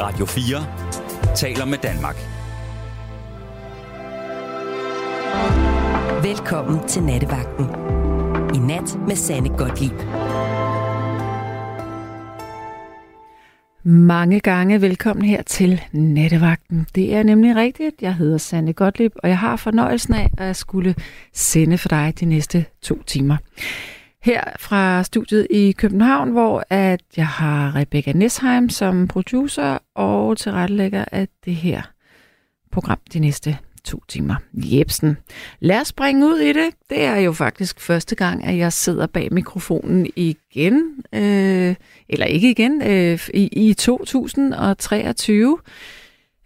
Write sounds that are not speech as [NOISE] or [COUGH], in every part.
Radio 4 taler med Danmark. Velkommen til Nattevagten. I nat med Sanne Godtlip. Mange gange velkommen her til Nattevagten. Det er nemlig rigtigt. Jeg hedder Sanne Godtlip, og jeg har fornøjelsen af at skulle sende for dig de næste to timer. Her fra studiet i København, hvor at jeg har Rebecca Nesheim som producer og tilrettelægger af det her program de næste to timer. Jebsen. Lad os springe ud i det. Det er jo faktisk første gang, at jeg sidder bag mikrofonen igen. Øh, eller ikke igen. Øh, i, I 2023.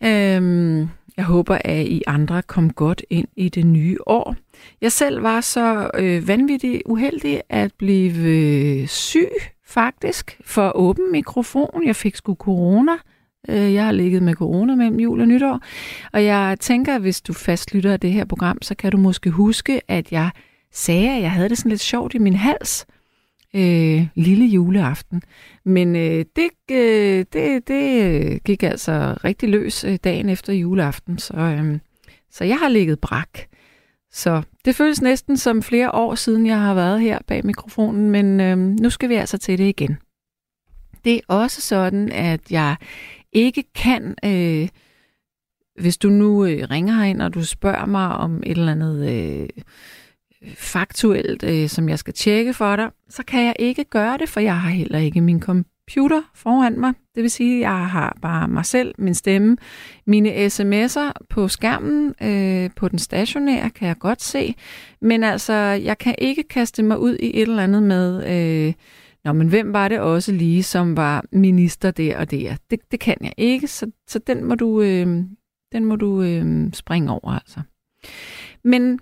Øh, jeg håber, at I andre kom godt ind i det nye år. Jeg selv var så øh, vanvittigt uheldig at blive øh, syg, faktisk, for åben mikrofon. Jeg fik sgu corona. Øh, jeg har ligget med corona mellem jul og nytår. Og jeg tænker, hvis du fastlytter af det her program, så kan du måske huske, at jeg sagde, at jeg havde det sådan lidt sjovt i min hals øh, lille juleaften. Men øh, det, øh, det, det øh, gik altså rigtig løs øh, dagen efter juleaften, så, øh, så jeg har ligget brak. Så det føles næsten som flere år siden, jeg har været her bag mikrofonen, men øh, nu skal vi altså til det igen. Det er også sådan, at jeg ikke kan, øh, hvis du nu øh, ringer herind, og du spørger mig om et eller andet øh, faktuelt, øh, som jeg skal tjekke for dig, så kan jeg ikke gøre det, for jeg har heller ikke min computer foran mig. Det vil sige, at jeg har bare mig selv, min stemme, mine sms'er på skærmen, øh, på den stationære, kan jeg godt se. Men altså, jeg kan ikke kaste mig ud i et eller andet med... Øh, Nå, men hvem var det også lige, som var minister der og der? Det, det kan jeg ikke, så, så den må du, øh, den må du øh, springe over altså. Men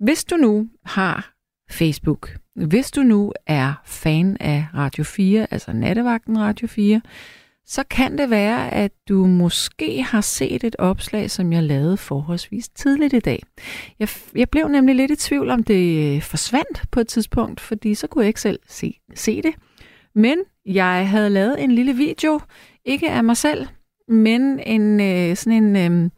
hvis du nu har Facebook, hvis du nu er fan af Radio 4, altså nattevagten Radio 4, så kan det være, at du måske har set et opslag, som jeg lavede forholdsvis tidligt i dag. Jeg, jeg blev nemlig lidt i tvivl, om det øh, forsvandt på et tidspunkt, fordi så kunne jeg ikke selv se, se det. Men jeg havde lavet en lille video, ikke af mig selv, men en øh, sådan en... Øh,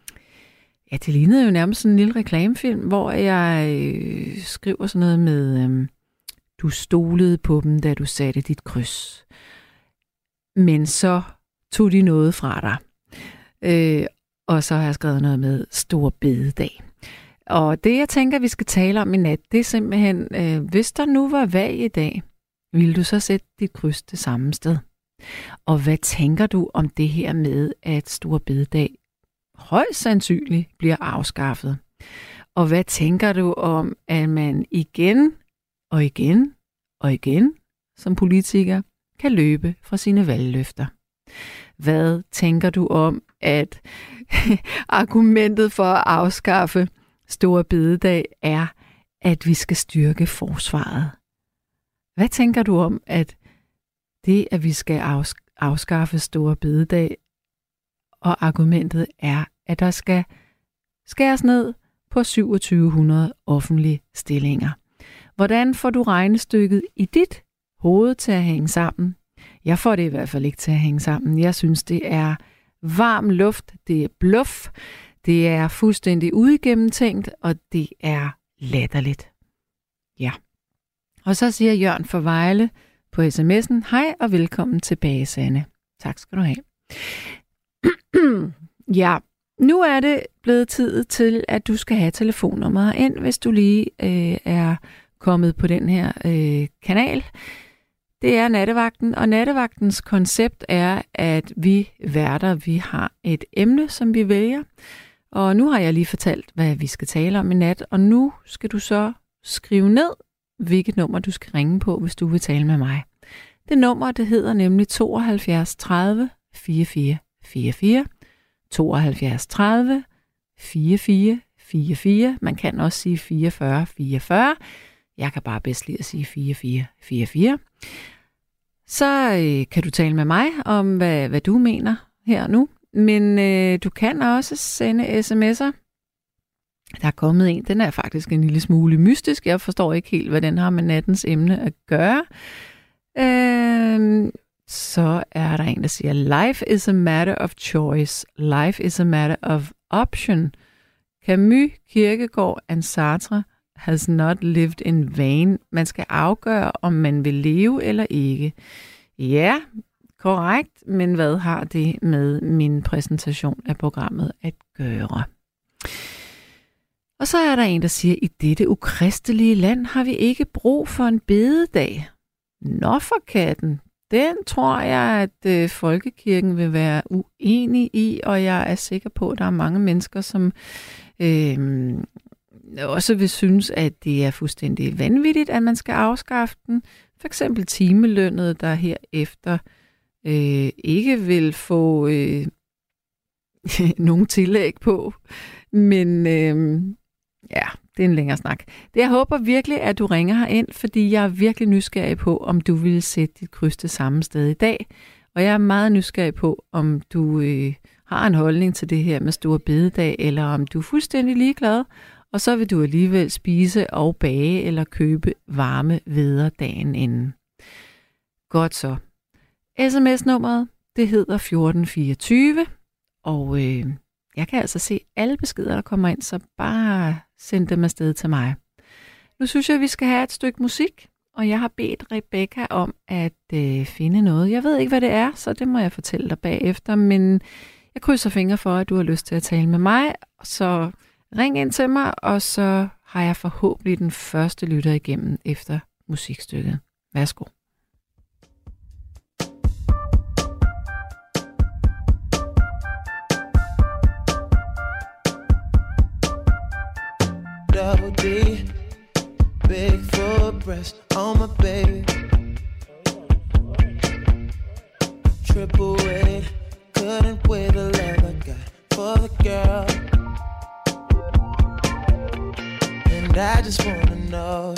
ja, det lignede jo nærmest sådan en lille reklamefilm, hvor jeg øh, skriver sådan noget med, øh, du stolede på dem, da du satte dit kryds. Men så tog de noget fra dig. Øh, og så har jeg skrevet noget med stor bededag. Og det, jeg tænker, vi skal tale om i nat, det er simpelthen, øh, hvis der nu var valg i dag, ville du så sætte dit kryds det samme sted? Og hvad tænker du om det her med, at stor bededag højst sandsynligt bliver afskaffet? Og hvad tænker du om, at man igen og igen og igen som politiker kan løbe fra sine valgløfter? Hvad tænker du om, at [LAUGHS] argumentet for at afskaffe Store Bededag er, at vi skal styrke forsvaret? Hvad tænker du om, at det, at vi skal afskaffe Store Bededag, og argumentet er, at der skal skæres ned på 2700 offentlige stillinger. Hvordan får du regnestykket i dit hoved til at hænge sammen? Jeg får det i hvert fald ikke til at hænge sammen. Jeg synes, det er varm luft, det er bluff, det er fuldstændig uigennemtænkt, og det er latterligt. Ja. Og så siger Jørgen for Vejle på sms'en, hej og velkommen tilbage, Sanne. Tak skal du have. [CLEARS THROAT] ja, nu er det blevet tid til, at du skal have telefonnummeret ind, hvis du lige øh, er kommet på den her øh, kanal. Det er nattevagten, og nattevagtens koncept er, at vi værter, vi har et emne, som vi vælger. Og nu har jeg lige fortalt, hvad vi skal tale om i nat, og nu skal du så skrive ned, hvilket nummer du skal ringe på, hvis du vil tale med mig. Det nummer, det hedder nemlig 72 30 44 44. 72 30 44 44. Man kan også sige 44 44. Jeg kan bare bedst lide at sige 44 44. Så øh, kan du tale med mig om, hvad, hvad du mener her nu. Men øh, du kan også sende sms'er. Der er kommet en, den er faktisk en lille smule mystisk. Jeg forstår ikke helt, hvad den har med nattens emne at gøre. Øh, så er der en, der siger, Life is a matter of choice. Life is a matter of option. Camus, Kirkegaard and Sartre has not lived in vain. Man skal afgøre, om man vil leve eller ikke. Ja, korrekt, men hvad har det med min præsentation af programmet at gøre? Og så er der en, der siger, i dette ukristelige land har vi ikke brug for en bededag. Nå for katten, den tror jeg, at øh, folkekirken vil være uenig i, og jeg er sikker på, at der er mange mennesker, som øh, også vil synes, at det er fuldstændig vanvittigt, at man skal afskaffe den. For eksempel timelønnet, der herefter øh, ikke vil få øh, [LAUGHS] nogen tillæg på. Men øh, ja, det er en længere snak. Det, jeg håber virkelig, at du ringer her ind, fordi jeg er virkelig nysgerrig på, om du vil sætte dit kryds det samme sted i dag. Og jeg er meget nysgerrig på, om du øh, har en holdning til det her med store bededag, eller om du er fuldstændig ligeglad, og så vil du alligevel spise og bage eller købe varme veder dagen inden. Godt så. SMS-nummeret, det hedder 1424, og øh, jeg kan altså se alle beskeder, der kommer ind, så bare send dem afsted til mig. Nu synes jeg, at vi skal have et stykke musik, og jeg har bedt Rebecca om at øh, finde noget. Jeg ved ikke, hvad det er, så det må jeg fortælle dig bagefter, men jeg krydser fingre for, at du har lyst til at tale med mig, så ring ind til mig, og så har jeg forhåbentlig den første lytter igennem efter musikstykket. Værsgo. Double D. Big full breast on my baby. Triple weight, couldn't weigh the love I got for the girl. And I just wanna know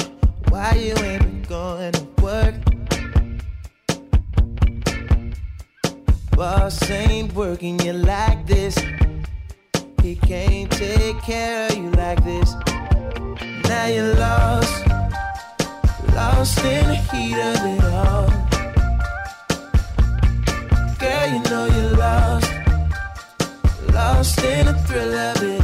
why you ain't been going to work. Boss ain't working you like this. He can't take care of you like this. Now you're lost, lost in the heat of it all. Girl, you know you're lost, lost in the thrill of it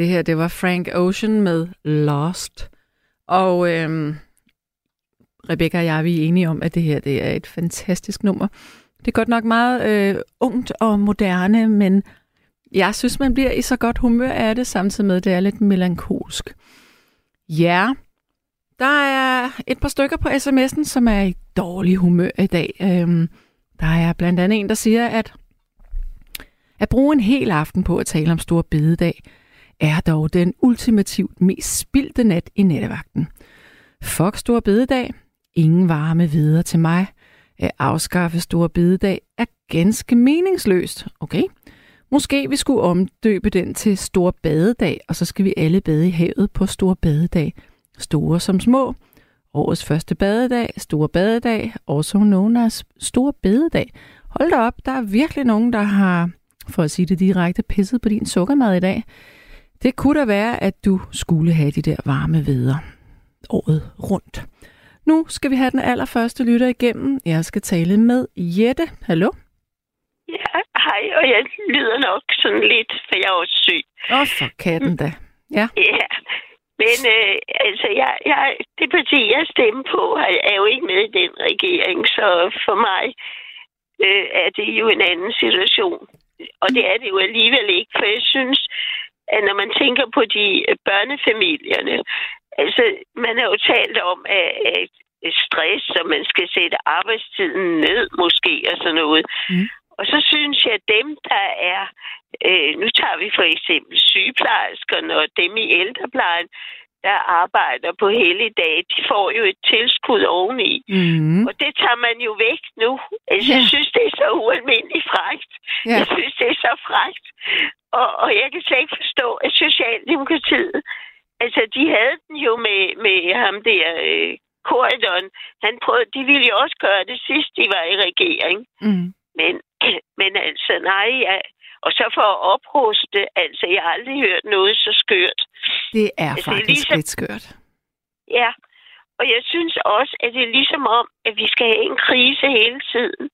det her, det var Frank Ocean med Lost. Og øhm, Rebecca og jeg, vi er enige om, at det her, det er et fantastisk nummer. Det er godt nok meget øh, ungt og moderne, men jeg synes, man bliver i så godt humør af det, samtidig med, at det er lidt melankolsk. Ja, der er et par stykker på sms'en, som er i dårlig humør i dag. Øhm, der er blandt andet en, der siger, at at bruge en hel aften på at tale om Stor Bededag, er dog den ultimativt mest spildte nat i nattevagten. Fuck Stor Bededag. Ingen varme videre til mig. At afskaffe Stor Bededag er ganske meningsløst. Okay? Måske vi skulle omdøbe den til Stor Badedag, og så skal vi alle bade i havet på Stor Badedag. Store som små. Årets første badedag, Stor Badedag, also known as Stor Bededag. Hold da op, der er virkelig nogen, der har, for at sige det direkte, pisset på din sukkermad i dag. Det kunne da være, at du skulle have de der varme veder året rundt. Nu skal vi have den allerførste lytter igennem. Jeg skal tale med Jette. Hallo? Ja, hej, og jeg lyder nok sådan lidt, for jeg er også syg. Åh, for katten da. Ja. Ja, men øh, altså, jeg, jeg, det parti, jeg stemmer på, er- er jo ikke med i den regering, så for mig øh, er det jo en anden situation. Og det er det jo alligevel ikke, for jeg synes, at når man tænker på de øh, børnefamilierne, altså, man har jo talt om, at, at stress, og man skal sætte arbejdstiden ned måske, og sådan noget. Mm. Og så synes jeg, at dem, der er, øh, nu tager vi for eksempel sygeplejerskerne og dem i ældreplejen, der arbejder på helligdag, de får jo et tilskud oveni. Mm. Og det tager man jo væk nu. Altså, jeg Ja. synes, det er så ualmindeligt frægt. Ja. Jeg synes, det er så frægt. Og, og jeg kan slet ikke forstå, at Socialdemokratiet, altså, de havde den jo med, med ham der, øh, Corridon. Han prøvede, de ville jo også gøre det sidst, de var i regering. Mm. Men, [CLEARS THROAT] men altså, nej, ja. Og så for at opruste, altså, jeg har aldrig hørt noget så skørt. Det er Altså, det er faktisk ligesom- lidt skørt. Ja, og jeg synes også, at det er ligesom om, at vi skal have en krise hele tiden.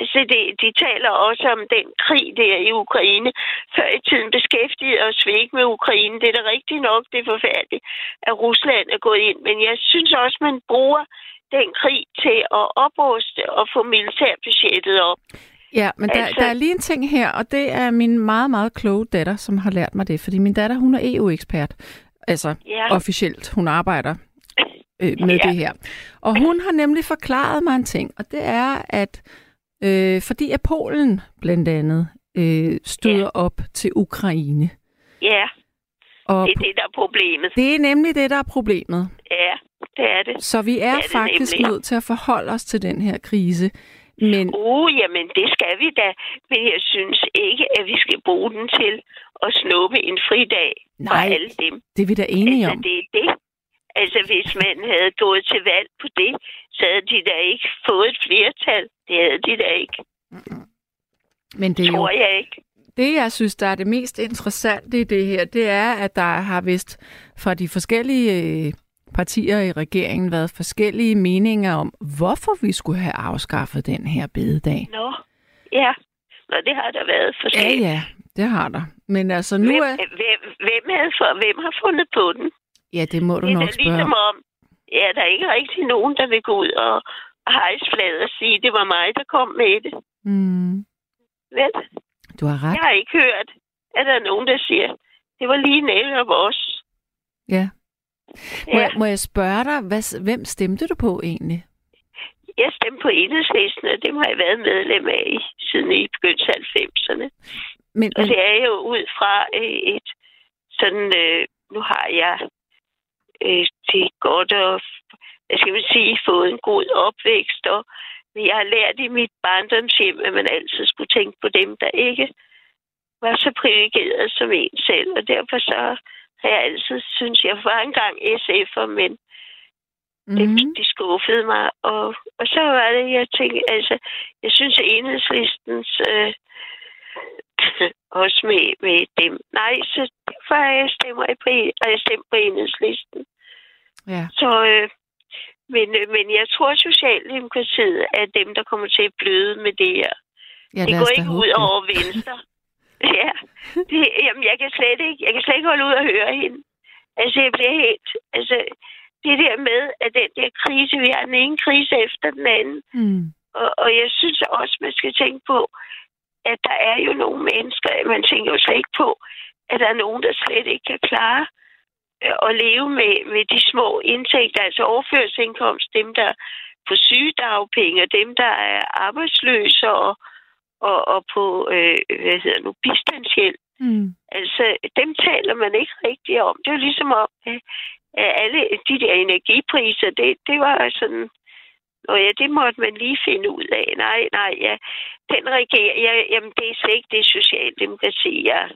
Altså, det, de taler også om den krig der i Ukraine. Før i tiden beskæftigede os vi ikke med Ukraine. Det er da rigtigt nok, det er forfærdeligt, at Rusland er gået ind. Men jeg synes også, man bruger den krig til at opruste og få militærbudgettet op. Ja, men der, Altså- der er lige en ting her, og det er min meget, meget kloge datter, som har lært mig det. Fordi min datter, hun er EU-ekspert. Altså, Ja. officielt. Hun arbejder øh, med Ja. det her. Og hun har nemlig forklaret mig en ting, og det er, at øh, fordi at Polen blandt andet øh, støder Ja. op til Ukraine. Ja, Og det er det, der er problemet. det er nemlig det, der er problemet. Ja, det er det. Så vi er Det er det faktisk nemlig. nødt til at forholde os til den her krise. Men Uh, jamen det skal vi da. Men jeg synes ikke, at vi skal bruge den til at snuppe en fridag for Nej, alle dem. det er vi da enige altså, om. det er det. Altså, hvis man havde gået til valg på det, så havde de da ikke fået et flertal. Det havde de da ikke. Men det er jo Tror jeg ikke. Det, jeg synes, der er det mest interessante i det her, det er, at der har vist fra de forskellige øh, partier i regeringen været forskellige meninger om, hvorfor vi skulle have afskaffet den her bededag. Nå, ja. Nå, det har der været Ja, forskelligt. ja, det har der. Men altså nu Hvem, er... hvem, hvem, havde for, hvem har fundet på den? Ja, det må du Det er nok da spørge ligesom om. om, ja, der er ikke rigtig nogen, der vil gå ud og hejse flaget og sige, det var mig, der kom med det. Mm, Vel? du har ret. Jeg har ikke hørt, at der er nogen, der siger, det var lige netop os. Ja. Må, Ja, jeg, må jeg spørge dig, hvad, hvem stemte du på egentlig? jeg stemte på enhedslisten, og det har jeg været medlem af i, siden i begyndelsen af 90'erne. Men, Og det er jo ud fra øh, et sådan, øh, nu har jeg øh, det godt og, hvad skal man sige, fået en god opvækst, og men jeg har lært i mit barndomshjem, at man altid skulle tænke på dem, der ikke var så privilegeret som en selv, og derfor så har jeg altid synes jeg var engang SF'er, men det, mm, de skuffede mig. Og, og så var det, jeg tænkte, altså, jeg synes, at enhedslistens øh, [CLEARS THROAT] også med, med dem. Nej, så derfor jeg stemmer jeg på, og jeg stemt på enhedslisten. ja. Så, øh, Men, øh, men jeg tror, Socialdemokratiet er dem, der kommer til at bløde med det her. Ja, det går ikke ud det. over Venstre. [LAUGHS] [LAUGHS] ja, det, jamen, jeg kan slet ikke, jeg kan slet ikke holde ud og høre hende. Altså, jeg bliver helt, altså, det der med, at den der krise, vi har den ene krise efter den anden, Mm. og, og jeg synes også, man skal tænke på, at der er jo nogle mennesker, man tænker jo slet ikke på, at der er nogen, der slet ikke kan klare øh, at leve med, med de små indtægter, altså overførselsindkomst, dem der er på sygedagpenge, og dem der er arbejdsløse og, og, og på, øh, hvad hedder nu, bistandshjælp. Mm. Altså, dem taler man ikke rigtig om. Det er jo ligesom om, at alle de der energipriser, det, det var sådan, og ja, det måtte man lige finde ud af. Nej, nej, ja. Den regering, ja, jamen, det er slet ikke det socialdemokrati, jeg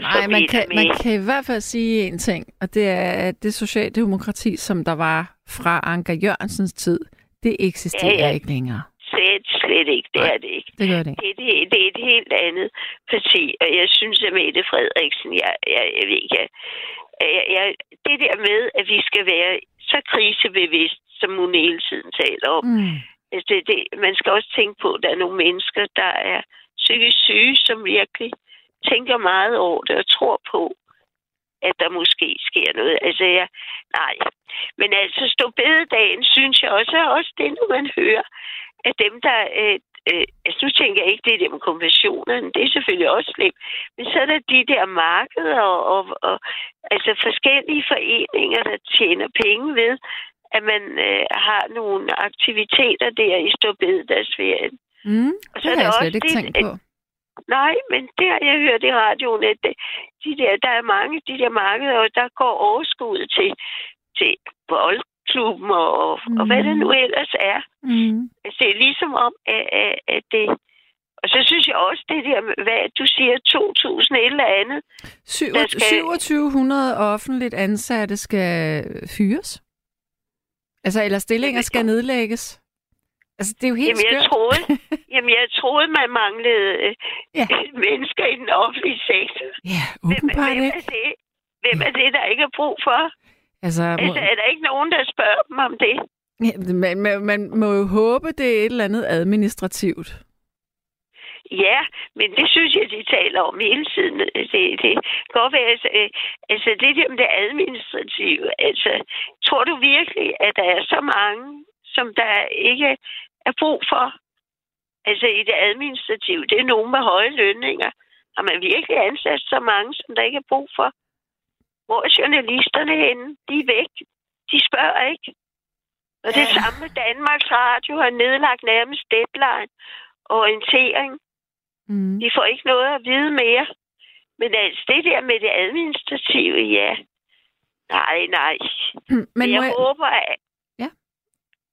Nej, man kan, man kan i hvert fald sige en ting, og det er, at det socialdemokrati, som der var fra Anker Jørgensens tid, det eksisterer Ja, ja. ikke længere. Slet, slet ikke. Det Nej. er det ikke. Det gør det ikke. Det, det, det er et helt andet parti, og jeg synes, at Mette Frederiksen, jeg, jeg, jeg ved ikke, jeg, jeg, det der med, at vi skal være så krisebevidst, som hun hele tiden taler om, Mm. Altså, det, det, man skal også tænke på, at der er nogle mennesker, der er psykisk syge, som virkelig tænker meget over det og tror på, at der måske sker noget. Altså, jeg, nej. Men altså, stå bededagen, synes jeg også, er også det, når man hører, at dem, der... Øh, øh, altså, nu tænker jeg ikke det der med konventionerne, det er selvfølgelig også slemt, men så er der de der markeder og, og, og altså forskellige foreninger, der tjener penge ved, at man øh, har nogle aktiviteter der i Storbededagsferien. Mm. Og så Det er har der jeg slet ikke det, tænkt på. Nej, men det har jeg hørt i radioen, at det, de der, der er mange de der markeder, og der går overskud til, til boldklubben og, og, mm. og hvad det nu ellers er. Mm. Altså, det er ligesom om, at, at, at det... Og så synes jeg også, det der, hvad du siger, 2.000 et eller andet. Syv- Der skal- 2700 offentligt ansatte skal fyres. Altså, eller stillinger skal nedlægges. Altså, det er jo helt Jamen, jeg skørt. troede, [LAUGHS] jamen, jeg troede, man manglede øh, Ja. [LAUGHS] mennesker i den offentlige sektor. Ja, Hvem, åbenbart hvem, ikke. er det? hvem er det, der ikke er brug for? Altså, må, Altså, er der ikke nogen, der spørger dem om det? ja, man, man, man må jo håbe, det er et eller andet administrativt. Ja, men det synes jeg, de taler om hele tiden. Det, det kan godt være, altså, øh, altså det der med det administrative. Altså, tror du virkelig, at der er så mange, som der ikke er brug for? Altså i det administrative, det er nogen med høje lønninger. Har man virkelig ansat så mange, som der ikke er brug for? Hvor er journalisterne henne? De er væk. De spørger ikke. Og det Ja. samme med Danmarks Radio har nedlagt nærmest deadline og orientering. Mm. De får ikke noget at vide mere. Men altså, det der med det administrative, ja. Nej, nej. Men Men må jeg jeg, håber, at... Ja.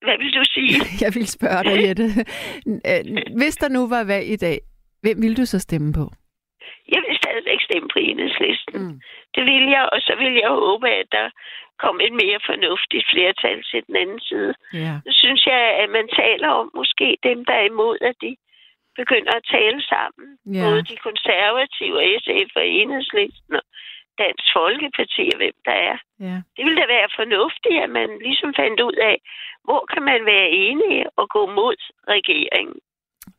Hvad vil du sige? [LAUGHS] jeg vil spørge dig, Jette. [LAUGHS] Øh, Hvis der nu var valg i dag, hvem ville du så stemme på? Jeg vil stadigvæk stemme på enhedslisten. Mm. Det vil jeg, og så vil jeg håbe, at der kom et mere fornuftigt flertal til den anden side. Ja. Så synes jeg, at man taler om måske dem, der er imod, at de begynder at tale sammen. Ja. Både de konservative, og SF og enhedslisten og Dansk Folkeparti og hvem der er. ja. Det ville da være fornuftigt, at man ligesom fandt ud af, hvor kan man være enige og gå mod regeringen.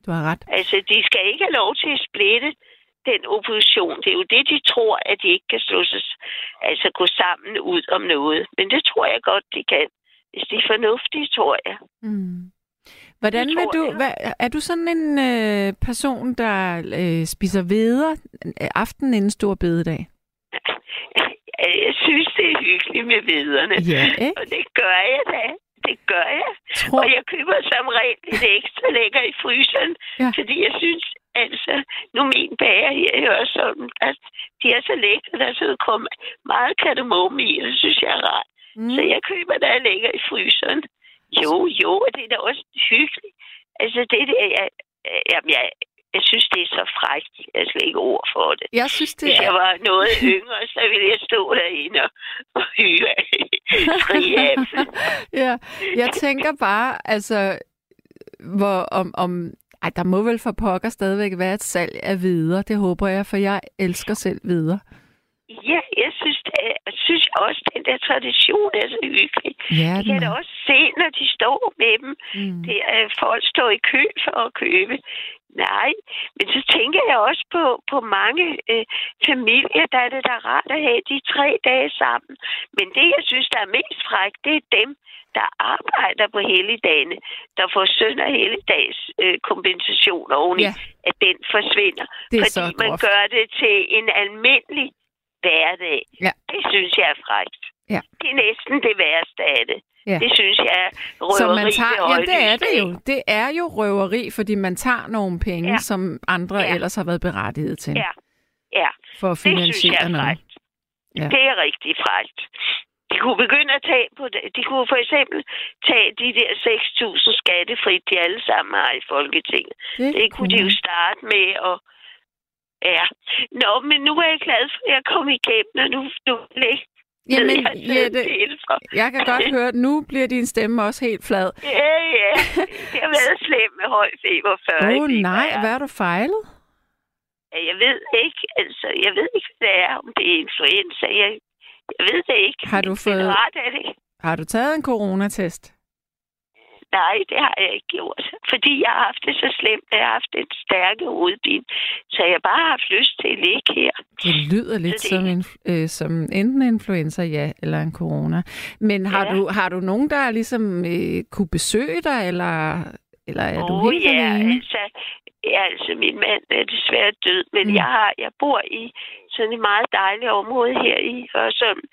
Du har ret. Altså, de skal ikke have lov til at splitte den opposition. Det er jo det, de tror, at de ikke kan slå sig, altså gå sammen ud om noget. Men det tror jeg godt, de kan. Hvis de er fornuftige, tror jeg. Mm. Hvordan Det vil du... Hvad, er du sådan en øh, person, der øh, spiser veder øh, aftenen inden stor bededag? Jeg synes, det er hyggeligt med viderne. Ja, ikke? Og det gør jeg da. Det gør jeg. Tror, Og jeg køber som regel lidt ekstra lækker i fryseren, ja. fordi jeg synes, altså, nu min bager her er også sådan, at de er så lækre, der er sådan kommet meget kardemomme i, det synes jeg er rart. mm. Så jeg køber, der er lækker i fryseren. Jo, jo, og det er da også hyggeligt. Altså, det er det, jeg, jamen, jeg, jeg synes, det er så frækt. Jeg har slet ikke ord for det. Jeg synes, det Hvis jeg var noget yngre, så ville jeg stå derinde og, og hyre [LAUGHS] ja, jeg tænker bare, altså, hvor om, om ej, der må vel for pokker stadigvæk være et salg af videre. Det håber jeg, for jeg elsker selv videre. Ja, jeg synes, det øh, synes jeg også, at den der tradition er så hyggelig. Ja, Jeg kan da også se, når de står med dem. Mm. Det er, folk står i kø for at købe. Nej, men så tænker jeg også på, på mange øh, familier, der er det da rart at have de tre dage sammen. Men det, jeg synes, der er mest frækt, det er dem, der arbejder på helligdagene, der får søn- og helligdags øh, kompensation oveni, Ja. at den forsvinder. Det er fordi så man gør det til en almindelig hverdag. Ja. Det synes jeg er frækt. Ja. Det er næsten det værste af det. Ja. Det synes jeg er røveri Så man tager, ja, det er det jo. Det er jo røveri, fordi man tager nogle penge, ja. Som andre ja. Ellers har været berettiget til, Ja, ja. for at Det synes jeg finansiere er noget. frækt. Ja. Det er rigtig frækt. De kunne begynde at tage på det. De kunne for eksempel tage de der 6.000 skattefrit, de alle sammen har i Folketinget. Det kunne de jo starte med at... Ja. Nå, men nu er jeg glad for, at jeg kom igennem, og nu, nu vil jeg ikke Jamen, jeg Jette, jeg kan godt høre, at nu bliver din stemme også helt flad. Ja, ja. Det har været slemt med høj feber før. Åh oh, nej, hvad har du fejlet? Jeg ved ikke, altså, jeg ved ikke, hvad det er, om det er influenza. Jeg, jeg ved det ikke. Har du fået- Ret er det. Har du taget en coronatest? Nej, det har jeg ikke gjort. Fordi jeg har haft det så slemt, at jeg har haft en stærke hovedpine. Så jeg har bare haft lyst til at ligge her. Det lyder lidt det- som, en, øh, som enten en influenza, ja, eller en corona. Men har, Ja. du, har du nogen, der ligesom øh, kunne besøge dig, eller, eller er du Åh, helt ja, alene? altså, ja, altså, min mand er desværre død, men Mm. jeg, har, jeg bor i sådan et meget dejligt område her i Hørsholm,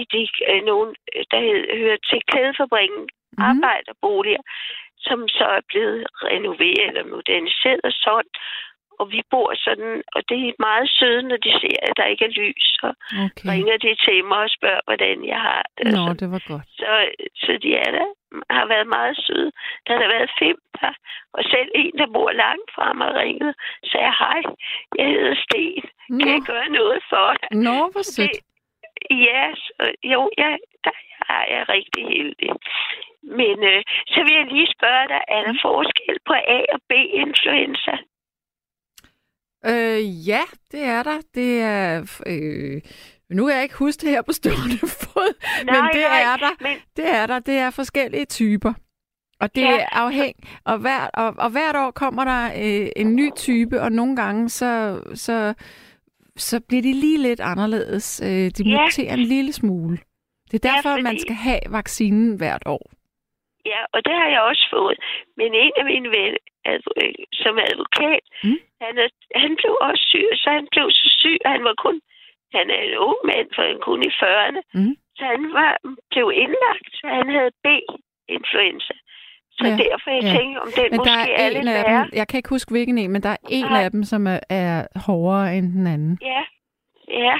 i de, øh, nogen, der hed, hører til klædefabrikken. Mm. arbejderboliger, som så er blevet renoveret eller moderniseret og sådan. Og vi bor sådan, og det er meget søde, når de ser, at der ikke er lys, og Okay. ringer de til mig og spørger, hvordan jeg har det. Nå, sådan. det var godt. Så, så de er der, har været meget søde. Der har der været fem der, og selv en, der bor langt fra mig, ringede sagde, hej, jeg hedder Sten. Kan Nå, jeg gøre noget for dig? Nå hvor sødt. Ja, så, jo, ja, der er jeg rigtig heldig. Men øh, så vil jeg lige spørge dig, er der forskel på A- og B-influenza? Øh, ja, det er der. Det er... Øh, nu kan jeg ikke huske det her på stående [LAUGHS] fod, men Nej, det nej, er der. Men, Det er der. Det er forskellige typer. Og det Ja. er afhæng, og, hver, og, og hvert år kommer der øh, en ny type, og nogle gange så, så, så bliver de lige lidt anderledes. Øh, de Ja. muterer en lille smule. Det er derfor, ja, man fordi- skal have vaccinen hvert år. Ja, og det har jeg også fået. Men en af mine venner, adv- øh, som er advokat, Mm. han, er, han blev også syg, så han blev så syg, at han var kun, han er en ung mand, for han kun i 40'erne. Mm. Så han var, blev indlagt, så han havde B-influenza. Så Ja, derfor jeg ja. tænker, om den Men der måske er lidt af værre. dem, jeg kan ikke huske hvilken en, men der er en Nej. af dem, som er, er hårdere end den anden. Ja, ja.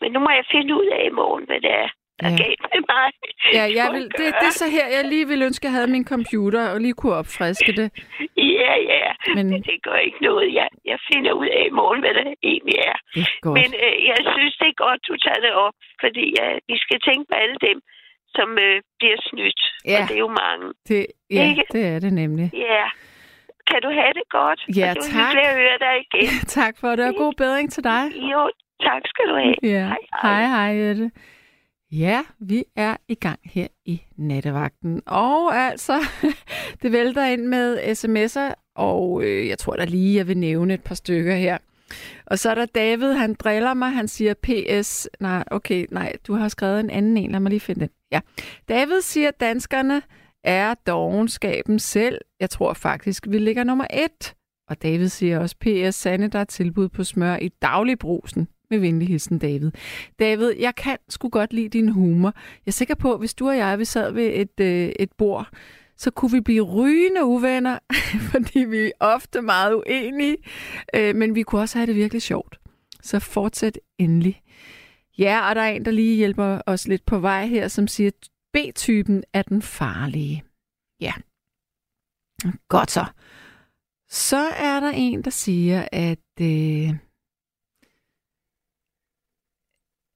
Men nu må jeg finde ud af i morgen, hvad det er, der Ja. galt med mig. Ja, jeg vil, det, det er så her, jeg lige vil ønske, at jeg havde min computer og lige kunne opfriske det. Ja, ja. Men det gør ikke noget. Jeg, jeg finder ud af i morgen, hvad det egentlig er. det er godt. Men øh, jeg synes, det er godt, du tager det op, fordi øh, vi skal tænke på alle dem, som øh, bliver snydt. Ja. Og det er jo mange. Det, ja, Ikke? det er det nemlig. Ja. Kan du have det godt? Ja, og det tak. hyggeligt at høre dig igen. [LAUGHS] tak for det, og god bedring til dig. Jo, tak skal du have. Ja. Hej, hej, hej. hej, Jette. Ja, vi er i gang her i nattevagten. Og altså, [LAUGHS] det vælter ind med sms'er, og øh, jeg tror da lige, jeg vil nævne et par stykker her. Og så er der David, han driller mig, han siger PS. Nej, okay, nej, du har skrevet en anden en, lad mig lige finde den. Ja. David siger, at danskerne er dogenskaben selv. Jeg tror faktisk, vi ligger nummer et. Og David siger også, PS Sande, der er tilbud på smør i dagligbrusen. Med venlig hilsen, David. David, jeg kan sgu godt lide din humor. Jeg er sikker på, at hvis du og jeg vi sad ved et, øh, et bord, så kunne vi blive rygende uvenner, [LAUGHS] fordi vi er ofte meget uenige, øh, men vi kunne også have det virkelig sjovt. Så fortsæt endelig. Ja, og der er en, der lige hjælper os lidt på vej her, som siger, at B-typen er den farlige. Ja. Godt så. Så er der en, der siger, at, øh,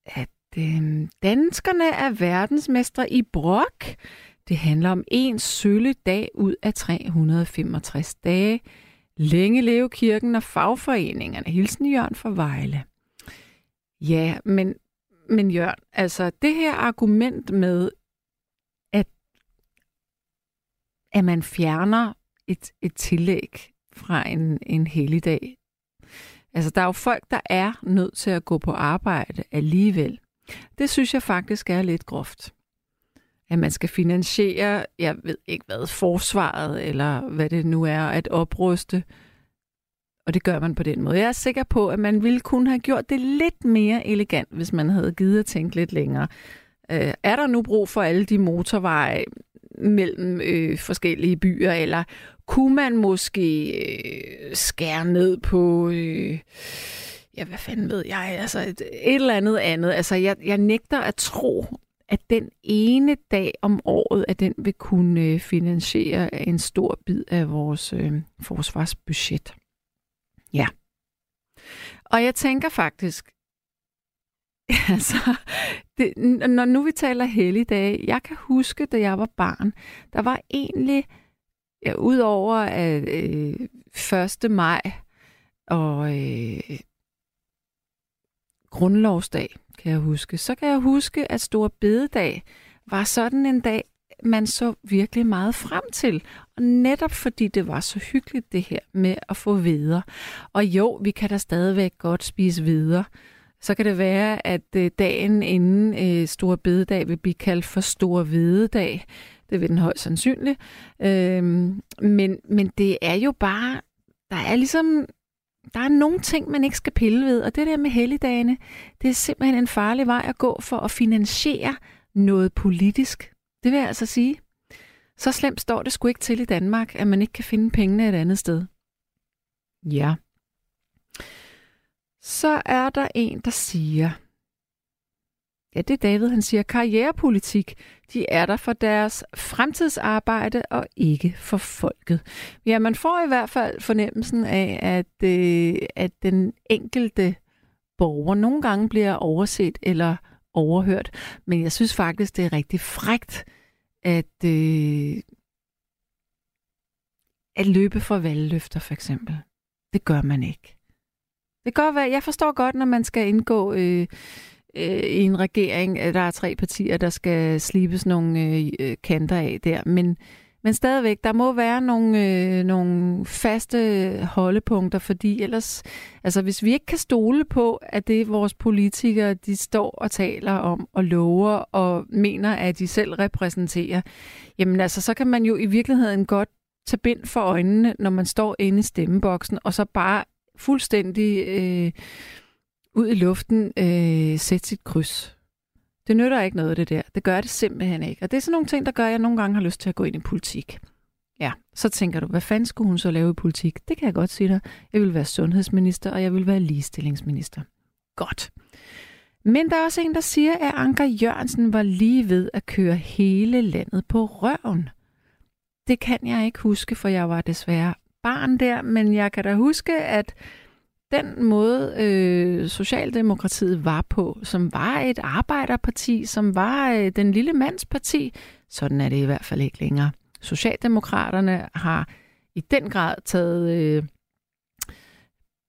at øh, danskerne er verdensmestre i brok. Det handler om en sølle dag ud af 365 dage. Længe leve kirken og fagforeningerne. Hilsen Jørgen fra Vejle. Ja, men men Jørgen, altså det her argument med, at, at man fjerner et, et tillæg fra en, en helligdag. Altså, der er jo folk, der er nødt til at gå på arbejde alligevel. Det synes jeg faktisk er lidt groft. At man skal finansiere, jeg ved ikke hvad, forsvaret, eller hvad det nu er, at opruste. Og det gør man på den måde. Jeg er sikker på, at man ville kunne have gjort det lidt mere elegant, hvis man havde givet at tænke lidt længere. Øh, er der nu brug for alle de motorveje mellem øh, forskellige byer, eller kunne man måske øh, skære ned på... Øh, ja, hvad fanden ved jeg, altså et, et eller andet andet. Altså, jeg, jeg nægter at tro, at den ene dag om året, at den vil kunne øh, finansiere en stor bid af vores øh, forsvarsbudget. Ja. Og jeg tænker faktisk, [LAUGHS] altså, det, når nu vi taler helligdage, jeg kan huske, da jeg var barn, der var egentlig, ja, udover at øh, 1. maj og øh, grundlovsdag, kan jeg huske, så kan jeg huske, at Stor Bededag var sådan en dag, man så virkelig meget frem til. Og netop fordi det var så hyggeligt det her med at få videre. Og jo, vi kan da stadigvæk godt spise videre. Så kan det være, at øh, dagen inden øh, Store Bededag vil blive kaldt for Store Hvededag. Det vil den højst sandsynligt. Øhm, men, men det er jo bare, der er ligesom, der er nogle ting, man ikke skal pille ved. Og det der med helligdagene, det er simpelthen en farlig vej at gå for at finansiere noget politisk. Det vil jeg altså sige. Så slemt står det sgu ikke til i Danmark, at man ikke kan finde pengene et andet sted. Ja. Så er der en, der siger, ja, det er David, han siger, karrierepolitik, de er der for deres fremtidsarbejde og ikke for folket. Ja, man får i hvert fald fornemmelsen af, at, øh, at den enkelte borger nogle gange bliver overset eller overhørt. Men jeg synes faktisk, det er rigtig frægt at, øh, at løbe for valgløfter, for eksempel. Det gør man ikke. Det gør jeg forstår godt, når man skal indgå øh, øh, i en regering, at der er tre partier, der skal slibes nogle øh, øh, kanter af der. Men men stadigvæk, der må være nogle, øh, nogle faste holdepunkter, fordi ellers, altså hvis vi ikke kan stole på, at det vores politikere, de står og taler om og lover og mener, at de selv repræsenterer, jamen altså, så kan man jo i virkeligheden godt tage bind for øjnene, når man står inde i stemmeboksen, og så bare fuldstændig øh, ud i luften øh, sætte sit kryds. Det nytter ikke noget, det der. Det gør det simpelthen ikke. Og det er sådan nogle ting, der gør, at jeg nogle gange har lyst til at gå ind i politik. Ja, så tænker du, hvad fanden skulle hun så lave i politik? Det kan jeg godt sige dig. Jeg vil være sundhedsminister, og jeg vil være ligestillingsminister. Godt. Men der er også en, der siger, at Anker Jørgensen var lige ved at køre hele landet på røven. Det kan jeg ikke huske, for jeg var desværre barn der, men jeg kan da huske, at den måde, øh, Socialdemokratiet var på, som var et arbejderparti, som var øh, den lille mands parti, sådan er det i hvert fald ikke længere. Socialdemokraterne har i den grad taget øh,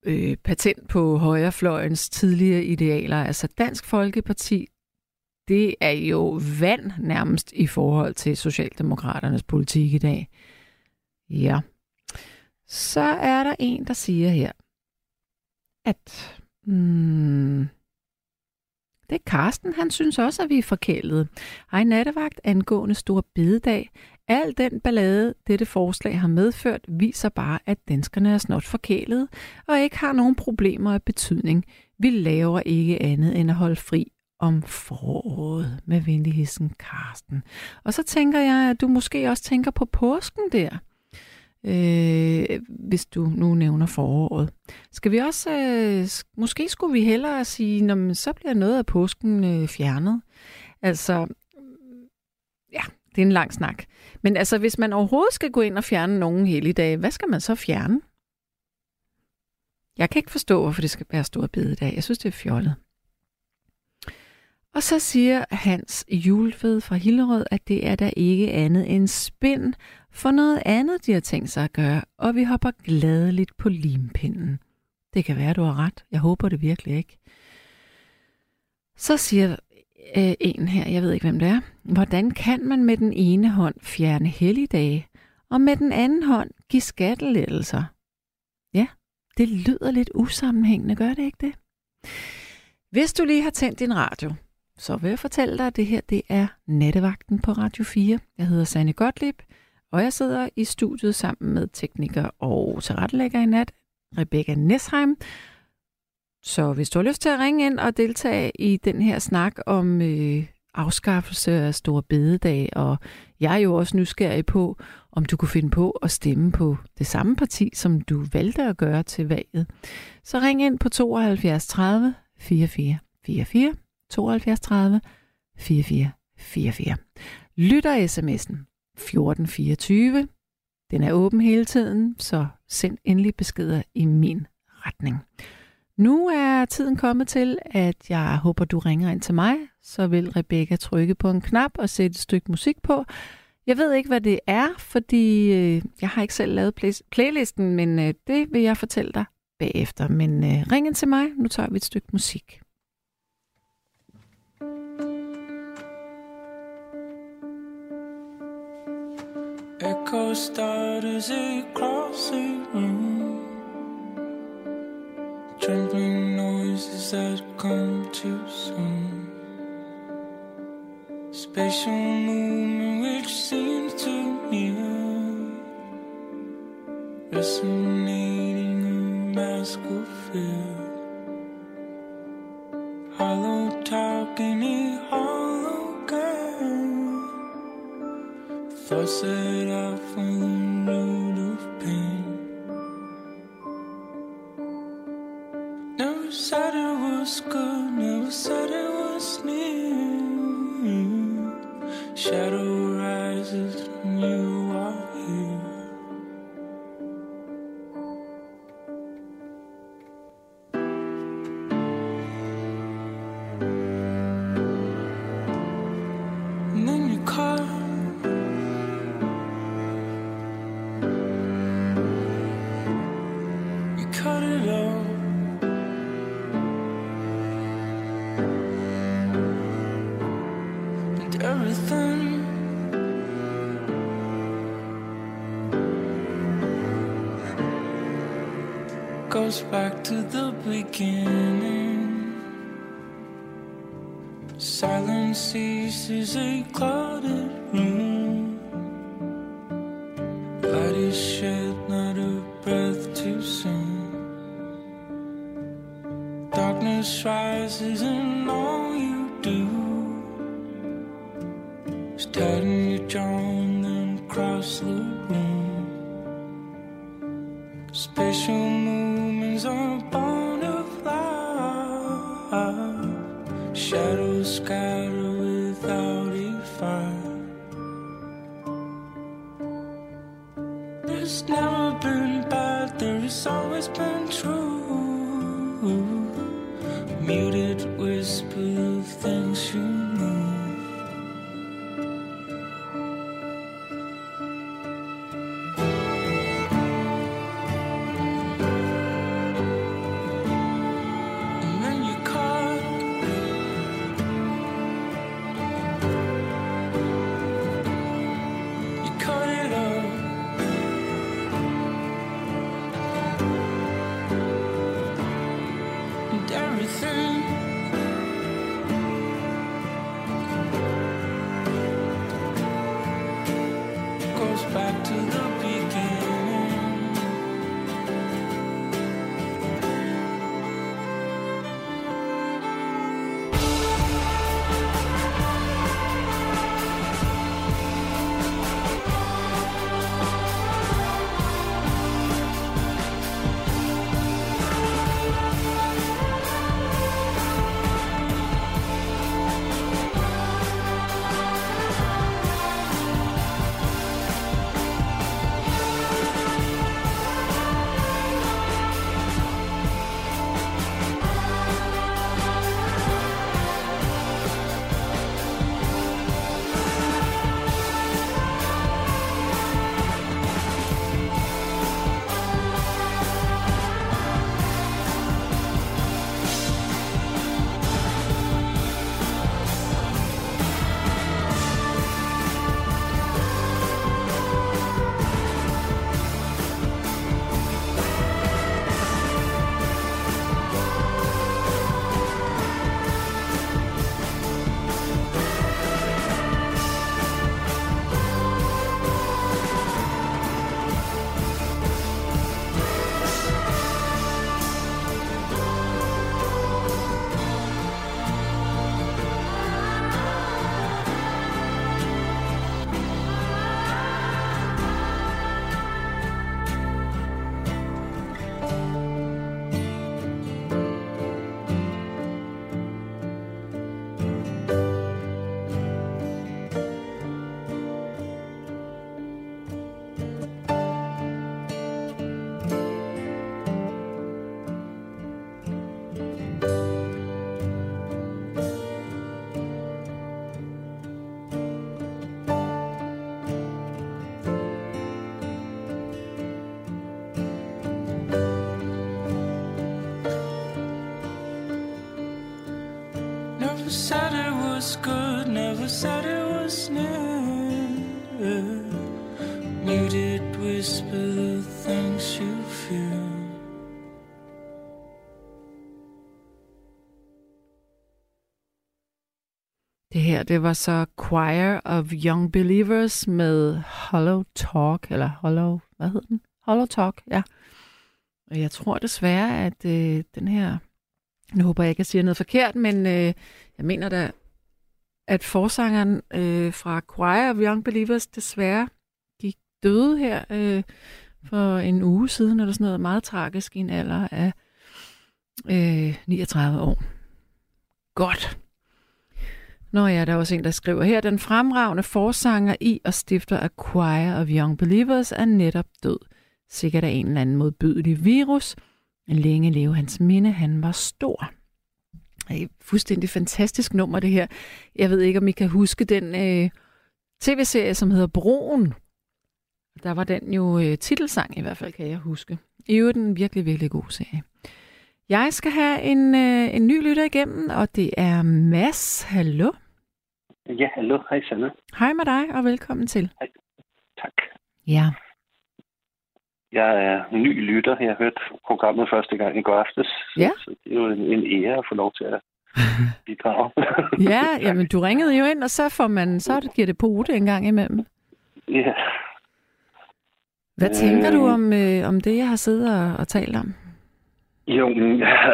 øh, patent på højrefløjens tidligere idealer. Altså Dansk Folkeparti, det er jo vand nærmest i forhold til Socialdemokraternes politik i dag. Ja. Så er der en, der siger her, at hmm, det er Karsten, han synes også, at vi er forkælet. Hej nattevagt angående stor bededag. Al den ballade, dette forslag har medført, viser bare, at danskerne er snot forkælet og ikke har nogen problemer af betydning. Vi laver ikke andet end at holde fri om foråret med venligheden Karsten. Og så tænker jeg, at du måske også tænker på påsken der øh, hvis du nu nævner foråret. Skal vi også, øh, måske skulle vi hellere sige, når så bliver noget af påsken øh, fjernet. Altså, mm, ja, det er en lang snak. Men altså, hvis man overhovedet skal gå ind og fjerne nogen helligdage, hvad skal man så fjerne? Jeg kan ikke forstå, hvorfor det skal være stor bededag. Jeg synes, det er fjollet. Og så siger Hans Julved fra Hillerød, at det er der ikke andet end spind for noget andet, de har tænkt sig at gøre, og vi hopper gladeligt på limpinden. Det kan være, du har ret. Jeg håber det virkelig ikke. Så siger øh, en her, jeg ved ikke hvem det er, hvordan kan man med den ene hånd fjerne helligdage, og med den anden hånd give skattelettelser? Ja, det lyder lidt usammenhængende, gør det ikke det? Hvis du lige har tændt din radio, så vil jeg fortælle dig, at det her det er Nattevagten på Radio 4. Jeg hedder Sanne Gottlieb, og jeg sidder i studiet sammen med tekniker og tilrettelægger i nat, Rebecca Nesheim. Så hvis du har lyst til at ringe ind og deltage i den her snak om øh, afskaffelse af store bededag, og jeg er jo også nysgerrig på, om du kunne finde på at stemme på det samme parti, som du valgte at gøre til valget, så ring ind på 72 30 44 44 72 30 44 44. Lytter sms'en 1424. Den er åben hele tiden, så send endelig beskeder i min retning. Nu er tiden kommet til, at jeg håber, du ringer ind til mig. Så vil Rebecca trykke på en knap og sætte et stykke musik på. Jeg ved ikke, hvad det er, fordi øh, jeg har ikke selv lavet play- playlisten, men øh, det vil jeg fortælle dig bagefter. Men øh, ring ind til mig. Nu tager vi et stykke musik. Echo starters across the room. Trembling noises that come too soon. Spatial movement which seems too near. Resonating a mask of fear. Hollow talking a hologram. Thoughts set out from the road of pain. Never said it was good, never said it was near. Shadow rises beginning. Silence ceases a clouded room. Never been bad, there has always been true. Muted whisper of things you her, det var så Choir of Young Believers med Hollow Talk, eller Hollow, hvad hed den? Hollow Talk, ja. Og jeg tror desværre, at øh, den her, nu håber jeg ikke, at jeg siger noget forkert, men øh, jeg mener da, at forsangeren øh, fra Choir of Young Believers desværre gik døde her øh, for en uge siden, eller sådan noget meget tragisk i en alder af øh, 39 år. Godt. Nå ja, der er også en, der skriver her, den fremragende forsanger i og stifter af Choir of Young Believers er netop død. Sikkert af en eller anden modbydelig virus. Længe leve hans minde, han var stor. Det er et fuldstændig fantastisk nummer, det her. Jeg ved ikke, om I kan huske den øh, tv-serie, som hedder Broen. Der var den jo øh, titelsang, i hvert fald kan jeg huske. I øvrigt en virkelig, virkelig god serie. Jeg skal have en, øh, en ny lytter igennem, og det er Mads. Hallo. Ja, hallo. Hej, Sanna. Hej med dig, og velkommen til. Tak. Ja. Jeg er ny lytter. Jeg har hørt programmet første gang i går aftes. Ja. Så det er jo en, en ære at få lov til at [LAUGHS] bidrage. Ja, [LAUGHS] jamen du ringede jo ind, og så får man, så giver det på en gang imellem. ja. Hvad tænker du Øhm. om, øh, om det, jeg har siddet og, og talt om? Jo,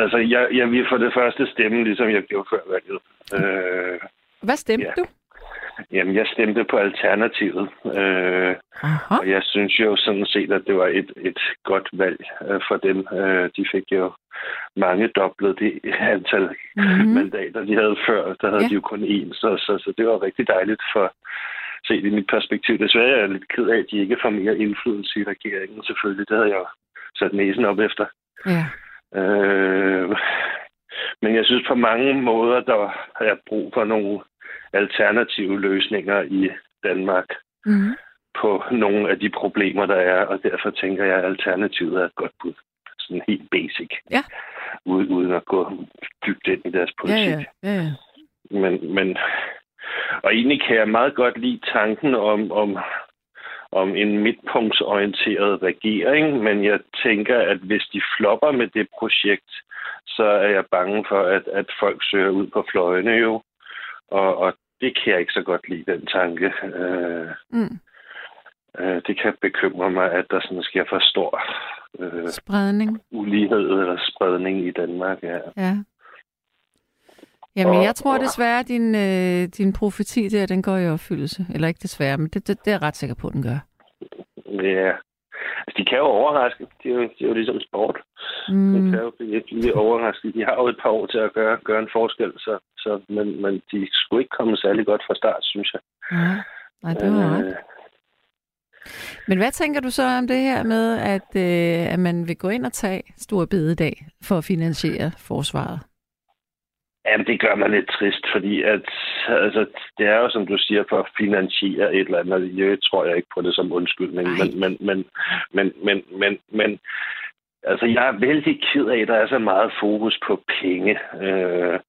altså, jeg, jeg vil for det første stemme, ligesom jeg gjorde før valget. Øh, Hvad stemte Ja. du? jamen, jeg stemte på Alternativet. Øh, Aha. Og jeg synes jo sådan set, at det var et, et godt valg øh, for dem. Øh, de fik jo mange doblet det antal Mhm. mm. mandater, de havde før. Der havde ja. de jo kun én, så, så, så det var rigtig dejligt for set i mit perspektiv. Desværre er jeg lidt ked af, at de ikke får mere indflydelse i regeringen, selvfølgelig. Det havde jeg jo sat næsen op efter. Ja. Øh, men jeg synes på mange måder, der har jeg brug for nogle alternative løsninger i Danmark Mm. på nogle af de problemer, der er, og derfor tænker jeg, at alternativet er et godt bud. Sådan helt basic. Ja. Uden, uden at gå dybt ind i deres Ja, politik. ja, ja, ja. Men, men, og egentlig kan jeg meget godt lide tanken om, om, om en midtpunktsorienteret regering, men jeg tænker, at hvis de flopper med det projekt, så er jeg bange for, at, at folk søger ud på fløjene jo. Og, og det kan jeg ikke så godt lide, den tanke. Øh, Mm. øh, det kan bekymre mig, at der sådan sker for stor øh, Spredning. ulighed eller spredning i Danmark. Ja. Ja. Jamen, jeg tror desværre, at din, øh, din profeti der, den går i opfyldelse. Eller ikke desværre, men det, det, det er jeg ret sikker på, at den gør. ja. Altså, de kan jo overraske. Det er jo, det er jo ligesom sport. Mm. Det kan jo blive lidt overrasket. De har jo et par år til at gøre, gøre en forskel, så, så, men, men de skulle ikke komme særlig godt fra start, synes jeg. Ja. Nej, det var ret. Øh, Men hvad tænker du så om det her med, at, øh, at man vil gå ind og tage stor bededag for at finansiere forsvaret? Jamen, det gør mig lidt trist, fordi at, altså, det er jo, som du siger, for at finansiere et eller andet. Jeg tror jeg ikke på det som undskyldning, men, men, men, men, men, men, men, altså, jeg er vældig ked af, at der er så meget fokus på penge. Øh,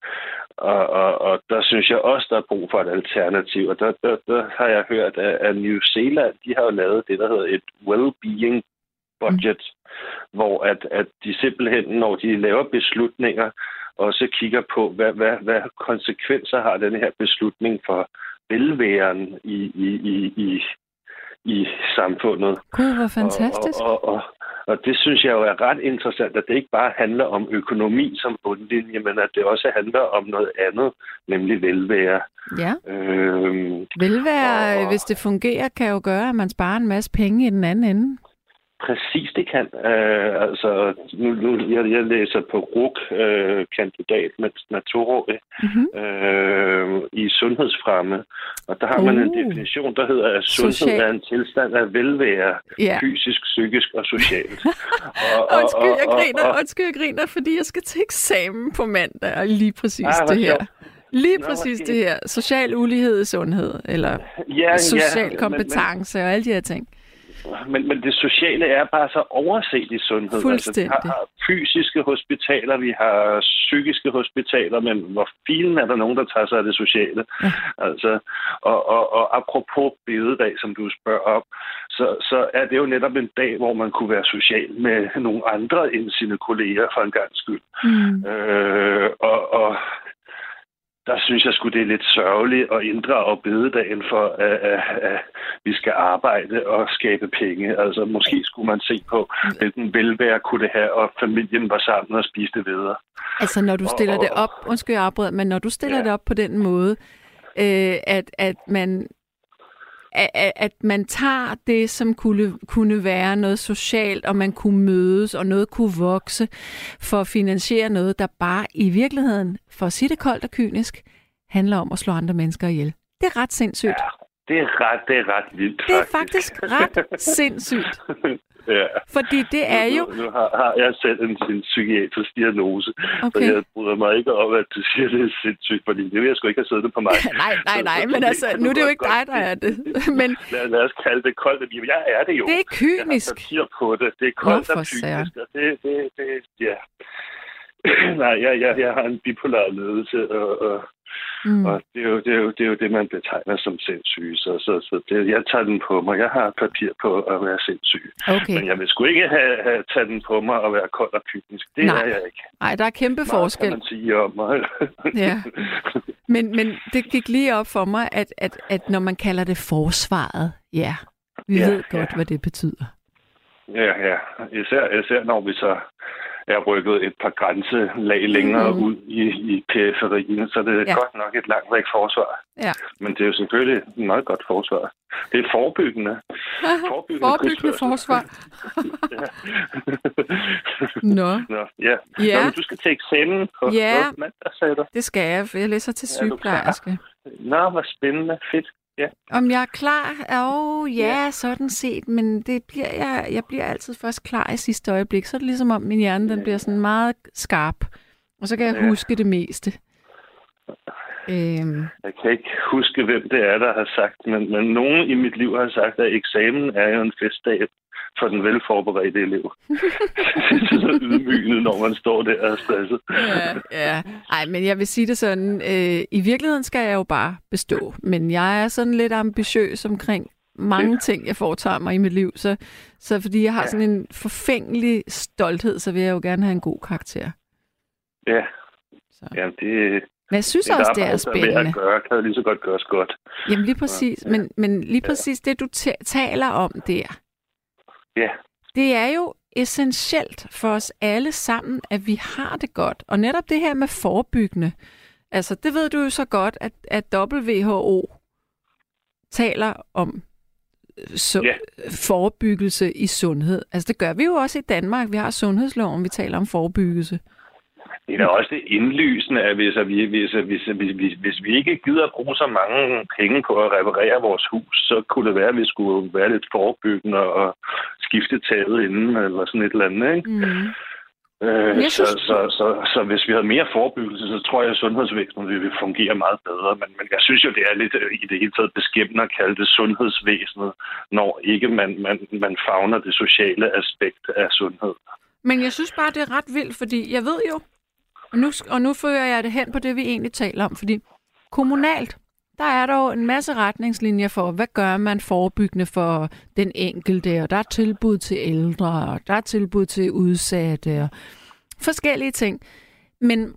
og, og, og der synes jeg også, der er brug for et alternativ. Og der, der, der har jeg hørt, at, at New Zealand, de har jo lavet det, der hedder et well-being budget, mm. hvor at, at de simpelthen, når de laver beslutninger, også kigger på, hvad, hvad, hvad konsekvenser har den her beslutning for velværen i, i, i, i, i samfundet. Gud, hvor fantastisk. Og, og, og, og det synes jeg jo er ret interessant, at det ikke bare handler om økonomi som bundlinje, men at det også handler om noget andet, nemlig velvære. Ja, Øhm, velvære, Og- hvis det fungerer, kan jo gøre, at man sparer en masse penge i den anden ende. Præcis, det kan. Øh, altså, nu, nu, jeg, jeg læser på RUK, øh, kandidat med naturårig, Mm-hmm. øh, i sundhedsfremme. Og der har man en Uh. definition, der hedder, at sundhed Social. er en tilstand af velvære, Ja. fysisk, psykisk og socialt. [LAUGHS] og, Undskyld, jeg og- griner, og- undskyld, jeg griner, fordi jeg skal til eksamen på mandag, og lige præcis Ah, det her. Lige Nå, præcis det her. Social ulighed i sundhed, eller Ja, social ja, kompetence og alle de her ting. Men, men det sociale er bare så overset i sundhed. Altså, vi har fysiske hospitaler, vi har psykiske hospitaler, men hvor filen er der nogen, der tager sig af det sociale? Ja. Altså, og, og, og apropos bededag, som du spørger om, så, så er det jo netop en dag, hvor man kunne være social med nogle andre end sine kolleger for en gang skyld. Mm. Øh, og, og der synes jeg skulle det er lidt sørgeligt at inddrage bededagen for, at, at, at vi skal arbejde og skabe penge. Altså måske skulle man se på, hvilken velvære kunne det have, og familien var sammen og spiste videre. Altså, når du Og- stiller det og- op, undskyld, jeg afbryder, men når du stiller Ja. det op på den måde, øh, at, at man at, at- man tager det, som kunne, kunne være noget socialt, og man kunne mødes, og noget kunne vokse, for at finansiere noget, der bare i virkeligheden, for at sige det koldt og kynisk, handler om at slå andre mennesker ihjel. Det er ret sindssygt. Ja, det er ret, det er ret vildt, Det er faktisk ret [LAUGHS] sindssygt. Ja. Fordi det er jo... Nu, nu har, har jeg selv en, en psykiatrisk diagnose, Okay. så jeg bryder mig ikke om, at du siger, det er sindssygt, fordi det vil jeg sgu ikke have siddet på mig. [LAUGHS] Nej, nej, nej, men altså, nu er det jo ikke dig, der er det. [LAUGHS] Men Lad, lad os kalde det koldt. og- Jeg er det jo. det er Jeg har kynisk. på det. Det er koldt og fysisk, og det, det, det, ja. [CLEARS THROAT] Nej, jeg, jeg, jeg har en bipolar ledelse, og, og, Mm. og det, er jo, det, er jo, det er jo det, man betegner som sindssyg. Så, så, så det, jeg tager den på mig. Jeg har papir på at være sindssyg. Okay. Men jeg vil sgu ikke have, have taget den på mig og være kold og kynisk. Det Nej. er jeg ikke. Nej, der er kæmpe Meget forskel. kan man sige om mig. [LAUGHS] Ja. Men, men det gik lige op for mig, at, at, at når man kalder det forsvaret, ja, vi Ja, ved godt, ja. hvad det betyder. Ja, ja. Især, især når vi så er rykket et par grænselag længere mm. ud i, i periferien, så det er Ja. godt nok et langt væk forsvar. Ja. Men det er jo selvfølgelig et meget godt forsvar. Det er forebyggende. [LAUGHS] Forebyggende, Forebyggende forsvar. ja. [LAUGHS] Nå, Nå, ja. Ja. Nå, men du skal til eksamen på Ja. mandag, sagde du. det skal jeg, for jeg læser til Er sygeplejerske. Nå, hvor spændende. Fedt. Ja. Om jeg er klar? Åh, oh, ja, sådan set, men det bliver jeg, jeg bliver altid først klar i sidste øjeblik. Så er det ligesom om min hjerne den bliver sådan meget skarp, og så kan jeg Ja. huske det meste. Øhm, Jeg kan ikke huske, hvem det er, der har sagt, men, men nogen i mit liv har sagt, at eksamen er jo en festdag for den velforberedte elev. det er så ydmygende, når man står der og er stresset. ja, ja. Ej, men jeg vil sige det sådan, øh, i virkeligheden skal jeg jo bare bestå, men jeg er sådan lidt ambitiøs omkring mange ting, jeg foretager mig i mit liv, så, så fordi jeg har Ja. sådan en forfængelig stolthed, så vil jeg jo gerne have en god karakter. Ja, Så. ja det, Men jeg synes det også, det er spændende. at gøre, kan jo lige så godt gøres godt. Jamen lige præcis, Ja. men, men lige præcis det, du ta- taler om der, Ja, det er jo essentielt for os alle sammen, at vi har det godt. Og netop det her med forebyggende, altså det ved du jo så godt, at, at WHO taler om øh, så, Ja. forebyggelse i sundhed. Altså det gør vi jo også i Danmark. Vi har sundhedsloven, vi taler om forebyggelse. Det er da også det indlysende, at hvis, at vi, hvis, at hvis, hvis, hvis, hvis vi ikke gider at bruge så mange penge på at reparere vores hus, så kunne det være, at vi skulle være lidt forebyggende og skifte taget inden, eller sådan et eller andet, ikke? Mm. Øh, jeg så, synes- så, så, så hvis vi havde mere forebyggelse, så tror jeg, at sundhedsvæsenet ville fungere meget bedre. Men, men jeg synes jo, det er lidt øh, i det hele taget beskæmmende at kalde det sundhedsvæsenet, når ikke man, man, man fagner det sociale aspekt af sundhed. Men jeg synes bare, det er ret vildt, fordi jeg ved jo, og nu, og nu fører jeg det hen på det, vi egentlig taler om, fordi kommunalt, der er der jo en masse retningslinjer for, hvad gør man forebyggende for den enkelte, og der er tilbud til ældre, og der er tilbud til udsatte, og forskellige ting. Men,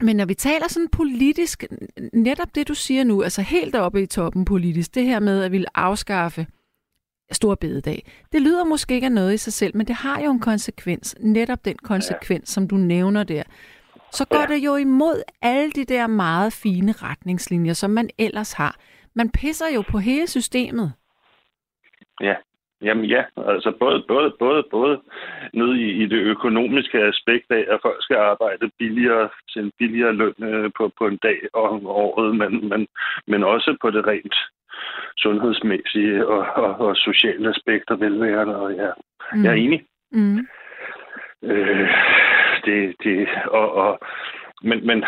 men når vi taler sådan politisk, netop det du siger nu, altså helt oppe i toppen politisk, det her med at ville afskaffe stor bededag. Det lyder måske ikke af noget i sig selv, men det har jo en konsekvens. Netop den konsekvens, ja. som du nævner der. Så går ja. Det jo imod alle de der meget fine retningslinjer, som man ellers har. Man pisser jo på hele systemet. Ja, jamen ja, altså både, både, både, både ned i, i det økonomiske aspekt af, at folk skal arbejde billigere til en billigere løn øh, på, på en dag om året, men, men, men også på det rent sundhedsmæssige og, og, og sociale aspekter, velværende, og ja, mm. jeg er enig. Mm. Øh, det, det, og, og, men, men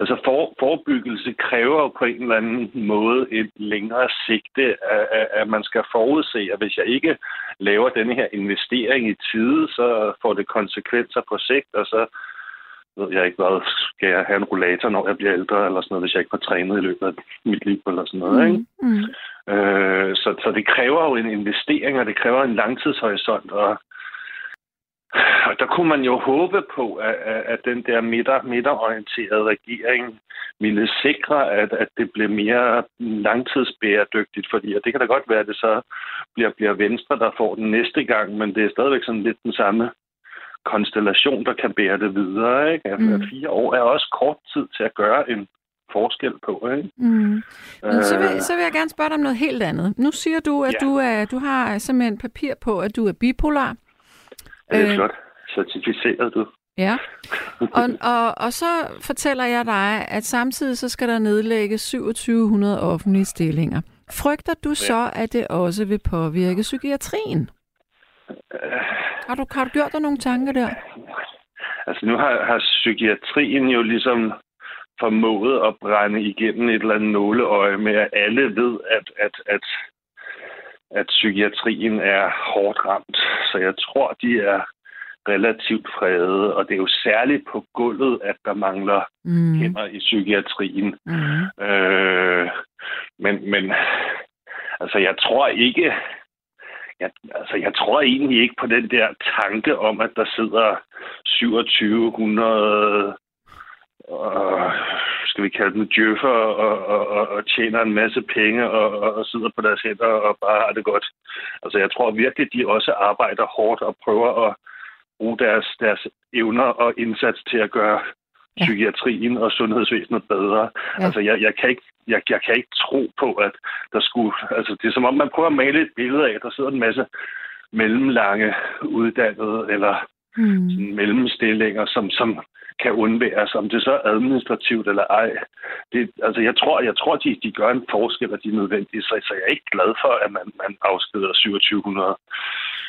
Altså for, forebyggelse kræver jo på en eller anden måde et længere sigte, at, at, at man skal forudse, at hvis jeg ikke laver denne her investering i tide, så får det konsekvenser på sigt, og så ved jeg ikke hvad, skal jeg have en rollator, når jeg bliver ældre, eller sådan noget, hvis jeg ikke har trænet i løbet af mit liv, eller sådan noget, ikke? Mm. Øh, så, så det kræver jo en investering, og det kræver en langtidshorisont, og og der kunne man jo håbe på, at, at, at den der midter, midterorienterede regering ville sikre, at, at det blev mere langtidsbæredygtigt, fordi og det kan da godt være, at det så bliver, bliver Venstre, der får den næste gang, men det er stadigvæk sådan lidt den samme konstellation, der kan bære det videre. Ikke? Altså, Mm. Fire år er også kort tid til at gøre en forskel på. Ikke? Mm. Men så Øh. vil, så vil jeg gerne spørge dig om noget helt andet. Nu siger du, at Ja. du, er, du har simpelthen papir på, at du er bipolar. Det er Øh. flot. Certificeret du. Ja. Og, og, og så fortæller jeg dig, at samtidig så skal der nedlægges 2700 offentlige stillinger. Frygter du så, at det også vil påvirke psykiatrien? Har du, har du gjort dig nogle tanker der? Altså nu har, har psykiatrien jo ligesom formået at brænde igennem et eller andet nåleøje med, at alle ved, at, at, at, at psykiatrien er hårdt ramt. Så jeg tror, de er relativt fredede, og det er jo særligt på gulvet, at der mangler Mm. hænder i psykiatrien. Mm. Øh, men, men altså, jeg tror ikke, jeg, altså, jeg tror egentlig ikke på den der tanke om, at der sidder 2700 og, skal vi kalde dem djøffer og, og, og, og tjener en masse penge og, og, og sidder på deres hænder og bare har det godt. Altså jeg tror virkelig, de også arbejder hårdt og prøver at bruge deres, deres evner og indsats til at gøre Ja. psykiatrien og sundhedsvæsenet bedre. Ja. Altså jeg, jeg, kan ikke, jeg, jeg kan ikke tro på, at der skulle... Altså det er som om, man prøver at male et billede af, at der sidder en masse mellemlange uddannede eller Mm. sådan mellemstillinger, som, som kan undværes, om det så er administrativt eller ej. Det, altså, jeg tror, jeg tror de, de gør en forskel, og de er nødvendige, så, så jeg er ikke glad for, at man, man afskeder 2700.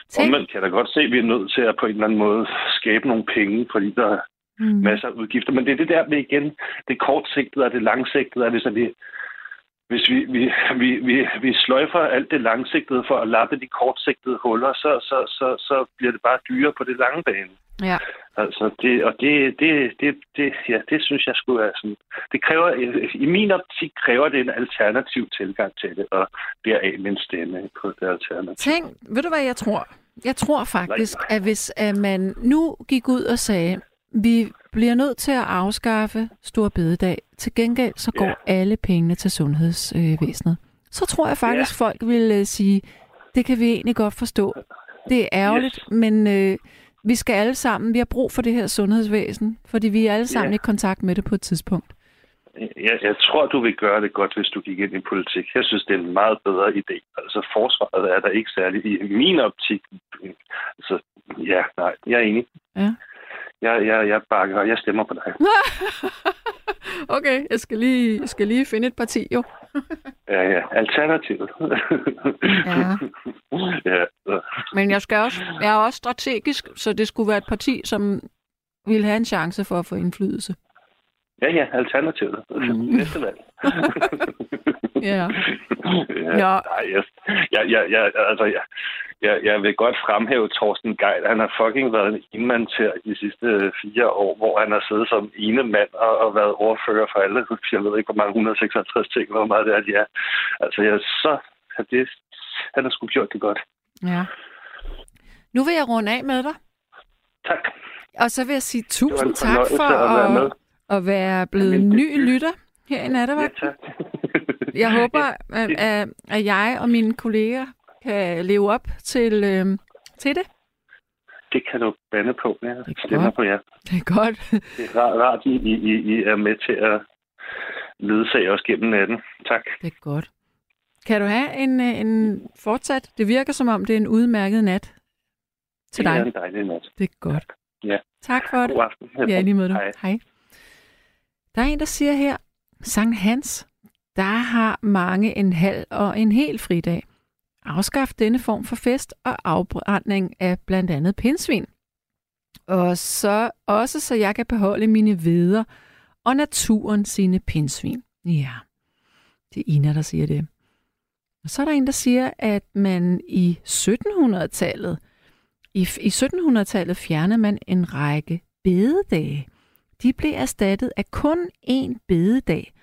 Tænk- Omvendt kan jeg da godt se, at vi er nødt til at på en eller anden måde skabe nogle penge, fordi der er Mm. masser af udgifter. Men det er det der med igen, det kortsigtede og det langsigtede, at hvis, vi, hvis vi, vi, vi, vi, vi sløjfer alt det langsigtede for at lappe de kortsigtede huller, så, så, så, så bliver det bare dyrere på det lange bane. Ja. Altså, det, og det, det, det, det, ja, det synes jeg skulle være sådan. Det kræver, i min optik kræver det en alternativ tilgang til det, og deraf min stemme på det alternativ. Tænk, ved du hvad jeg tror? Jeg tror faktisk, at hvis at man nu gik ud og sagde, vi bliver nødt til at afskaffe Stor Bededag, til gengæld så går Ja. alle pengene til sundhedsvæsenet, så tror jeg faktisk, folk vil øh, sige, det kan vi egentlig godt forstå. Det er ærgerligt, Yes. men øh, vi skal alle sammen, vi har brug for det her sundhedsvæsen, fordi vi er alle sammen Ja. i kontakt med det på et tidspunkt. Jeg, jeg tror, du vil gøre det godt, hvis du gik ind i politik. Jeg synes, det er en meget bedre idé. Altså, forsvaret er der ikke særlig i min optik. Altså, ja, nej, jeg er enig. Ja. Jeg, jeg, jeg bakker, jeg stemmer på dig. [LAUGHS] okay, jeg skal lige, jeg skal lige finde et parti jo. [LAUGHS] Ja, ja. Alternativet. [LAUGHS] Ja. ja. Men jeg, skal også, jeg er også strategisk, så det skulle være et parti, som ville have en chance for at få indflydelse. Ja, ja, alternativet. Mm. [LAUGHS] Næste valg. [LAUGHS] Ja. ja. Ja. Nej, jeg, jeg, jeg, jeg, altså, jeg, jeg, jeg vil godt fremhæve Torsten Geil. Han har fucking været en enmand til de sidste fire år, hvor han har siddet som ene mand og, og været ordfører for alle. Jeg ved ikke, hvor mange 156 ting, hvor meget det er, de er. Altså, jeg, så, det, han har sgu gjort det godt. ja. Nu vil jeg runde af med dig, Tak. og så vil jeg sige tusind tak for at at, at være blevet Jamen, det- ny lytter her i Ja, Nattevagt. tak. [LAUGHS] Jeg håber, at, at, at jeg og mine kolleger kan leve op til, øh, til det. Det kan du bande på. Ja. er Stemmer godt. på jer. Det er godt. Det er rart, rart I, I, I er med til at ledsage os gennem natten. Tak. Det er godt. Kan du have en, øh, en fortsat? Det virker som om, det er en udmærket nat til Det er dig. en dejlig nat. Det er godt. Ja. Tak for det. God aften. Ja, lige med dig. Hej. Hej. Der er en, der siger her, Sankt Hans, der har mange en halv og en hel fridag. Afskaf denne form for fest og afbrænding af blandt andet pindsvin. Og så også så jeg kan beholde mine veder og naturen sine pindsvin. Ja, det er Ina, der siger det. Og så er der en, der siger, at man i 1700-tallet, i, i 1700-tallet fjernede man en række bededage. De blev erstattet af kun én bededag.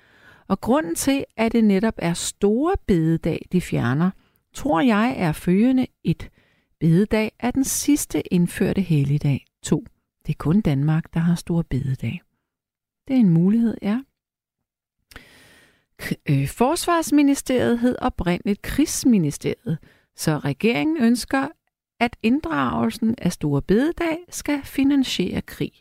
Og grunden til, at det netop er store bededag, de fjerner, tror jeg er følgende et. Bededag er den sidste indførte helligdag. 2. Det er kun Danmark, der har store bededag. Det er en mulighed, ja. Øh, Forsvarsministeriet hed oprindeligt Krigsministeriet, så regeringen ønsker, at inddragelsen af Store Bededag skal finansiere krig.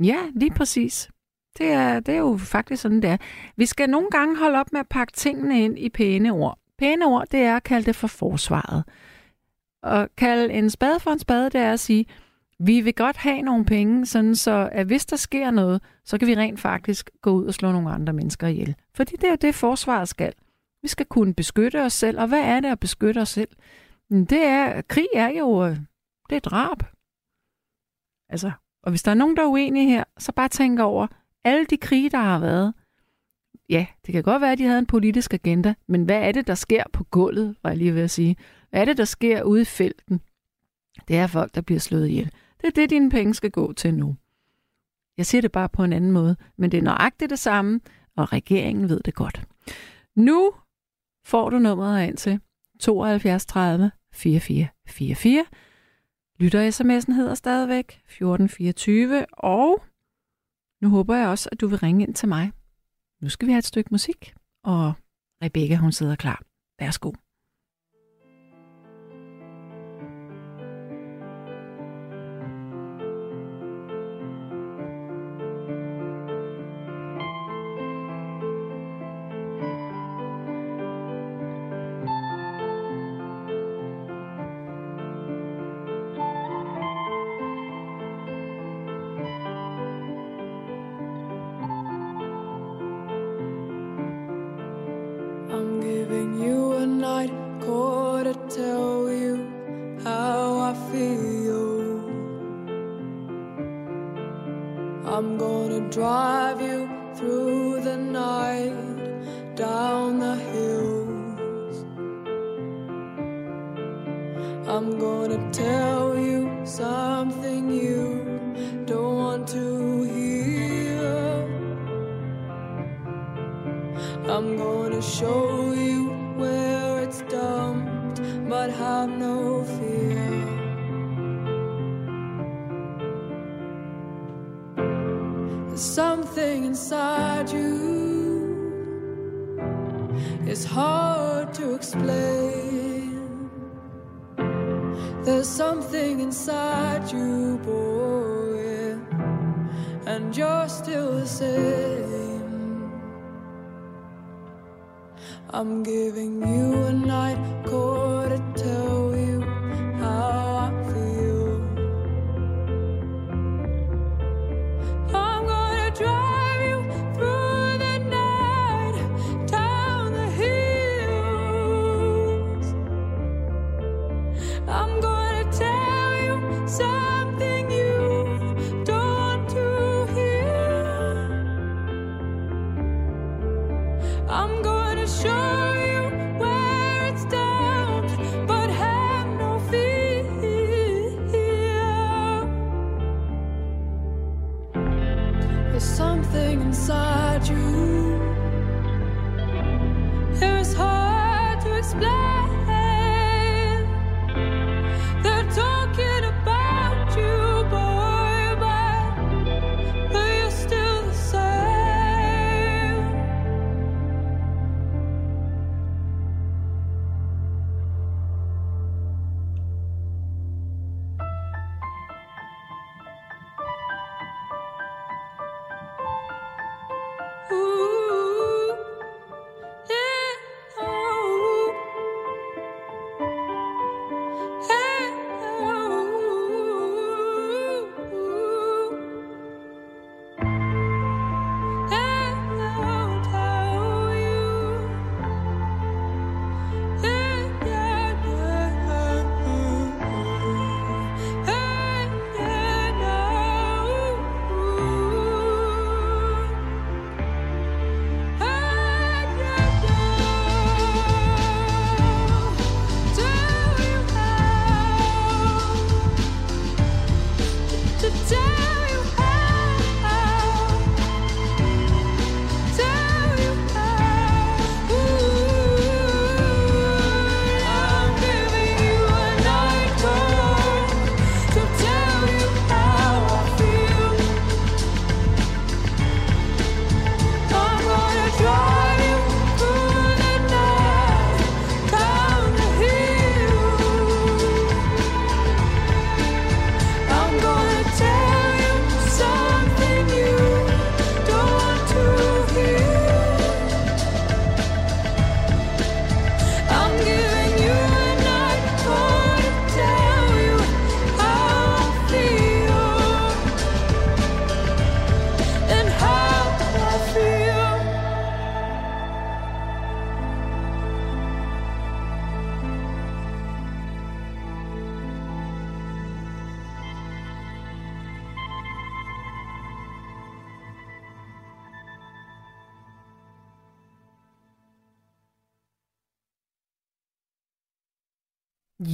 Ja, lige præcis. Det er, det er jo faktisk sådan, det er. Vi skal nogle gange holde op med at pakke tingene ind i pæne ord. Pæne ord, det er at kalde det for forsvaret. Og kalde en spade for en spade, det er at sige, vi vil godt have nogle penge, sådan så at hvis der sker noget, så kan vi rent faktisk gå ud og slå nogle andre mennesker ihjel. Fordi det er jo det, forsvaret skal. Vi skal kunne beskytte os selv, og hvad er det at beskytte os selv? Det er, krig er jo, øh, det er drab. Altså, og hvis der er nogen, der er uenige her, så bare tænk over, alle de krige, der har været, ja, det kan godt være, at de havde en politisk agenda, men hvad er det, der sker på gulvet, var jeg lige ved at sige? Hvad er det, der sker ude i felten? Det er folk, der bliver slået ihjel. Det er det, dine penge skal gå til nu. Jeg siger det bare på en anden måde, men det er nøjagtigt det samme, og regeringen ved det godt. Nu får du nummeret ind til 72 30 44 44. Lytter sms'en hedder stadigvæk 1424, og nu håber jeg også, at du vil ringe ind til mig. Nu skal vi have et stykke musik, og Rebecca hun sidder klar. Værsgo.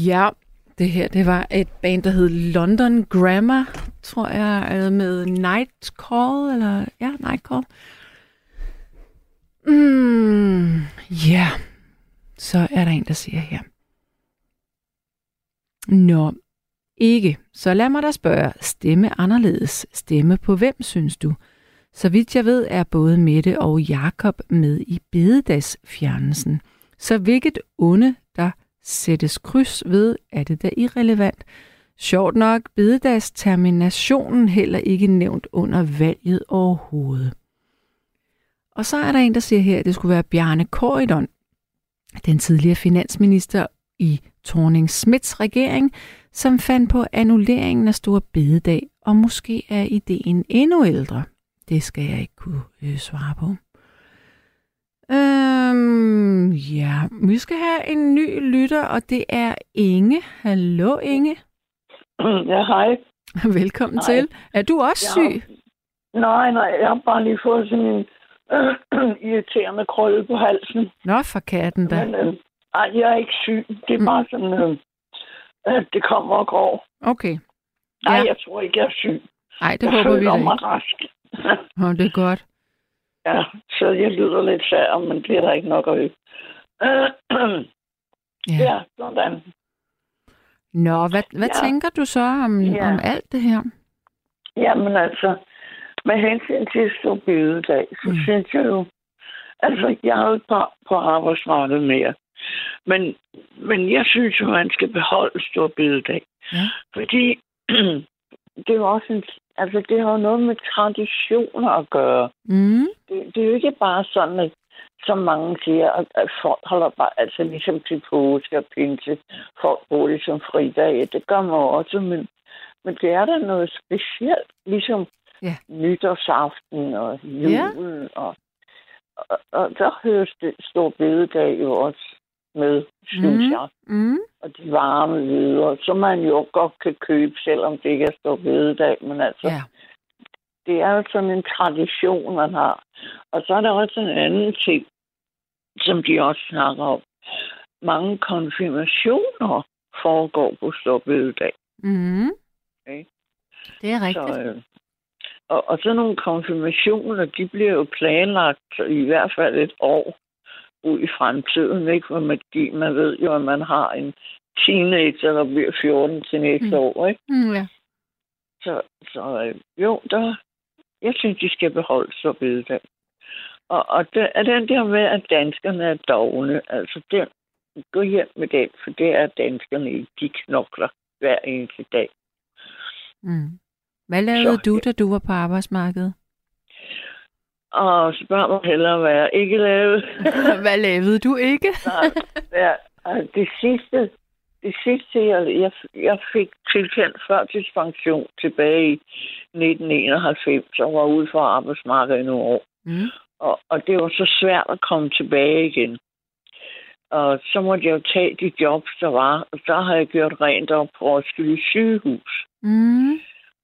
Ja, det her, det var et band, der hed London Grammar, tror jeg, øh, med Night Call, eller ja, Night Call. Mm, ja, yeah. så er der en, der siger her. Nå, ikke. Så lad mig da spørge, stemme anderledes. Stemme på hvem, synes du? Så vidt jeg ved, er både Mette og Jakob med i bededagsfjernelsen. Så hvilket onde, sættes kryds ved, er det da irrelevant. Sjovt nok, bededagsterminationen heller ikke nævnt under valget overhovedet. Og så er der en, der siger her, at det skulle være Bjarne Korydon, den tidligere finansminister i Torning Smits regering, som fandt på annulleringen af Store Bededag, og måske er ideen endnu ældre. Det skal jeg ikke kunne øh, svare på. Øhm, ja, vi skal have en ny lytter, og det er Inge. Hallo Inge. [CLEARS THROAT] Ja, hej. Velkommen hej. til. Er du også Jeg syg? Nej, nej, jeg har bare lige fået sådan en øh, [CLEARS THROAT] irriterende krølle på halsen. Nå, for katten da. Men øh, ej, jeg er ikke syg. Det er bare sådan, øh, at det kommer og går. Okay. Nej, Ja. jeg tror ikke, jeg er syg. Ej, det jeg håber vi da ikke. mig rask. [LAUGHS] Åh, det er godt. Ja, så jeg lyder lidt sær, men det er der ikke nok at øve. Ja. ja, sådan. Nå, hvad, hvad Ja. tænker du så om, Ja. om alt det her? Jamen altså, med hensyn til stor bededag, så Mm. synes jeg jo, altså jeg er jo ikke på, på arbejdsmarkedet mere. Men, men jeg synes jo, man skal beholde stor bededag. Ja. Fordi [CLEARS THROAT] det er jo også en, altså det har jo noget med traditioner at gøre. Mm. Det, det er jo ikke bare sådan, at som mange siger, at, at folk holder bare, altså ligesom til påske og pinse, folk bruger det som fridag. Det gør man også, men, men det er da noget specielt, ligesom Ja. nytårsaften og julen. Ja. Og, og, og der høres det stor bededag jo også med, synes Mhm. jeg. Mm. Og de varme videre, som man jo godt kan købe, selvom det ikke er stor bededag. Men altså, Ja. det er jo sådan en tradition, man har. Og så er der også en anden ting, som de også snakker om. Mange konfirmationer foregår på stor bededag. Mm. Okay. Det er rigtigt. Så, øh, og, og sådan nogle konfirmationer, de bliver jo planlagt i hvert fald et år ud i fremtiden, ikke? For man, de, man ved jo, at man har en teenager, der bliver 14 til næste Mm. år, ikke? Mm, ja. Så, så øh, jo, der, jeg synes, de skal beholde så bededag. Og, og det, er den der med, at danskerne er dogne, altså den, gå hjem med den, for det er danskerne ikke. De knokler hver eneste dag. Mm. Hvad lavede Så, du, da du var på arbejdsmarkedet? Og spørg mig hellere, hvad jeg ikke lavede. [LAUGHS] Hvad lavede du ikke? [LAUGHS] Ja, altså, det sidste, det sidste jeg, jeg, jeg fik tilkendt førtidspension tilbage i 1991, og var ude for arbejdsmarkedet i nogle år. Mm. Og, og det var så svært at komme tilbage igen. Og så måtte jeg jo tage de jobs, der var. Og så har jeg gjort rent op på Roskilde sygehus. Mm.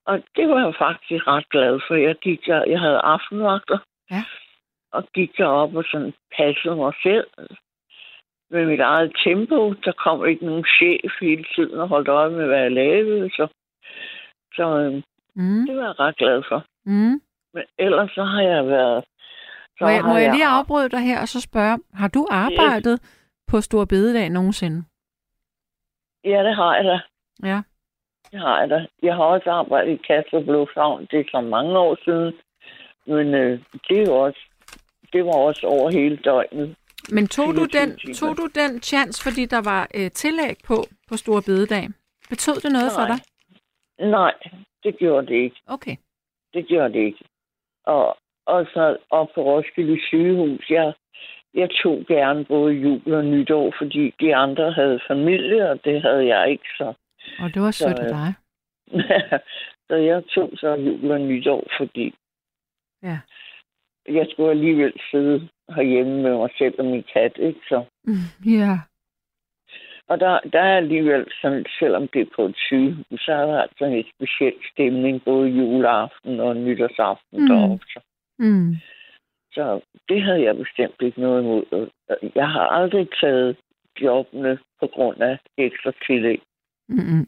Og det var jeg faktisk ret glad for. Jeg, gik der, jeg havde aftenvagter. Ja. Og gik derop og sådan passede mig selv. Med mit eget tempo. Der kom ikke nogen chef hele tiden og holdt øje med, hvad jeg lavede. Så, så øhm, Mm. det var jeg ret glad for. Mm. Men ellers så har jeg været... Så Må jeg, må har jeg lige afbryde dig her og så spørge, har du arbejdet på Stor Bededag nogensinde? Ja, det har jeg da. Ja. Det har jeg da. Jeg har også arbejdet i Kastrup Lufthavn. Det er så mange år siden. Men øh, det, jo også, det var også over hele døgnet. Men tog du, 24 den, timer. tog du den chance, fordi der var øh, tillæg på på Stor Bededag? Betød det noget for Nej. dig? Nej, det gjorde det ikke. Okay. Det gjorde det ikke. Og, og så op på Roskilde sygehus, jeg, jeg tog gerne både jul og nytår, fordi de andre havde familie, og det havde jeg ikke, så, Og det var sødt af øh, dig. [LAUGHS] så jeg tog så jul og nytår, fordi Ja. jeg skulle alligevel sidde herhjemme med mig selv og min kat, ikke? Så, Ja. og der, der er alligevel sådan, selvom det er på et sygehus, så er der altså en speciel stemning, både juleaften og nytårsaften Mm. mm. deroppe. Så. Mm. Så det havde jeg bestemt ikke noget imod. Jeg har aldrig taget jobbene på grund af ekstra tillæg. Mm-mm.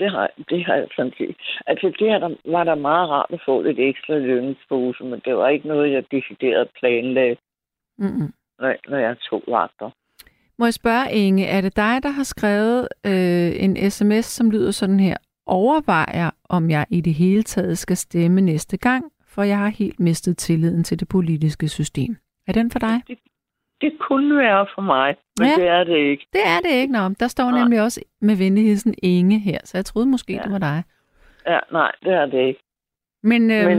Det har, det har jeg sådan set. Altså, det her, der, var der meget rart at få lidt ekstra lønningspose, men det var ikke noget, jeg decideret planlagde, Mm-mm. når, når jeg tog vagter. Må jeg spørge, Inge, er det dig, der har skrevet øh, en sms, som lyder sådan her? Overvejer, om jeg i det hele taget skal stemme næste gang, for jeg har helt mistet tilliden til det politiske system. Er den for dig? Det kunne være for mig, men ja. det er det ikke. Det er det ikke, Nå, Der står Nej. nemlig også med venligheden Inge her, så jeg troede måske, Ja. det var dig. Ja, nej, det er det ikke. Men, øh, Men,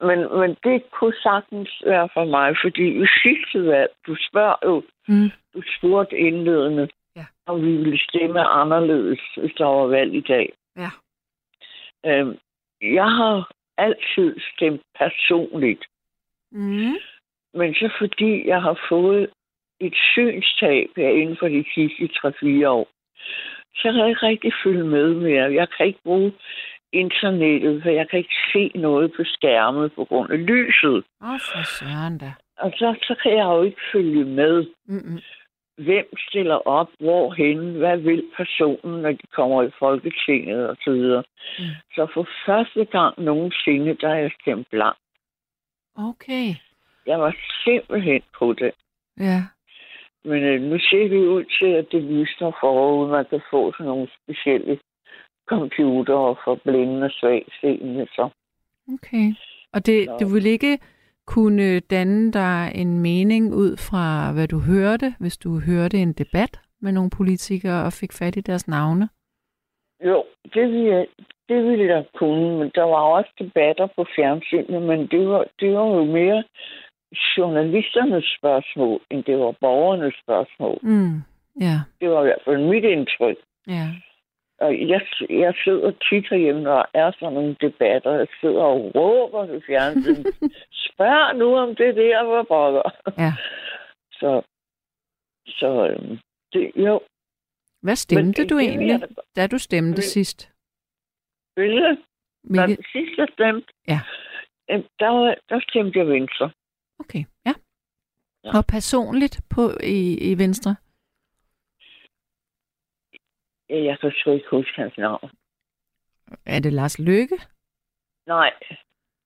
men, men det kunne sagtens være for mig, fordi i sidste valg, du spørger jo, mm, du spurgte indledende, Ja. om vi ville stemme anderledes, hvis der var valg i dag. Ja. Øhm, jeg har altid stemt personligt, mm, men så fordi jeg har fået et synstab her inden for de sidste 3-4 år, så kan jeg ikke rigtig følge med mere. Jeg kan ikke bruge internettet, for jeg kan ikke se noget på skærmet på grund af lyset. Åh, for søren da. Og så, så kan jeg jo ikke følge med. Mm-mm. Hvem stiller op, hvorhen, hvad vil personen, når de kommer i Folketinget og så videre. Mm. Så for første gang nogensinde, der er jeg stemt blank. Okay. Jeg var simpelthen på det. Ja. Men øh, nu ser vi ud til, at det lysner forud. Man kan få sådan nogle specielle computere for blinde og svagtseende. Så Okay. Og det, Nå. du vil ikke kunne danne dig en mening ud fra, hvad du hørte, hvis du hørte en debat med nogle politikere og fik fat i deres navne? jo, det ville, jeg, det ville jeg kunne. Men der var også debatter på fjernsynet, men det var, det var jo mere journalisternes spørgsmål, end det var borgernes spørgsmål. Mm. Ja, Det var i hvert fald mit indtryk. ja. Og jeg, jeg sidder tit herhjemme, der er sådan nogle debatter. Jeg sidder og råber til fjernsynet. [LAUGHS] Spørg nu om det der, hvor pokker. Ja. Så, så øhm, det, jo. Hvad stemte Men du det egentlig, jeg da da du stemte vil- sidst? Når Hvilket? den sidste stemte, Ja. øhm, der, var, der stemte jeg venstre. Okay, ja. Ja. Og personligt på i, i Venstre? Jeg kan sgu ikke huske hans navn. Er det Lars Løkke? Nej.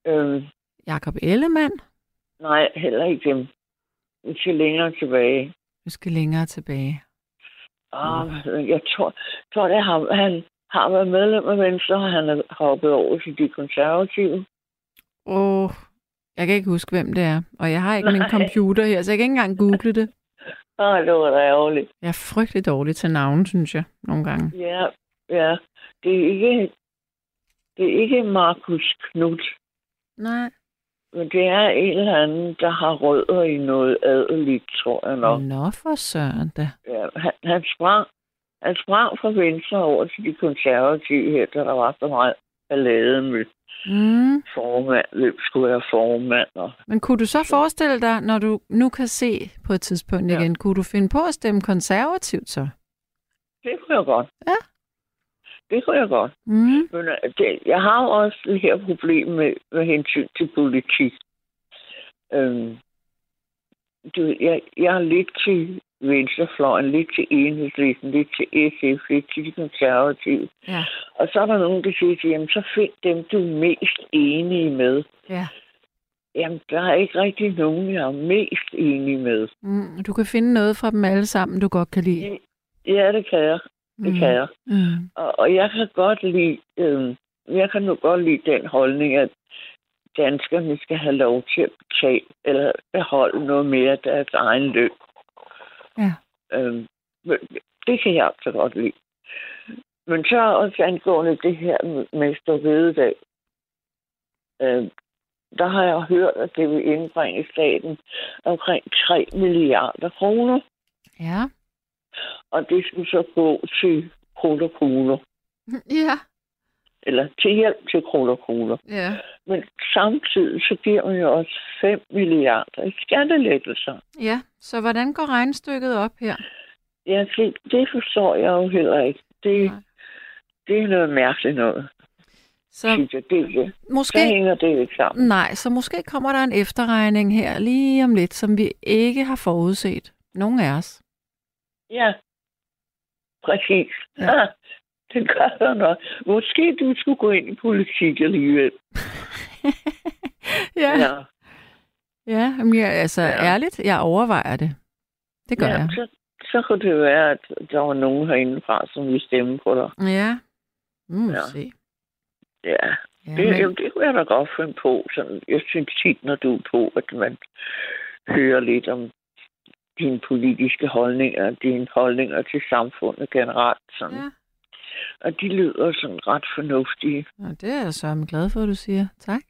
Øhm, Jakob Ellemann? nej, heller ikke dem. Vi skal længere tilbage. Vi skal længere tilbage. Ah, jeg tror, tror det er ham. Han har været medlem af Venstre, og han er hoppet over til de konservative. Åh, oh, jeg kan ikke huske, hvem det er. Og jeg har ikke min Nej. computer her, så jeg kan ikke engang google det. [LAUGHS] Ah, det var da ærgerligt. Jeg er frygtelig dårlig til navn, synes jeg, nogle gange. Ja, ja. Det er ikke, det er ikke Markus Knudt, Nej. men det er en eller anden, der har rødder i noget adeligt, tror jeg nok. Nå, for søren da. Ja, han, han, sprang, han sprang fra Venstre over til de konservative her, da der var så meget ballade med Mm. formand, hvem skulle være formand. Og, Men kunne du så forestille dig, når du nu kan se på et tidspunkt Ja. igen, kunne du finde på at stemme konservativt så? det kunne jeg godt. Ja. Det kunne jeg godt. Mm. Men øh, det, jeg har jo også det her problem med, med hensyn til politik. Øhm, du, jeg, jeg er lidt til venstrefløjen, lidt til enhedslisten, lidt til SF, lidt til de konservative. Ja. Og så er der nogen, der siger, jamen så find dem, du er mest enige med. Ja. Jamen, der er ikke rigtig nogen, jeg er mest enig med. Mm. Du kan finde noget fra dem alle sammen, du godt kan lide. Ja, det kan jeg. Det Mm. kan jeg. Mm. Og, og jeg kan godt lide, øh, jeg kan nu godt lide den holdning, at danskerne skal have lov til at betale, eller beholde noget mere af deres egen løn. Ja. Øh, det kan jeg altså godt lide. Men så også angående det her med- med Storvededag. Øh, der har jeg hørt, at det vil indbringe staten omkring 3 milliarder kroner. Ja. Og det skulle så gå til krudt og kugler. Ja. Eller til hjælp til og kugler. Ja. Men samtidig så giver man jo også 5 milliarder i skattelettelser. Ja. Så hvordan går regnstykket op her? Ja, det, det forstår jeg jo heller ikke. Det, Nej. det er noget mærkeligt noget. Så jeg. Det, det, så måske... hænger det ikke sammen. Nej, så måske kommer der en efterregning her lige om lidt, som vi ikke har forudset. Nogen af os. Ja. Præcis. Ja. [LAUGHS] Det gør der nok. Måske du skulle gå ind i politik alligevel. [LAUGHS] ja. Ja. Ja, men jeg, altså Ja. ærligt, jeg overvejer det. Det gør ja, jeg. Så, så kunne det være, at der var nogen herindefra, som ville stemme på dig. Ja. Mm, ja. Se. Ja, Ja, det, men, men... det kunne jeg da godt finde på. Sådan, jeg synes tit, når du er på, at man hører lidt om dine politiske holdninger, dine holdninger til samfundet generelt. Sådan. ja. Og de lyder sådan ret fornuftige. Og det er jeg så glad for, at du siger. Tak.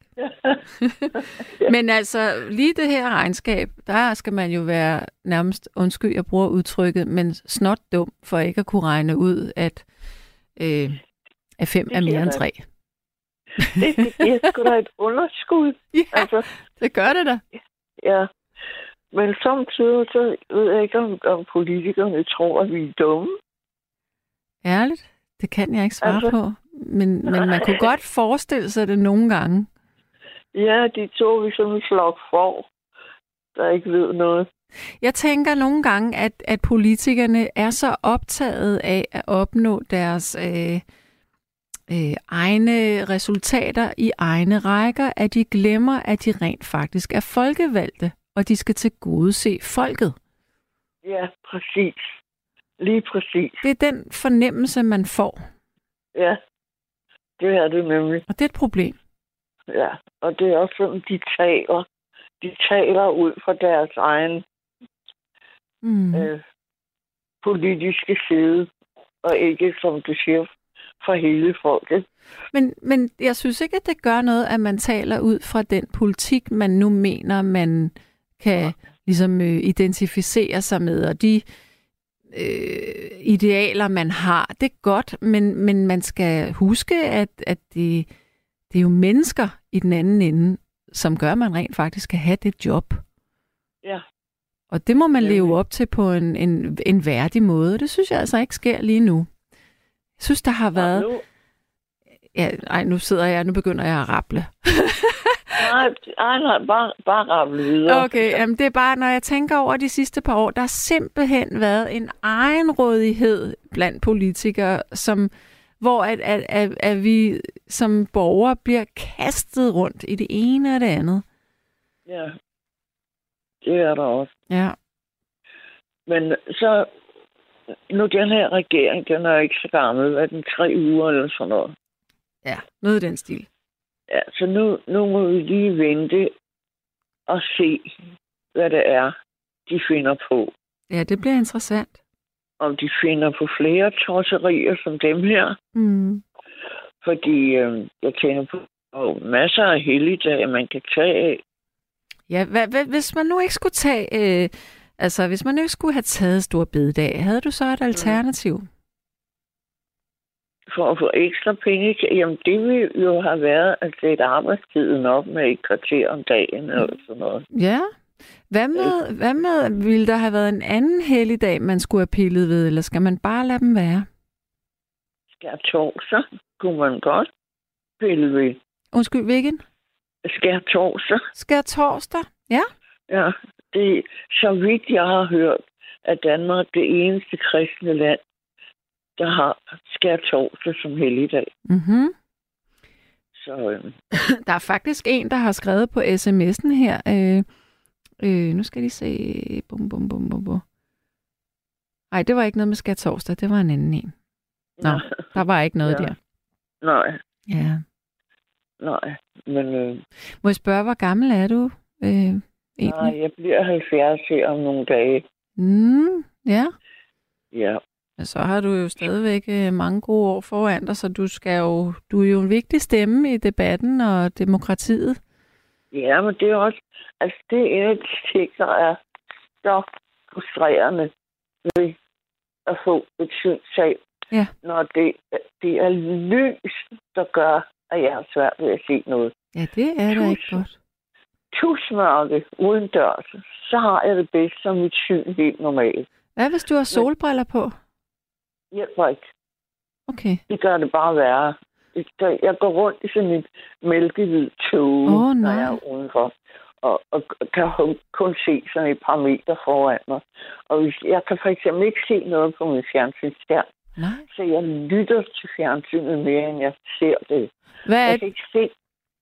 [LAUGHS] Men altså, lige det her regnskab, der skal man jo være nærmest, undskyld, jeg bruger udtrykket, men snot dum for ikke at kunne regne ud, at, øh, at fem Det er mere giver end tre. [LAUGHS] Det, det, det er sgu da et underskud. [LAUGHS] Ja, Altså, det gør det da. ja. Men samtidig så ved jeg ikke, om, om politikerne tror, at vi er dumme. Ærligt, det kan jeg ikke svare Altså- på. Men, men man kunne [LAUGHS] godt forestille sig det nogle gange. Ja, de to vi som en flok får, der ikke ved noget. Jeg tænker nogle gange, at, at politikerne er så optaget af at opnå deres øh, øh, egne resultater i egne rækker, at de glemmer, at de rent faktisk er folkevalgte, og de skal til gode se folket. Ja, præcis. Lige præcis. Det er den fornemmelse, man får, Ja, det er det nemlig. og det er et problem. Ja, og det er også sådan, de taler. De taler ud fra deres egen Mm. øh, politiske side, og ikke, som du siger, for hele folket. Men, men jeg synes ikke, at det gør noget, at man taler ud fra den politik, man nu mener, man kan ligesom øh, identificere sig med, og de øh, idealer, man har. Det er godt, men, men man skal huske, at, at det, det er jo mennesker i den anden ende, som gør, at man rent faktisk kan have det job. Ja. Og det må man leve op til på en, en, en værdig måde. Det synes jeg altså ikke sker lige nu. Jeg synes, der har været... Ja, ej, nu sidder jeg, nu begynder jeg at rapple. [LAUGHS] nej, nej, nej, bare, bare ramle videre. Okay, jamen det er bare, når jeg tænker over de sidste par år, der har simpelthen været en egenrådighed blandt politikere, som, hvor at, at, at, at vi som borgere bliver kastet rundt i det ene og det andet. Ja, det er der også. Ja, Men så, nu den her regering, den er ikke så gammel, hvad den tre uger eller sådan noget. ja noget i den stil. Ja, så nu, nu må vi lige vente og se, hvad det er, de finder på. Ja, det bliver interessant. Om de finder på flere tosserier som dem her. Mm. Fordi øh, jeg tænker på og masser af helligdage, man kan tage af. Ja, hvad, hvad, hvis man nu ikke skulle tage, øh, altså hvis man ikke skulle have taget stor bededag, havde du så et alternativ? For at få ekstra penge, jamen det ville jo have været at sætte arbejdstiden op med et kvarter om dagen eller sådan noget. Ja. Hvad med, hvad med, ville der have været en anden helligdag, man skulle have pillet ved, eller skal man bare lade dem være? Skær torsdag kunne man godt pille ved. Undskyld, hvilken? Skær torsdag? Ja. ja. Det, så vidt jeg har hørt, er Danmark det eneste kristne land, der har skær torsdag som helligdag. Mm-hmm. Så øh, [LAUGHS] Der er faktisk en, der har skrevet på sms'en her. Øh, øh, nu skal de se. Bum, bum, bum, bum, bum. Nej, det var ikke noget med skat torsdag. Det var en anden en. Nå, der var ikke noget Ja. der. nej, Ja. nej. Men øh, Må jeg spørge, hvor gammel er du? Øh, egentlig? nej, jeg bliver 70 her om nogle dage. Mm, ja. Ja, Men så har du jo stadigvæk øh, mange gode år foran dig, så du skal jo, du er jo en vigtig stemme i debatten og demokratiet. Ja, men det er også, altså det er en af de ting, der er så frustrerende ved at få et synstab, Ja. når det, det er lys, der gør, at jeg har svært ved at se noget. Ja, det er da ikke godt. Tusmørke uden dørs, så har jeg det bedst som mit syn helt normalt. Hvad hvis du har solbriller på? Hjælper ikke. Okay. Det gør det bare værre. Jeg- Jeg går rundt i sådan et mælkehvid tog, når nej. jeg er udenfor. og, og kan kun se sådan et par meter foran mig. Og hvis, jeg kan for eksempel ikke se noget på min fjernsynsskærm, Nej. så jeg lytter til fjernsynet mere, end jeg ser det. Hvad er, Jeg kan ikke se.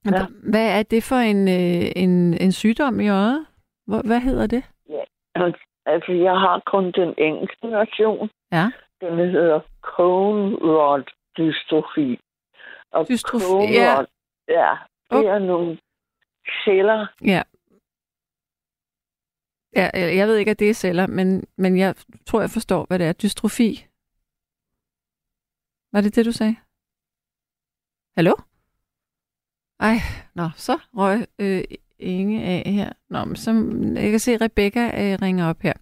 Ja. hvad er det for en, øh, en, en sygdom i øjet? Hvad hedder det? [CLEARS THROAT] Altså, jeg har kun den engelske version. Ja. Den hedder cone rod dystrophy. Og Dystrofi, cone ja. rod, ja, det er nogle celler. Ja. Ja, jeg jeg ved ikke, at det er celler, men, men jeg tror, jeg forstår, hvad det er. Dystrofi. Var det det, du sagde? Hallo? Ej, nå, så røg øh, Inge af her. Nå, men så, jeg kan se, at Rebecca øh, ringer op her.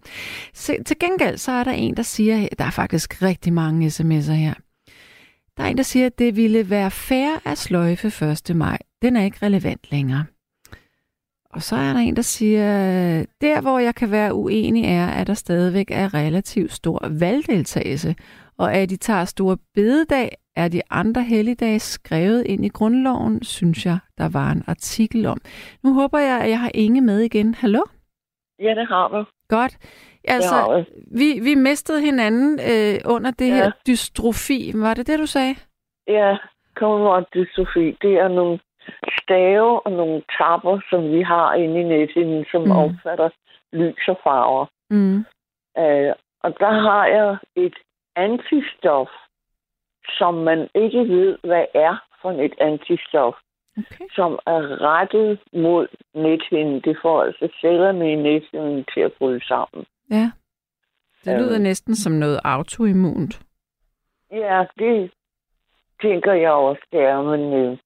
Se, til gengæld, så er der en, der siger, der er faktisk rigtig mange sms'er her. Der er en, der siger, at det ville være fair at sløjfe 1. maj. Den er ikke relevant længere. Og så er der en, der siger, der hvor jeg kan være uenig er, at der stadigvæk er relativt stor valgdeltagelse, og at de tager store bededag, er de andre helligdage skrevet ind i grundloven, synes jeg, der var en artikel om. Nu håber jeg, at jeg har Inge med igen. Hallo? Ja, det har du. Godt. Altså, vi, vi mistede hinanden øh, under det Ja. her dystrofi. Var det det, du sagde? Ja, cone rod dystrophy. Det er nogle stave og nogle tapper, som vi har inde i nethinden, som mm. opfatter lys og farver. Mm. Øh, og der har jeg et antistof, som man ikke ved, hvad er for et antistof, Okay. som er rettet mod nethinden. Det får altså cellerne i nethinden til at bryde sammen. Ja. Det Øh. lyder næsten som noget autoimmunt. Ja, det tænker jeg også, det er, men øh,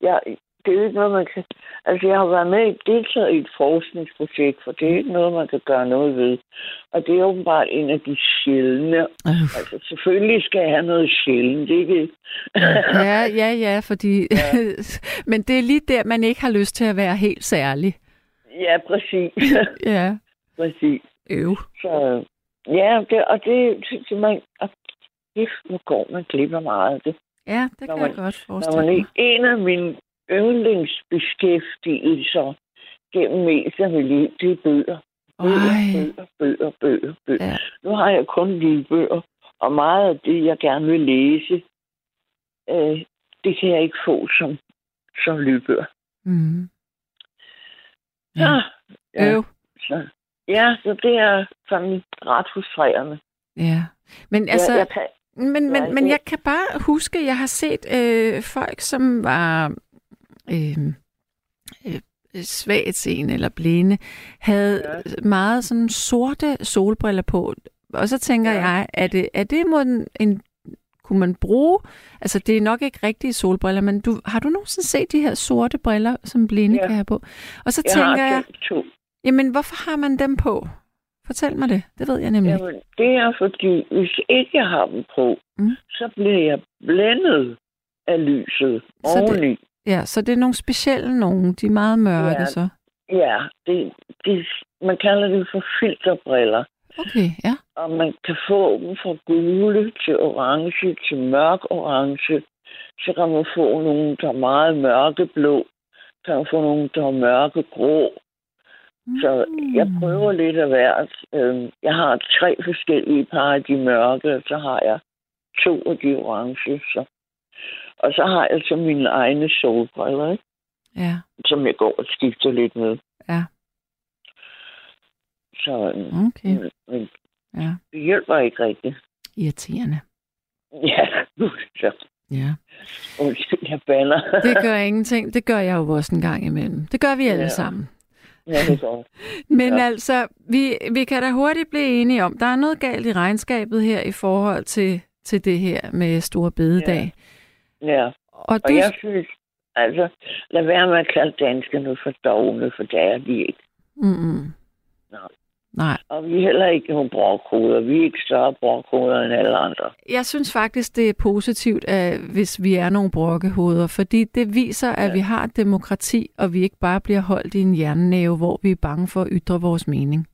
jeg, det er jo ikke noget, man kan... Altså, jeg har været med i deltaget i et forskningsprojekt, for det er ikke noget, man kan gøre noget ved. Og det er åbenbart en af de sjældne. Øh. Altså, selvfølgelig skal jeg have noget sjældent, ikke? Ja, ja, ja, fordi... Ja. [LAUGHS] Men det er lige der, man ikke har lyst til at være helt særlig. ja, præcis. Ja. [LAUGHS] præcis. Øv. Så, ja, det, og det, det man, og det, nu går man glip af meget af det. Ja, det kan man- jeg godt forestille mig. ikke, en af mine yndlingsbeskæftigelser gennem mest af mit liv, det er bøger. Bøger, bøger, bøger, bøger, bøger. ja. Nu har jeg kun lydbøger, og meget af det, jeg gerne vil læse, øh, det kan jeg ikke få som, som lydbøger. Mm. Ja. Ja. Ja, Øv. så, ja, så det er sådan ret frustrerende. Ja. Men altså... Altså, jeg, jeg kan, Men, men, men jeg kan bare huske, at jeg har set øh, folk, som var øh, øh, svagtseende eller blinde, havde Ja. meget sådan sorte solbriller på. Og så tænker Ja. jeg, er det, er det en, en kunne man bruge, altså det er nok ikke rigtige solbriller, men du, har du nogensinde set de her sorte briller, som blinde Ja. kan have på? Og så jeg tænker har jeg, to. jamen hvorfor har man dem på? Fortæl mig det, det ved jeg nemlig. Jamen, det er fordi, hvis ikke jeg har dem på, Mm. så bliver jeg blændet af lyset Så det- oveni. Ja, så det er nogle specielle nogen, de er meget mørke Ja. så. Ja, det, det, man kalder det for filterbriller. Okay, ja. Og man kan få dem fra gule til orange til mørk orange. Så kan man få nogle, der er meget mørkeblå. Kan man få nogle, der er mørkegrå. Så jeg Mm. prøver lidt af hvert. Øhm, Jeg har tre forskellige par af de mørke, og så har jeg to af de orange. Så. Og så har jeg så mine egne solbriller, ikke? Ja, som jeg går og skifter lidt med. ja, Så øhm, okay. men Ja, det hjælper ikke rigtigt. irriterende. Ja, [LAUGHS] så Ja. undskyld, jeg banner. [LAUGHS] Det gør ingenting. Det gør jeg jo også en gang imellem. Det gør vi alle Ja. sammen. ja, det er godt. [LAUGHS] Men Ja. altså, vi, vi kan da hurtigt blive enige om, der er noget galt i regnskabet her i forhold til, til det her med store bededag. Ja, Og og du, jeg synes, altså, lad være med at kalde danskerne for dogne, for det er de ikke. Mm-mm. Nej. Nej. Og vi er heller ikke nogle brokkoder. Vi er ikke større brokkoder end alle andre. Jeg synes faktisk, det er positivt, at, hvis vi er nogle brokkehoveder, fordi det viser, at Ja. vi har et demokrati, og vi ikke bare bliver holdt i en jernnæve, hvor vi er bange for at ytre vores mening.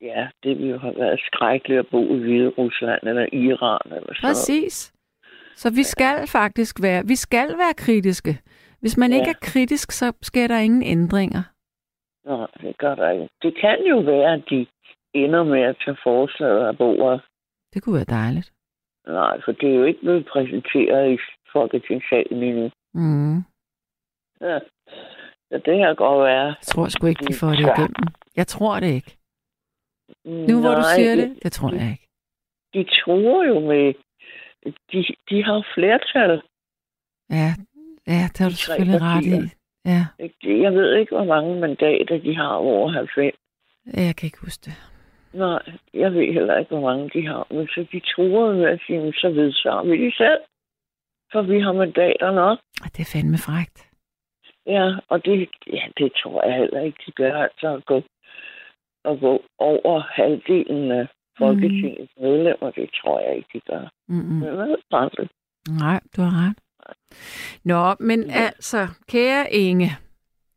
Ja, det ville jo have været skrækkeligt at bo i Hvide Rusland eller Iran eller sådan noget. Præcis. Så vi skal faktisk være, vi skal være kritiske. Hvis man Ja. ikke er kritisk, så sker der ingen ændringer. Nej, det gør der ikke. Det kan jo være, at de ender med at tage forslaget af bordet. Det kunne være dejligt. Nej, for det er jo ikke blevet præsenteret i Folketingssalen endnu. Mm. Ja. Så det her godt være. Jeg tror sgu ikke, de får det Ja. igennem. Jeg tror det ikke. Nu hvor du Nej, siger det, det tror jeg ikke. De tror jo med... De, de har flertal. Ja, ja det har du De selvfølgelig ret i. Ja? Jeg ved ikke, hvor mange mandater de har over 90. jeg kan ikke huske det. Nej, jeg ved heller ikke, hvor mange de har. Men så de tror med at sige, så vedtager vi det selv. For vi har mandater nok. Og det er fandme frægt. Ja, og det, ja, det tror jeg heller ikke, de gør. Altså at gå, at gå over halvdelen af Folketingets mm. medlemmer, det tror jeg ikke, de gør. Mm-mm. Men hvad ved aldrig. Nej, du har ret. Nå, men Ja. altså, kære Inge,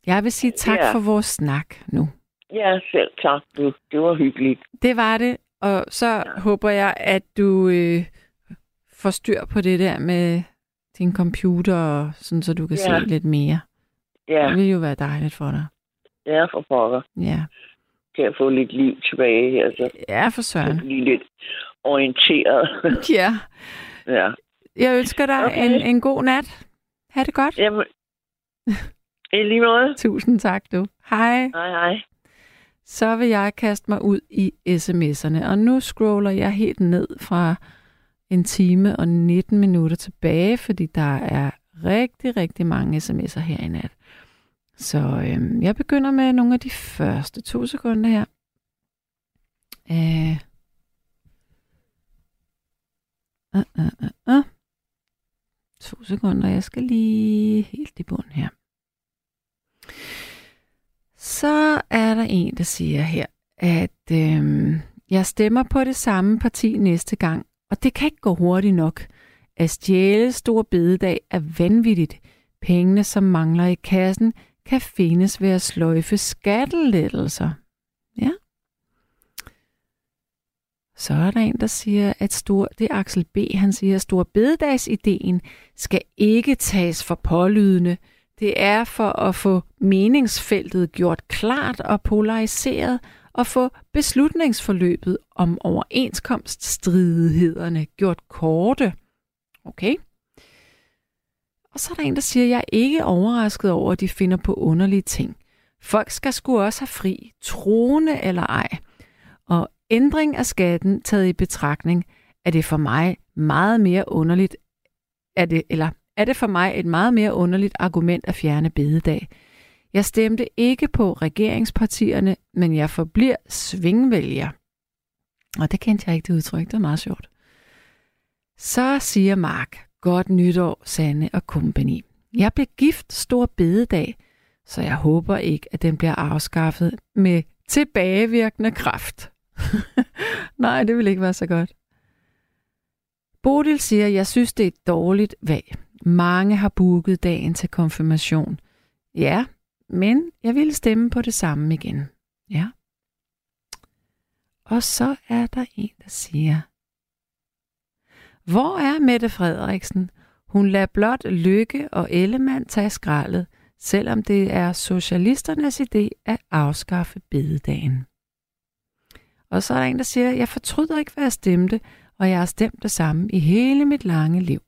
jeg vil sige tak Ja. for vores snak nu. Ja, selv tak. Du. Det var hyggeligt. Det var det, og så ja. håber jeg, at du øh, får styr på det der med din computer, og sådan, så du kan Ja. se lidt mere. Ja, Det vil jo være dejligt for dig. ja for pokker. Ja, Kan jeg få lidt liv tilbage her, så ja for søren. blive lidt orienteret. [LAUGHS] Ja, ja. jeg ønsker dig Okay. en, en god nat. Ha' det godt. Jamen, i lige måde. Tusind tak, du. Hej. Hej, hej. så vil jeg kaste mig ud i sms'erne. Og nu scroller jeg helt ned fra en time og 19 minutter tilbage, fordi der er rigtig, rigtig mange sms'er her i nat. Så øh, jeg begynder med nogle af de første to sekunder her. Øh. Uh, uh, uh, uh. To sekunder, jeg skal lige helt i bund her. Så er der en, der siger her, at øh, jeg stemmer på det samme parti næste gang, og det kan ikke gå hurtigt nok. At stjæle stor bededag er vanvittigt. Pengene, som mangler i kassen, kan findes ved at sløjfe skattelettelser. Ja. Så er der en, der siger, at stor, det er Axel B., han siger, at stor bededagsideen skal ikke tages for pålydende. Det er for at få meningsfeltet gjort klart og polariseret og få beslutningsforløbet om overenskomststridighederne gjort korte. Okay? Og så er der en, der siger, at jeg er ikke overrasket over, at de finder på underlige ting. Folk skal sgu også have fri, troende eller ej. Og ændring af skatten taget i betragtning, er det for mig meget mere underligt, er det, eller er det for mig et meget mere underligt argument at fjerne bededag. Jeg stemte ikke på regeringspartierne, men jeg forbliver svingvælger. Og det kendte jeg ikke, det udtryk. Det er meget sjovt. Så siger Mark, godt nytår, Sanne og kompagni. Jeg blev gift stor bededag, så jeg håber ikke, at den bliver afskaffet med tilbagevirkende kraft. [LAUGHS] Nej, det vil ikke være så godt. Bodil siger, jeg synes, det er et dårligt valg. Mange har booket dagen til konfirmation. Ja, men jeg vil stemme på det samme igen. Ja. Og så er der en, der siger, hvor er Mette Frederiksen? Hun lader blot Lykke og Ellemann tage skraldet, selvom det er socialisternes idé at afskaffe bededagen. Og så er der en, der siger, jeg fortryder ikke, hvad jeg stemte, og jeg har stemt det samme i hele mit lange liv.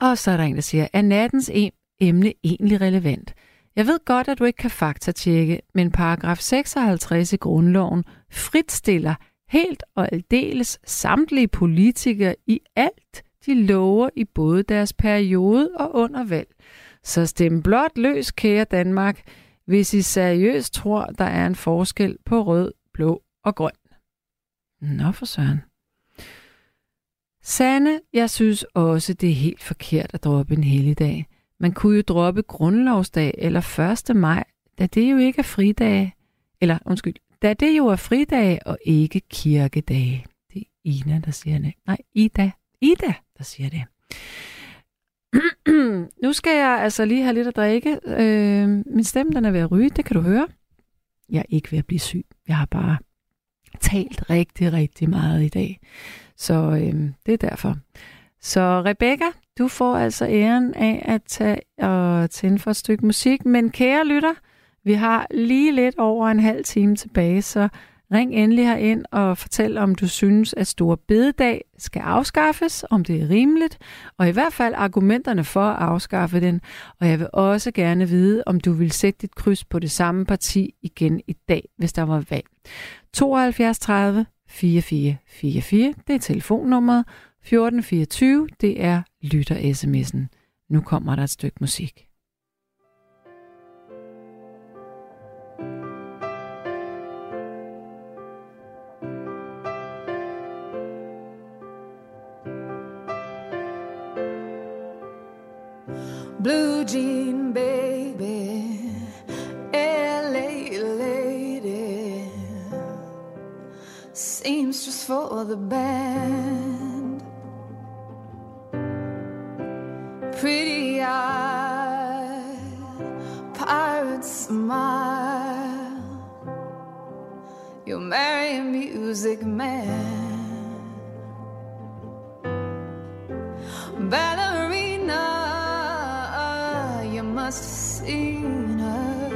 Og så er der en, der siger, er nattens e-, emne egentlig relevant? Jeg ved godt, at du ikke kan faktatjekke, men paragraf 56 i grundloven fritstiller helt og aldeles samtlige politikere i alt, de lover i både deres periode og under valg. Så stem blot løs, kære Danmark, hvis I seriøst tror, der er en forskel på rød, blå og grøn. Nå for søren. Sande, jeg synes også, det er helt forkert at droppe en helligdag. Man kunne jo droppe grundlovsdag eller 1. maj, da det jo ikke er fridage. Eller, undskyld, da det jo er fridag og ikke kirkedage. Det er Ina, der siger det. Nej, Ida. Ida, der siger det. [CLEARS THROAT] nu skal jeg altså lige have lidt at drikke. Øh, min stemme, den er ved at ryge, det kan du høre. Jeg er ikke ved at blive syg. Jeg har bare talt rigtig, rigtig meget i dag. Så øh, det er derfor. Så Rebecca, du får altså æren af at tage og tænde for et stykke musik. Men kære lytter, vi har lige lidt over en halv time tilbage, så ring endelig herind og fortæl, om du synes, at Stor Bededag skal afskaffes, om det er rimeligt, og i hvert fald argumenterne for at afskaffe den. Og jeg vil også gerne vide, om du vil sætte dit kryds på det samme parti igen i dag, hvis der var valg. 72 30 4444, det er telefonnummeret. 1424, det er lytter-sms'en. Nu kommer der et stykke musik. Blue jean baby, LA lady, seamstress for the band. Pretty eye, pirate smile. You'll marry a music man. Ballerina, must have seen her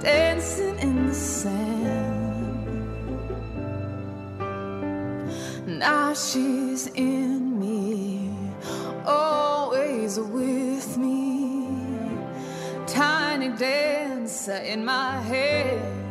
dancing in the sand. Now she's in me, always with me. Tiny dancer in my head.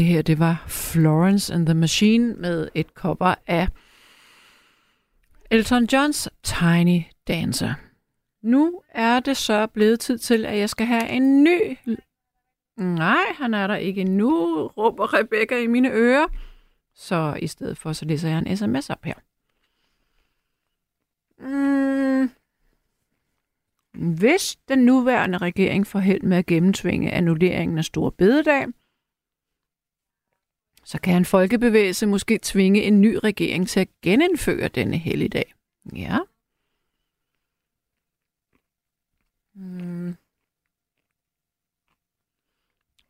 Det her det var Florence and the Machine med et cover af Elton Johns Tiny Dancer. Nu er det så blevet tid til, at jeg skal have en ny... Nej, han er der ikke nu, råber Rebecca i mine ører. Så i stedet for, så læser jeg en sms op her. Mm. Hvis den nuværende regering får held med at gennemtvinge annulleringen af Store Bededag, så kan en folkebevægelse måske tvinge en ny regering til at genindføre denne helligdag. Ja. Hmm.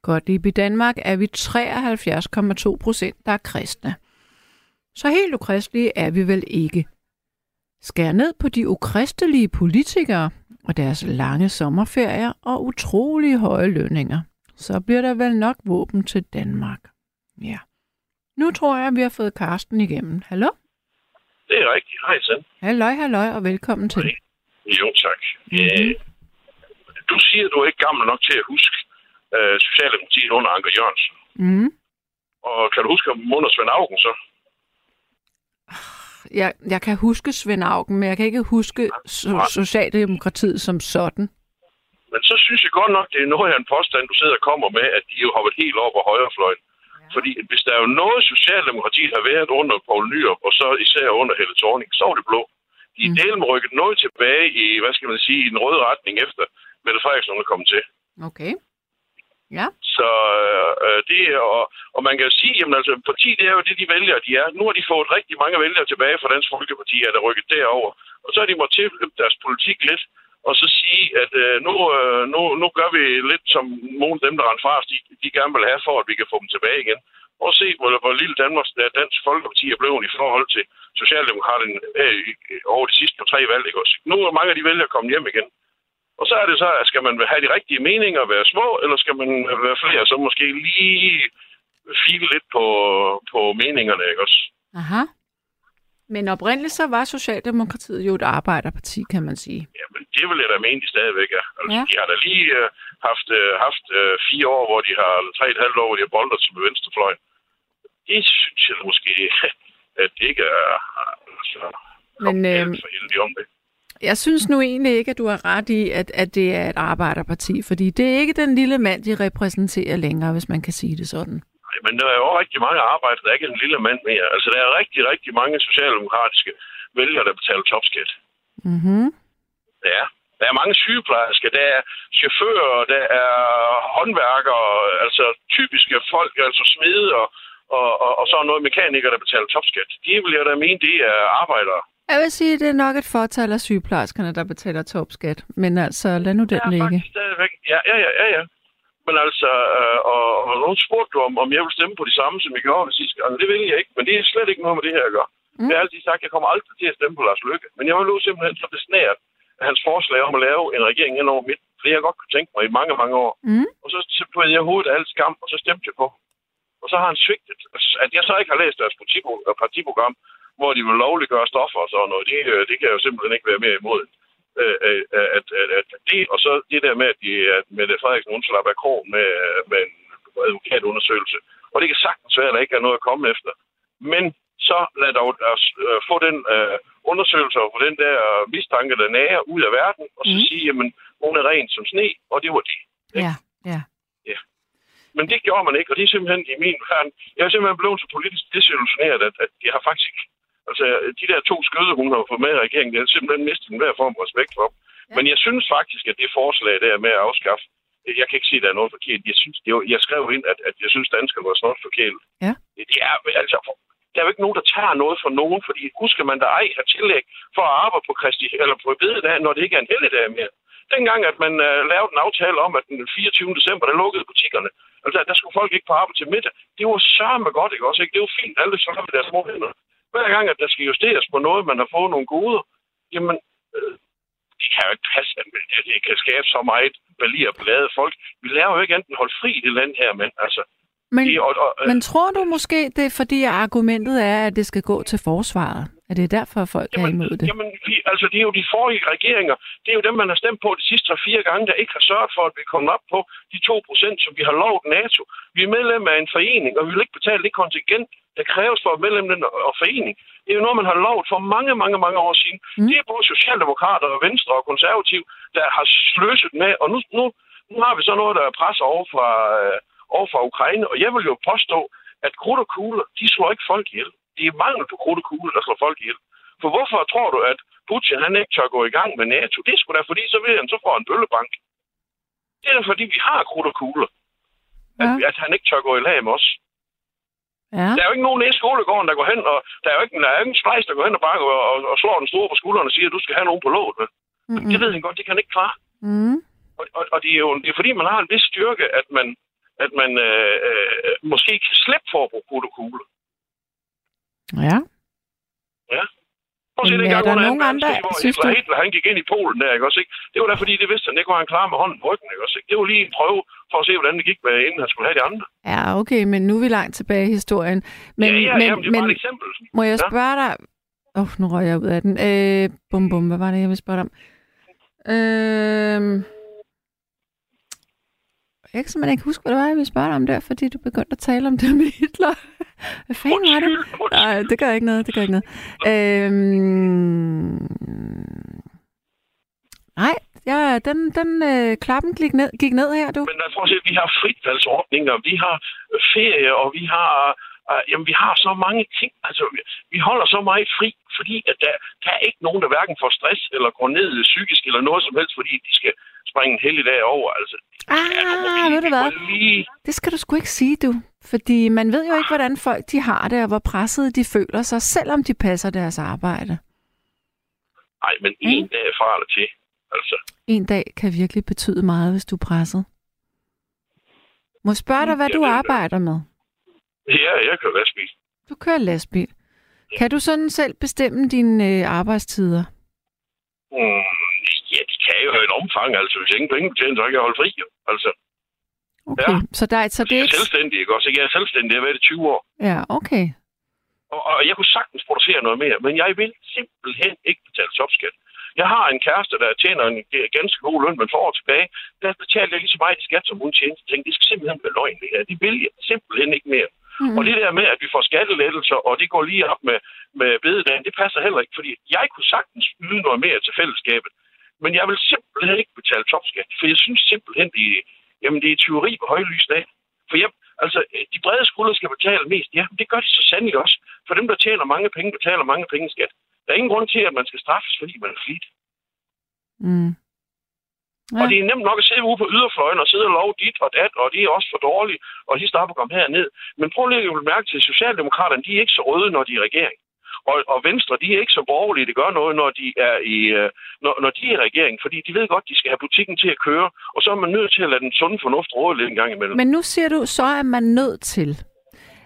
Godt, i Danmark er vi 73,2 procent, der er kristne. Så helt ukristelige er vi vel ikke. Skær ned på de ukristelige politikere og deres lange sommerferier og utrolige høje lønninger. Så bliver der vel nok våben til Danmark. Ja. Nu tror jeg, at vi har fået Karsten igennem. Hallo? Det er rigtigt. Hej, Sand. Halløj, halløj, og velkommen til. Jo, tak. Mm-hmm. Du siger, at du er ikke gammel nok til at huske uh, Socialdemokratiet under Anker Jørgensen. Mm. Og kan du huske om under Svend Augen så? Jeg, jeg kan huske Svend Augen, men jeg kan ikke huske so- Socialdemokratiet som sådan. Men så synes jeg godt nok, det er noget af en påstand, du sidder og kommer med, at de jo har været helt over på højrefløjen. Ja. Fordi hvis der er jo noget, Socialdemokratiet har været under Poul Nyrup, og så især under Helle Thorning, så var det blå. De er mm. rykket noget tilbage i, hvad skal man sige, i den røde retning efter Mette Frederiksen er kommet til. Okay. Ja. Så øh, det er, og, og man kan jo sige, jamen altså, parti, det er jo det, de vælger, de er. Nu har de fået rigtig mange vælgere tilbage fra Dansk Folkeparti, er der rykket derover. Og så har de måttet tilflytte deres politik lidt, og så sige, at øh, nu, øh, nu, nu gør vi lidt som nogle af dem, der rent fra os, de, de gerne vil have, for at vi kan få dem tilbage igen. Og se, hvor, hvor lille Danmarks, øh, Dansk Folkeparti er blevet i forhold til Socialdemokraterne øh, over de sidste tre valg. Ikke også? Nu er mange af de vælger at komme hjem igen. Og så er det så, at skal man have de rigtige meninger og være små, eller skal man øh, være flere, så måske lige file lidt på, på meningerne, ikke også? Aha. Men oprindeligt så var Socialdemokratiet jo et arbejderparti, kan man sige. Jamen, det vil jeg da mene, de stadigvæk er. Altså, Ja. De har da lige uh, haft, uh, haft uh, fire år, hvor de har, eller tre et halvt år, hvor de har boldet til venstrefløjen. Det synes jeg måske, [LAUGHS] at det ikke er... Altså, Men øh, for heldig om det. jeg synes nu egentlig ikke, at du har ret i, at, at det er et arbejderparti, fordi det er ikke den lille mand, de repræsenterer længere, hvis man kan sige det sådan. Men der er jo også rigtig mange arbejdere, der ikke er en lille mand mere. Altså, der er rigtig, rigtig mange socialdemokratiske vælgere, der betaler topskat. Mm-hmm. Ja. Der er mange sygeplejersker, der er chauffører, der er håndværkere, altså typiske folk, altså smede og, og, og, og så er noget mekanikere, der betaler topskat. De vil jeg da mene, det er arbejdere. Jeg vil sige, at det er nok et fortal af sygeplejerskerne, der betaler topskat. Men altså, lad nu den Ja, ligge. faktisk. Ja, ja, ja, ja, ja. Men altså, øh, og, og nogen spurgte om, om jeg vil stemme på de samme, som jeg gjorde sidste gang. Det vil jeg ikke, men det er slet ikke noget med det her at gøre. Mm. Jeg har altid sagt, at jeg kommer aldrig til at stemme på Lars Løkke. Men jeg var nu simpelthen så besnæret af hans forslag om at lave en regering ind over midt. Det jeg godt kunne tænke mig i mange, mange år. Mm. Og så tog jeg hovedet af alt skam, og så stemte jeg på. Og så har han svigtet. At jeg så ikke har læst deres partiprogram, hvor de vil lovliggøre stoffer og sådan noget, det, øh, det kan jeg jo simpelthen ikke være mere imod. Øh, øh, at, at, at det, og så det der med, at, de, at Mette Frederiksen hun slapper af krog med, med en advokatundersøgelse. Og det kan sagtens være, at der ikke er noget at komme efter. Men så lad dog os øh, få den øh, undersøgelse og få den der mistanke, der nager ud af verden, og så Mm. sige, jamen, hun er ren som sne, og det var det. Ja, ja. Men det gjorde man ikke, og det er simpelthen i min verden. Jeg er simpelthen blevet så politisk desillusioneret, at, at jeg har faktisk. Altså, de der to skøde, hun har fået med i regeringen, det har simpelthen mistet enhver form for respekt for. Ja. Men jeg synes faktisk, at det forslag der med at afskaffe... Jeg kan ikke sige, at der er noget forkert. Jeg, synes, det var, jeg skrev ind, at, at jeg synes, danskerne var snart forkert. Ja. Det, er, altså, der er jo ikke nogen, der tager noget for nogen, fordi husker man, der ej har tillæg for at arbejde på Kristi, eller på bededag, når det ikke er en helligdag mere. Dengang, at man uh, lavede en aftale om, at den 24. december, der lukkede butikkerne. Altså, der skulle folk ikke på arbejde til middag. Det var sørme godt, ikke også? Ikke? Det var fint, alle så med deres små hænder. Hver gang, at der skal justeres på noget, man har fået nogle goder, jamen, øh, det kan jo ikke passe, at det kan skabe så meget balir og ballade folk. Vi laver jo ikke enten holde fri i det land her, men altså... Men, det, og, og, men tror du måske, det er fordi, argumentet er, at det skal gå til forsvaret? Er det derfor, folk er imod det? Jamen, vi, altså, det er jo de forrige regeringer. Det er jo dem, man har stemt på de sidste 3-4 gange, der ikke har sørget for, at vi kommer op på de 2 procent, som vi har lovet NATO. Vi er medlem af en forening, og vi vil ikke betale det kontingent, der kræves for at medlem og forening. Det er jo noget, man har lovet for mange, mange, mange år siden. Mm. Det er både Socialdemokrater og Venstre og Konservativ, der har sløset med, og nu, nu, nu har vi så noget, der er pres over fra, øh, over fra Ukraine, og jeg vil jo påstå, at krudt og kugler, de slår ikke folk ihjel. Det er mangel på krudt og kugler, der slår folk ihjel. For hvorfor tror du, at Putin han ikke tør gå i gang med NATO? Det sgu da fordi, så vil han så få en bøllebank. Det er da fordi, vi har krudt og kugler. At, Ja. at han ikke tør gå i lag med os. Ja. Der er jo ikke nogen i skolegården, der går hen, og der er jo ikke, der er jo ikke en der går hen og bare og, og, og slår den store på skulderen og siger, at du skal have nogen på låget. Mm-mm. Det ved han godt, det kan han ikke klare. Mm. Og, og, og det er jo det er fordi, man har en vis styrke, at man, at man øh, øh, måske kan slippe for at bruge krudt og kugle. Ja. Ja. Prøv at se Men den gang der under nogen andre- verdenskrig, hvor synes Hitler, du- Hitler, han gik ind i Polen der, ikke også? Ikke? Det var da fordi, det vidste han ikke, var han klar med hånden på ryggen, ikke også? Ikke? Det var lige en prøve for at se, hvordan det gik med, inden han skulle have de andre. Ja, okay, men nu er vi langt tilbage i historien. Men, ja, ja, men, jamen, det er men bare et eksempel. må jeg Ja. spørge dig... Åh, oh, nu røg jeg ud af den. Øh, bum, bum, hvad var det, jeg ville spørge dig om? Øh, jeg kan simpelthen ikke huske, hvad det var, jeg ville spørge dig om der, fordi du begyndte at tale om det med [LAUGHS] Hitler. Hvad fanden var det? Nej, det gør ikke noget, det gør ikke noget. Øh, nej, ja, den, den øh, klappen gik ned, gik ned her, du. Men lad os at se, vi har fritvalgsordninger, vi har ferie, og vi har, øh, jamen, vi har så mange ting. Altså, vi, vi holder så meget fri, fordi at der, der er ikke nogen, der hverken får stress eller går ned psykisk eller noget som helst, fordi de skal springe en heldig dag over. Altså, Ah, ved du hvad? lige... Det skal du sgu ikke sige, du. Fordi man ved jo ikke, hvordan folk de har det, og hvor pressede de føler sig, selvom de passer deres arbejde. Nej, men en dag fra eller til. Altså, En dag kan virkelig betyde meget, hvis du er presset. Må jeg spørge dig, hvad du arbejder med? ja, jeg kører lastbil. Du kører lastbil. Kan du sådan selv bestemme dine øh, arbejdstider? Mm, ja, de kan jo et omfang, altså. Hvis ingen penge betjener, så kan jeg holde fri, jo. Altså, Okay, så, der, er- så det jeg er er ikke... selvstændig, ikke også? Jeg er selvstændig, jeg har været i 20 år. Ja, okay. Og, og jeg kunne sagtens producere noget mere, men jeg vil simpelthen ikke betale topskat. Jeg har en kæreste, der tjener en ganske god løn, men for år tilbage, der betalte jeg lige så meget i skat, som hun tjente. Jeg tænkte, det skal simpelthen være løgn, det her. De vil jeg simpelthen ikke mere. Mm. Og det der med, at vi får skattelettelser, og det går lige op med, med bededagen, det passer heller ikke, fordi jeg kunne sagtens yde noget mere til fællesskabet. Men jeg vil simpelthen ikke betale topskat, for jeg synes simpelthen, det er, jamen, det er tyveri på højlys dag. For jeg, altså, de brede skuldre skal betale mest. Ja, det gør de så sandelig også. For dem, der tjener mange penge, betaler mange penge i skat. Der er ingen grund til, at man skal straffes, fordi man er flit. Mm. Ja. Og det er nemt nok at sidde ude på yderfløjen og sidde og love dit og dat, og det er også for dårligt, og de stopper komme herned. Men prøv lige at mærke til, at Socialdemokraterne, de er ikke så røde, når de er i regering. Og, og Venstre, de er ikke så borgerlige, det gør noget, når de er i, øh, når, når de er i regering, fordi de ved godt, de skal have butikken til at køre, og så er man nødt til at lade den sunde fornuft råde lidt en gang imellem. Men nu siger du, så er man nødt til.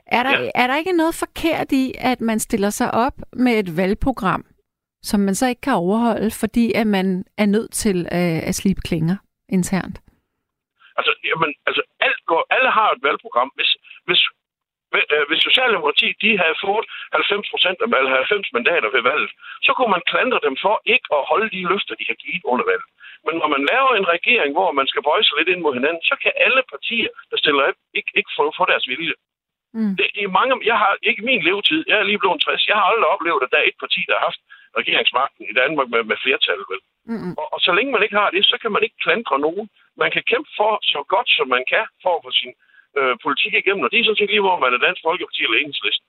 Er der, Ja. er der ikke noget forkert i, at man stiller sig op med et valgprogram, som man så ikke kan overholde, fordi at man er nødt til øh, at slibe klinger internt? Altså, jamen, altså alt går, alle har et valgprogram. Hvis, hvis, hvis Socialdemokratiet de havde fået 90 procent eller 90 mandater ved valget, så kunne man klandre dem for ikke at holde de løfter, de har givet under valget. Men når man laver en regering, hvor man skal bøje sig lidt ind mod hinanden, så kan alle partier, der stiller op, ikke, ikke få, få deres vilje. Mm. Det, er mange, jeg har ikke min levetid, jeg er lige blevet 60, jeg har aldrig oplevet, at der er et parti, der har haft regeringsmagten i Danmark med, med flertal. Vel? Mm-mm. Og, og så længe man ikke har det, så kan man ikke klandre nogen. Man kan kæmpe for så godt, som man kan, for at få sin øh, politik igennem. Og det er sådan set lige, hvor man er Dansk Folkeparti eller Enhedslisten.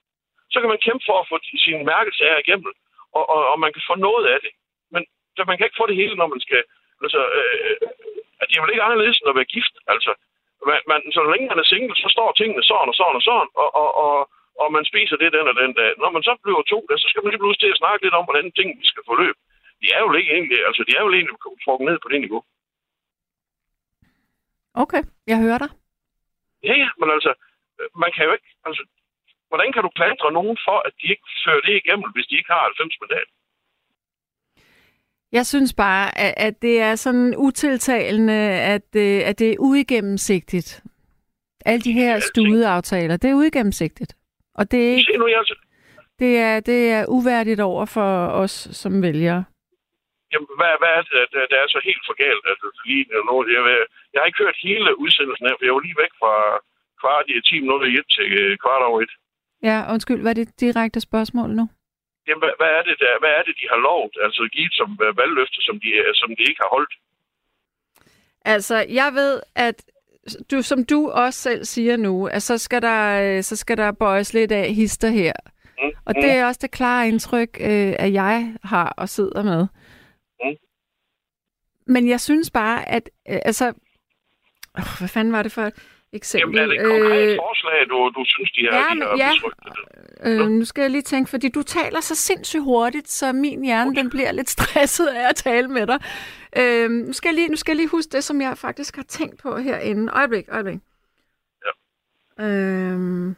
Så kan man kæmpe for at få sine mærkesager igennem, og, og, og man kan få noget af det. Men så man kan ikke få det hele, når man skal... Altså, øh, øh at det er vel ikke anderledes end at være gift. Altså, man, man, så længe man er single, så står tingene sådan og sådan og sådan, og, og, og, og man spiser det den og den dag. Når man så bliver to, der, så skal man lige pludselig til at snakke lidt om, hvordan tingene skal forløbe. De er jo ikke egentlig, altså de er jo egentlig trukket ned på det niveau. Okay, jeg hører dig. Ja, ja, men altså, øh, man kan jo ikke, altså, hvordan kan du klandre nogen for, at de ikke fører det igennem, hvis de ikke har 90 mandater? Jeg synes bare, at, at det er sådan utiltalende, at, øh, at det er uigennemsigtigt. Alle de her studeaftaler, det er uigennemsigtigt. Og det er ikke... Se nu, jeg, Det er, det er uværdigt over for os som vælgere. Jamen, hvad, hvad er det, der, der er så helt for galt? At lige nu, jeg, jeg har ikke hørt hele udsendelsen her, for jeg var lige væk fra kvart i 10 minutter i et til øh, kvart over et. Ja, undskyld, hvad er det direkte spørgsmål nu? Jamen, hvad, hvad, er det, der, hvad er det, de har lovet? Altså givet som øh, valgløfte, som de, øh, som de ikke har holdt? Altså, jeg ved, at du, som du også selv siger nu, at så skal der, så skal der bøjes lidt af hister her. Mm, Og det er også det klare indtryk, øh, at jeg har og sidder med. Men jeg synes bare, at øh, altså... Øh, hvad fanden var det for et eksempel? Jamen, er det et konkret øh, forslag, du, du synes, de har, ja, de har ja. Øh, nu skal jeg lige tænke, fordi du taler så sindssygt hurtigt, så min hjerne den bliver lidt [LAUGHS] stresset af at tale med dig. Øh, nu, skal jeg lige, nu skal jeg lige huske det, som jeg faktisk har tænkt på herinde. Øjeblik, øjeblik. Ja. Øh,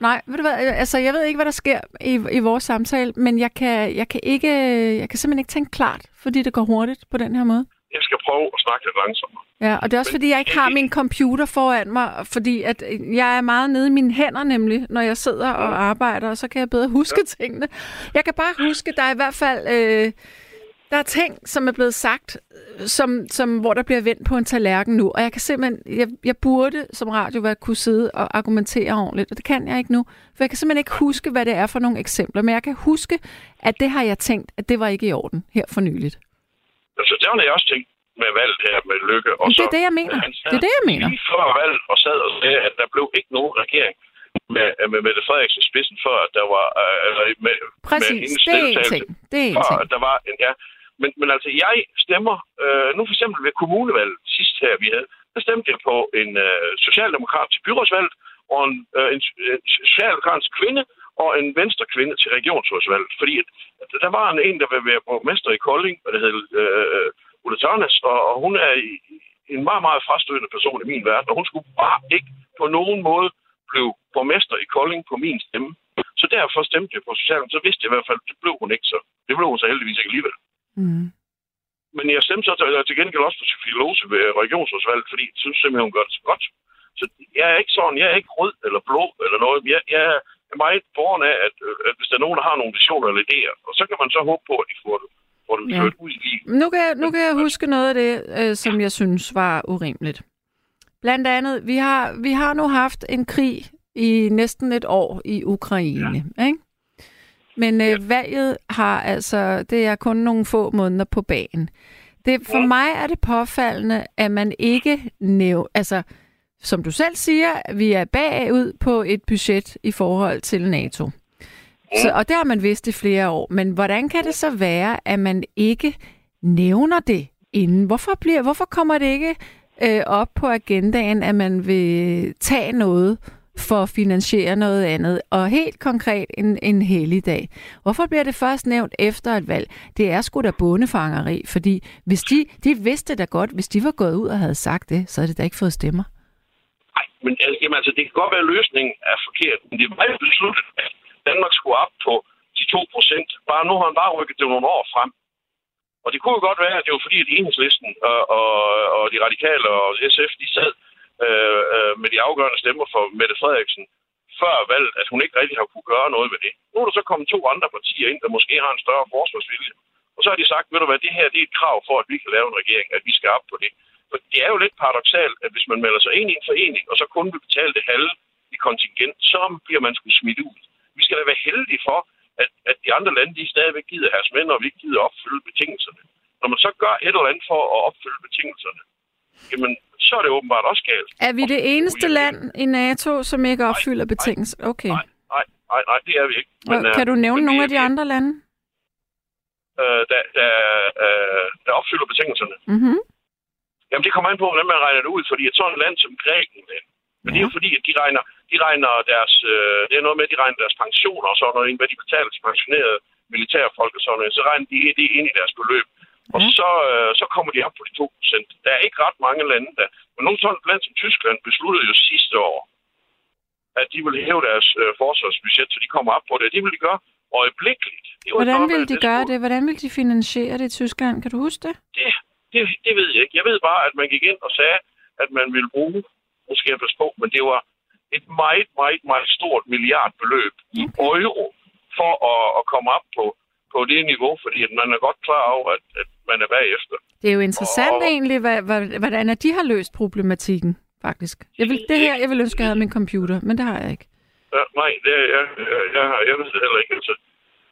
nej, ved du hvad, altså jeg ved ikke, hvad der sker i, i vores samtale, men jeg kan, jeg kan ikke, jeg kan simpelthen ikke tænke klart, fordi det går hurtigt på den her måde. Jeg skal prøve at snakke lidt langsommere. Ja, og det er også fordi, jeg ikke har min computer foran mig, fordi at øh, jeg er meget nede i mine hænder nemlig, når jeg sidder og arbejder, og så kan jeg bedre huske ja. tingene. Jeg kan bare huske, der er i hvert fald øh, der er ting, som er blevet sagt, øh, som, som, hvor der bliver vendt på en tallerken nu, og jeg kan simpelthen, jeg, jeg burde som radio være kunne sidde og argumentere ordentligt, og det kan jeg ikke nu, for jeg kan simpelthen ikke huske, hvad det er for nogle eksempler, men jeg kan huske, at det har jeg tænkt, at det var ikke i orden her for nyligt. Altså, det har jeg også tænkt med valget her med Lykke. Og Men det så, er det, jeg mener. Det er det, jeg mener. Lige før valget og sad og sagde, at der blev ikke nogen regering med, med Mette Frederiksen spidsen, før at der var... Øh, med, med Præcis, hendes det er en ting. Det er en ting. at der var en... Ja, men, men altså, jeg stemmer... Øh, nu for eksempel ved kommunevalget sidst her, vi havde, der stemte jeg på en øh, socialdemokrat til byrådsvalget, og en, øh, en, en socialdemokratisk kvinde, og en venstre kvinde til regionsrådsvalget. Fordi at, at der var en, en der var være borgmester i Kolding, hvad det hed, øh, øh, Ulla Tørnes, og, og hun er i, en meget, meget frastødende person i min verden, og hun skulle bare ikke på nogen måde blive borgmester i Kolding på min stemme. Så derfor stemte jeg på Socialdemokratiet, så vidste jeg i hvert fald, det blev hun ikke så. Det blev hun så heldigvis ikke alligevel. Mm. Men jeg stemte så til, til gengæld også på Sofie Lose ved regionsrådsvalget, fordi jeg synes simpelthen, hun gør det så godt. Så jeg er ikke sådan, jeg er ikke rød eller blå eller noget. Jeg, jeg er meget foran af, at, at hvis der er nogen, der har nogle visioner eller idéer, og så kan man så håbe på, at de får det, det Ja. ud i. Nu kan, jeg, nu kan jeg huske noget af det, øh, som jeg synes var urimeligt. Blandt andet, vi har, vi har nu haft en krig i næsten et år i Ukraine, ja. ikke? Men øh, valget har altså, det er kun nogle få måneder på banen. Det, for mig er det påfaldende, at man ikke næv, altså, som du selv siger, vi er bagud på et budget i forhold til NATO. Så, og det har man vidst i flere år. Men hvordan kan det så være, at man ikke nævner det inden? Hvorfor, bliver, hvorfor kommer det ikke øh, op på agendaen, at man vil tage noget for at finansiere noget andet? Og helt konkret en, en helligdag. Hvorfor bliver det først nævnt efter et valg? Det er sgu da bondefangeri, fordi hvis de, de vidste da godt, hvis de var gået ud og havde sagt det, så havde de da ikke fået stemmer. Nej, Men altså, jamen, altså, det kan godt være, at løsningen er forkert, men det var jo besluttet, at Danmark skulle op på de 2 procent. Bare nu har han bare rykket det nogle år frem. Og det kunne jo godt være, at det var fordi, at enhedslisten og, og, og de radikale og SF, de sad øh, øh, med de afgørende stemmer for Mette Frederiksen før valget, at hun ikke rigtig har kunne gøre noget ved det. Nu er der så kommet to andre partier ind, der måske har en større forsvarsvilje. Og så har de sagt, ved du hvad, det her det er et krav for, at vi kan lave en regering, at vi skal op på det. For det er jo lidt paradoxalt, at hvis man melder sig ind i en forening, og så kun vil betale det halve i kontingent, så bliver man skulle smidt ud. Vi skal da være heldige for, at, at de andre lande, de stadigvæk gider have med, og vi ikke gider opfylde betingelserne. Når man så gør et eller andet for at opfylde betingelserne, jamen, så er det åbenbart også galt. Er vi det eneste land i NATO, som ikke opfylder betingelser? Okay. Nej, nej, nej, det er vi ikke. Men, kan du nævne nogle af de andre lande? øh, der, der, øh, der opfylder betingelserne. Mm-hmm. Jamen, det kommer an på, hvordan man regner det ud, fordi et sådan land som Grækenland, men det er jo fordi, at de regner, de regner deres, øh, det er noget med, at de regner deres pensioner og sådan noget, hvad de betaler til pensionerede militærfolk og sådan noget, så regner de det ind i deres beløb. Og så, øh, så kommer de op på de 2 procent. Der er ikke ret mange lande, der... Men nogle sådan land som Tyskland besluttede jo sidste år, at de vil hæve deres øh, forsvarsbudget, så de kommer op på det. Det vil de gøre øjeblikkeligt. Det Hvordan vil de gøre det? Hvordan vil de finansiere det i Tyskland? Kan du huske det? Det, det, det ved jeg ikke. Jeg ved bare, at man gik ind og sagde, at man ville bruge, nu skal jeg passe på, men det var et meget, meget, meget stort milliardbeløb i euro for at, at komme op på, på det niveau, fordi at man er godt klar over, at, at man er bagefter. Det er jo interessant Og- egentlig, hvad, hvad, hvordan at de har løst problematikken, faktisk. Jeg vil, det her, jeg vil ønske, at jeg havde min computer, men det har jeg ikke. Ja, nej, det er, jeg, jeg, jeg, jeg ved det heller ikke. Altså.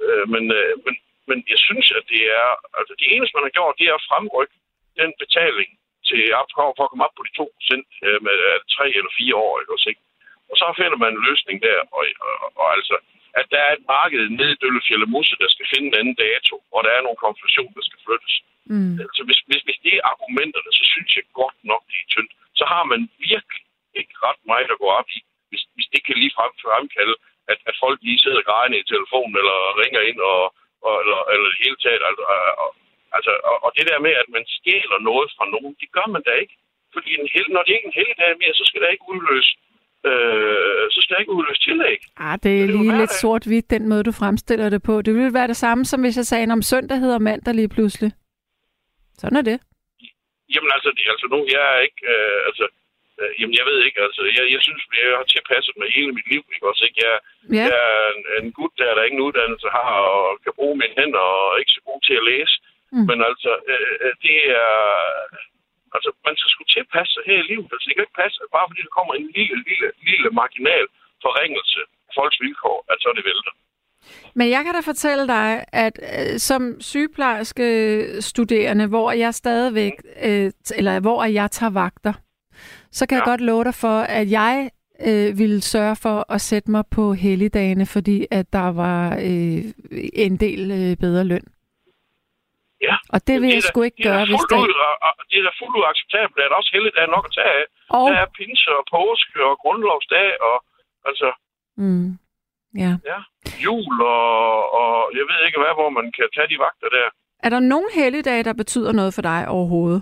Øh, men, øh, men, men jeg synes, at det er... Altså, det eneste, man har gjort, det er at fremrykke den betaling til op, for at komme op på de 2 procent øh, med øh, tre eller fire år, ikke også, ikke? Og så finder man en løsning der, og, og, og altså, at der er et marked nede i Døllefjælde Musse, der skal finde en anden dato, og der er nogle konfirmation, der skal flyttes. Mm. Altså, hvis, hvis, hvis det er argumenterne, så synes jeg godt nok, det er tyndt. Så har man virkelig ikke ret meget at gå op i, hvis, hvis det kan lige frem fremkalde, at, at folk lige sidder grædende i telefonen, eller ringer ind, og, og, eller, eller det hele taget. Altså, og, altså, og, og det der med, at man stjæler noget fra nogen, det gør man da ikke. Fordi en hel, når det ikke er en helligdag mere, så skal der ikke udløse øh, så skal der ikke udløse tillæg. Ah, det er jo lige lidt sort-hvidt, den måde, du fremstiller det på. Det ville være det samme, som hvis jeg sagde, om søndag hedder mandag lige pludselig. Sådan er det. Jamen altså, det, altså nu, jeg er ikke, øh, altså, øh, jamen jeg ved ikke, altså, jeg, jeg synes, jeg har tilpasset mig hele mit liv, ikke også, ikke? Jeg, Ja. jeg er en, en gut, der, der ingen uddannelse har, og kan bruge mine hænder, og er ikke så god til at læse. Mm. Mm. Men altså, øh, øh, det er, altså, man skal sgu tilpasse sig her i livet. Altså, det kan ikke passe, at bare fordi der kommer en lille, lille, lille marginal forringelse af folks vilkår, at så er det vælter. Men jeg kan da fortælle dig, at øh, som sygeplejerske studerende, hvor jeg stadigvæk, øh, eller hvor jeg tager vagter, så kan ja. jeg godt love dig for, at jeg øh, ville sørge for at sætte mig på helligdagene, fordi at der var øh, en del øh, bedre løn. Ja. Og det vil er jeg sgu ikke det er gøre, hvis det... ud, og, det er da fuldt ud acceptabelt. Det er også heldigt, der er nok at tage af. Og- Der er pinse og påske og grundlovsdag og altså, Mm. Ja. ja, jul og, og jeg ved ikke hvad, hvor man kan tage de vagter der. Er der nogen helligdage, der betyder noget for dig overhovedet?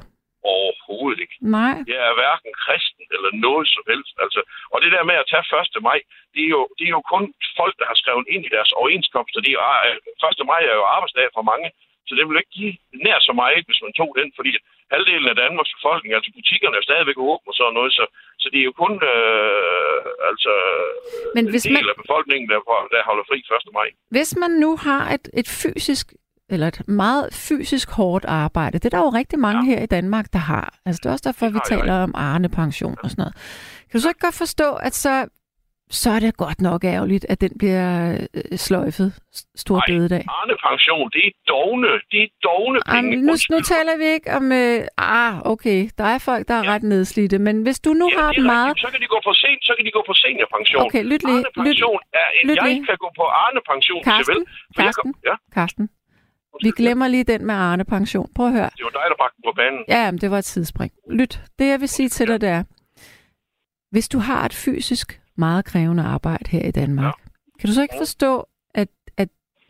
Overhovedet ikke. Nej. Jeg er hverken kristen eller noget som helst. Altså, og det der med at tage 1. maj, det er, jo, det er jo kun folk, der har skrevet ind i deres overenskomster. Det er, jo- 1. maj er jo arbejdsdag for mange, så det vil ikke give nær så meget, hvis man tog den, fordi halvdelen af Danmarks befolkning, altså butikkerne er stadigvæk åbne og sådan noget, så, så det er jo kun øh, altså, Men en hvis del man- af befolkningen, der, der holder fri 1. maj. Hvis man nu har et, et fysisk eller et meget fysisk hårdt arbejde. Det er der jo rigtig mange ja. her i Danmark, der har. Altså det er også derfor, vi taler om Arne-pension og sådan noget. Kan du så ikke godt forstå, at så, så er det godt nok ærgerligt, at den bliver øh, sløjfet stor bededag? Arne pension, det er dogne, det er dogne penge. Jamen, nu, nu taler vi ikke om... Øh, ah, okay, der er folk, der er ja. ret nedslidte, men hvis du nu Ja, har det dem meget... Så kan de gå på sen, så kan de gå på seniorpension. Okay, lyt lige, Arne pension er en, lyt jeg lige. kan gå på Arne pension Karsten, vel. for Karsten, kan- Ja, Karsten. Vi glemmer lige den med Arne-pension. Prøv at høre. det var dig, der bragte den på banen. Ja, jamen, det var et tidsspring. Lyt, det jeg vil sige til dig, det er, hvis du har et fysisk meget krævende arbejde her i Danmark, ja. kan du så ikke forstå, at, at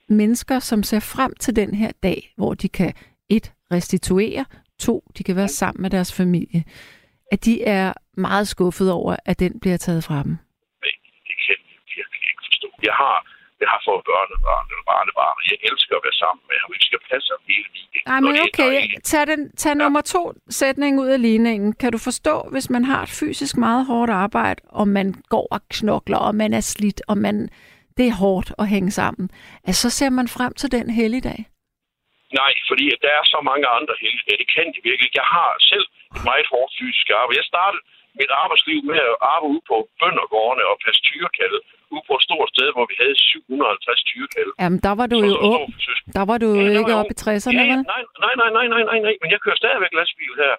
mennesker, som ser frem til den her dag, hvor de kan et, restituere, to, de kan være sammen med deres familie, at de er meget skuffet over, at den bliver taget fra dem? Det kan jeg virkelig ikke forstå. Jeg har, jeg har fået børnebarn eller barnebarn, og jeg elsker at være sammen med ham. Vi skal passe ham hele weekenden. Nej, men okay, tag, den, tag ja. nummer to sætning ud af ligningen. Kan du forstå, hvis man har et fysisk meget hårdt arbejde, og man går og knokler, og man er slidt, og man, det er hårdt at hænge sammen, at så ser man frem til den helligdag? Nej, fordi at der er så mange andre heldigdage. Det kan de virkelig. Jeg har selv et meget hårdt fysisk arbejde. Jeg startede mit arbejdsliv med at arbejde ude på bøndergårdene og passe tyrekaldet ude på et stort sted, hvor vi havde 750 tyrekalde. Jamen, der var du jo ung. Der var du jo der ikke oppe i ung. 60'erne, ja, ja, nej, nej, nej, nej, nej, nej, nej, men jeg kører stadigvæk lastbil her.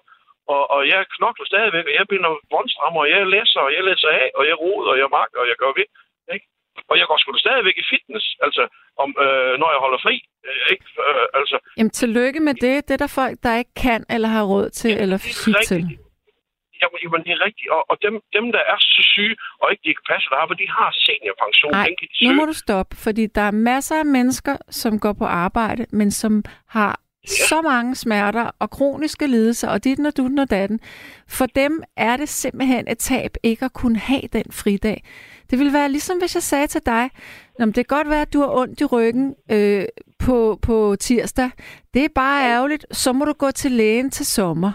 Og, og jeg knokler stadigvæk, og jeg binder båndstrammer, og jeg læser, og jeg læser af, og jeg roder, og jeg magter, og jeg gør ved. Ikke? Og jeg går sgu da stadigvæk i fitness, altså, om, øh, når jeg holder fri. Øh, ikke? Øh, altså, Jamen, tillykke med det. Det er der folk, der ikke kan eller har råd til eller fysik til. Jamen, jamen, det er rigtigt. Og, og dem, dem, der er så syge, og ikke de kan passe der arbejde, de har seniorpension. Nej, kan de nu må du stoppe, fordi der er masser af mennesker, som går på arbejde, men som har så mange smerter og kroniske lidelser, og dit og dutten og datten. For dem er det simpelthen et tab ikke at kunne have den fridag. Det ville være ligesom, hvis jeg sagde til dig, Nå, det kan godt være, at du har ondt i ryggen øh, på, på tirsdag. Det er bare ærgerligt. Så må du gå til lægen til sommer.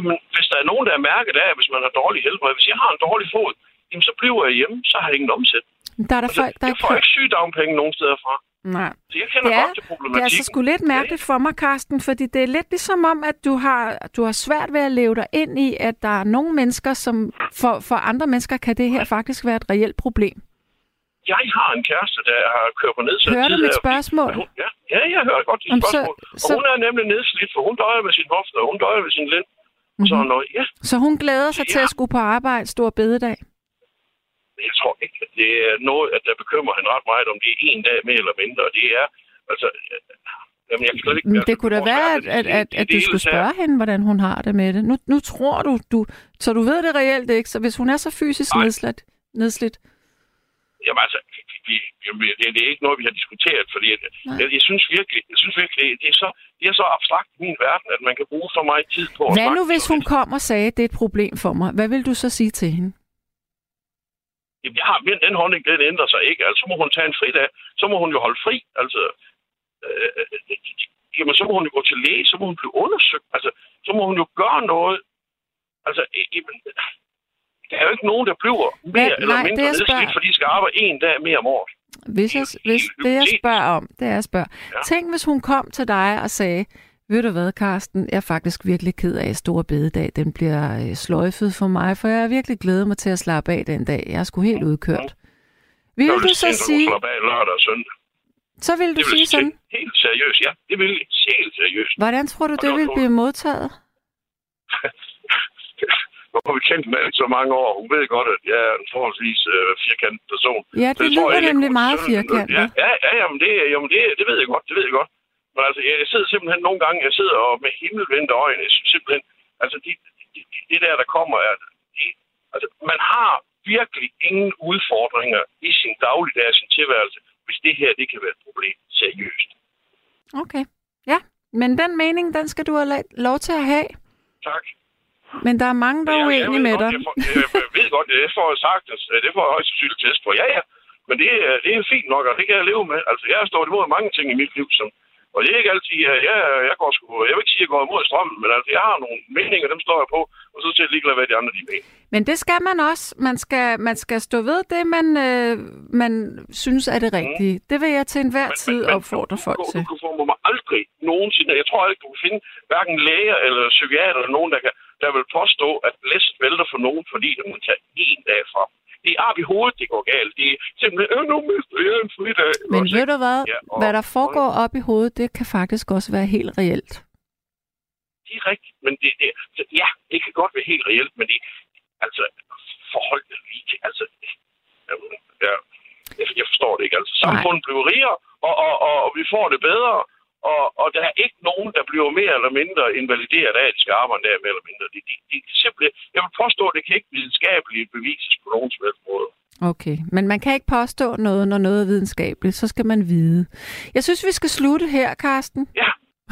Jamen, hvis der er nogen, der er mærket af, hvis man har dårlig helbred, hvis jeg har en dårlig fod, jamen, så bliver jeg hjemme, så har jeg ingen omsætning. Der er der folk, der jeg får ikke sygedagpenge nogen steder fra. Nej. Så jeg kender Det er, godt til det problematikken. er altså sgu lidt mærkeligt for mig, Karsten, fordi det er lidt ligesom om, at du har, du har svært ved at leve dig ind i, at der er nogle mennesker, som for, for andre mennesker kan det her faktisk være et reelt problem. Jeg har en kæreste, der har kørt på nedsat Hører du mit spørgsmål? Hun, ja, ja, jeg hører godt dit Jamen, så- spørgsmål. Og så- hun er nemlig nedslidt, for hun døjer med sin hofte, og hun døjer med sin lænd. Mm-hmm. Så noget, ja, Så hun glæder sig Ja. til at skulle på arbejde stor bededag. jeg tror ikke, at det er noget, at der bekymrer hende ret meget, om det er en dag mere eller mindre. Det er, altså... øh, Jamen, jeg kan slet ikke... Men det kunne da være, at, at, at, at du skulle spørge hende, hvordan hun har det med det. Nu, nu tror du, du, så du ved det reelt ikke, så hvis hun er så fysisk nedslidt, nedslidt, Jamen altså, vi, det, det er ikke noget, vi har diskuteret, fordi jeg, jeg, jeg, synes virkelig, jeg synes virkelig, det er, så, det er så abstrakt i min verden, at man kan bruge så meget tid på at hvad nu snakke hvis hun kom og sagde, at det er et problem for mig? Hvad vil du så sige til hende? Jamen, jeg har, men den holdning, den ændrer sig ikke. Altså, så må hun tage en fridag. Så må hun jo holde fri. Altså, øh, øh, jamen, så må hun jo gå til læge. Så må hun blive undersøgt. Altså, så må hun jo gøre noget. Altså, øh, jamen, der er jo ikke nogen, der bliver mere Hvad- eller nej, mindre nedslidt, spørger- fordi de skal arbejde en dag mere om året. Hvis, jeg, hvis det, jeg spørger om, det er, jeg spørger. Ja. Tænk, hvis hun kom til dig og sagde, ved du hvad, Karsten, jeg er faktisk virkelig ked af, at Store Bededag, den bliver øh, sløjfet for mig, for jeg har virkelig glædet mig til at slappe af den dag. Jeg er sgu helt udkørt. Vil Jeg du vil så hun sige, af lørdag og søndag. så vil du Det vil sige sådan, helt seriøst, ja. Det vil helt seriøst. hvordan tror du, det vil blive modtaget? [LAUGHS] Nu har vi kendt med så mange år. Hun ved godt, at jeg er en forholdsvis øh, firkantet person. Ja, det jeg tror lyder ikke, nemlig meget firkantet. Ja, ja, ja jamen, det, jamen det, det ved jeg godt, det ved jeg godt. Men altså, jeg, jeg sidder simpelthen nogle gange, jeg sidder og med himmelvendte øjne, jeg synes simpelthen, altså det, det, det, det der, der kommer, er, det, altså man har virkelig ingen udfordringer i sin dagligdag, sin tilværelse, hvis det her, det kan være et problem. Seriøst. Okay, ja. Men den mening, den skal du have lov til at have. Tak. Men der er mange, der er Jeg- jeg uenige med dig. Jeg, får, jeg, jeg ved godt, det får jeg sagt, altså, det får jeg højst sandsynligt test på. Ja, ja. Men det, er- det er fint nok, og det kan jeg leve med. Altså, jeg har stået imod mange ting i mit liv, som, og det er ikke altid, jeg, jeg, jeg går sgu, jeg vil ikke sige, at jeg går imod strømmen, men altså, jeg har nogle meninger, dem står jeg på, og så til ligeglad, hvad de andre de mener. Men det skal man også. Man skal, man skal stå ved det, man, øh, man synes er det rigtige. Det vil jeg til enhver tid opfordre folk Du, til. du får mig aldrig nogensinde, jeg tror ikke, du kan finde hverken læger eller psykiater eller nogen, der, kan, der vil påstå, at læst vælter for nogen, fordi det må tage en dag fra. Det er i hovedet, det går galt. Det er simpelthen, øh, nu mister jeg en fridag. Men ved du hvad? Ja, og- Hvad der foregår op i hovedet, det kan faktisk også være helt reelt. Det er rigtigt, men det, det, så ja, det kan godt være helt reelt, men det, altså, forhold lige altså, ja, jeg, jeg forstår det ikke, altså, samfundet bliver rigere, og, og, og, og vi får det bedre, og, og der er ikke nogen, der bliver mere eller mindre invalideret af, at de skal arbejde der mere eller mindre. Det, det, det, det simpelthen, jeg vil påstå, at det kan ikke videnskabeligt bevises på nogen som helst måde. Okay, men man kan ikke påstå noget, når noget er videnskabeligt. Så skal man vide. Jeg synes, vi skal slutte her, Karsten. Ja,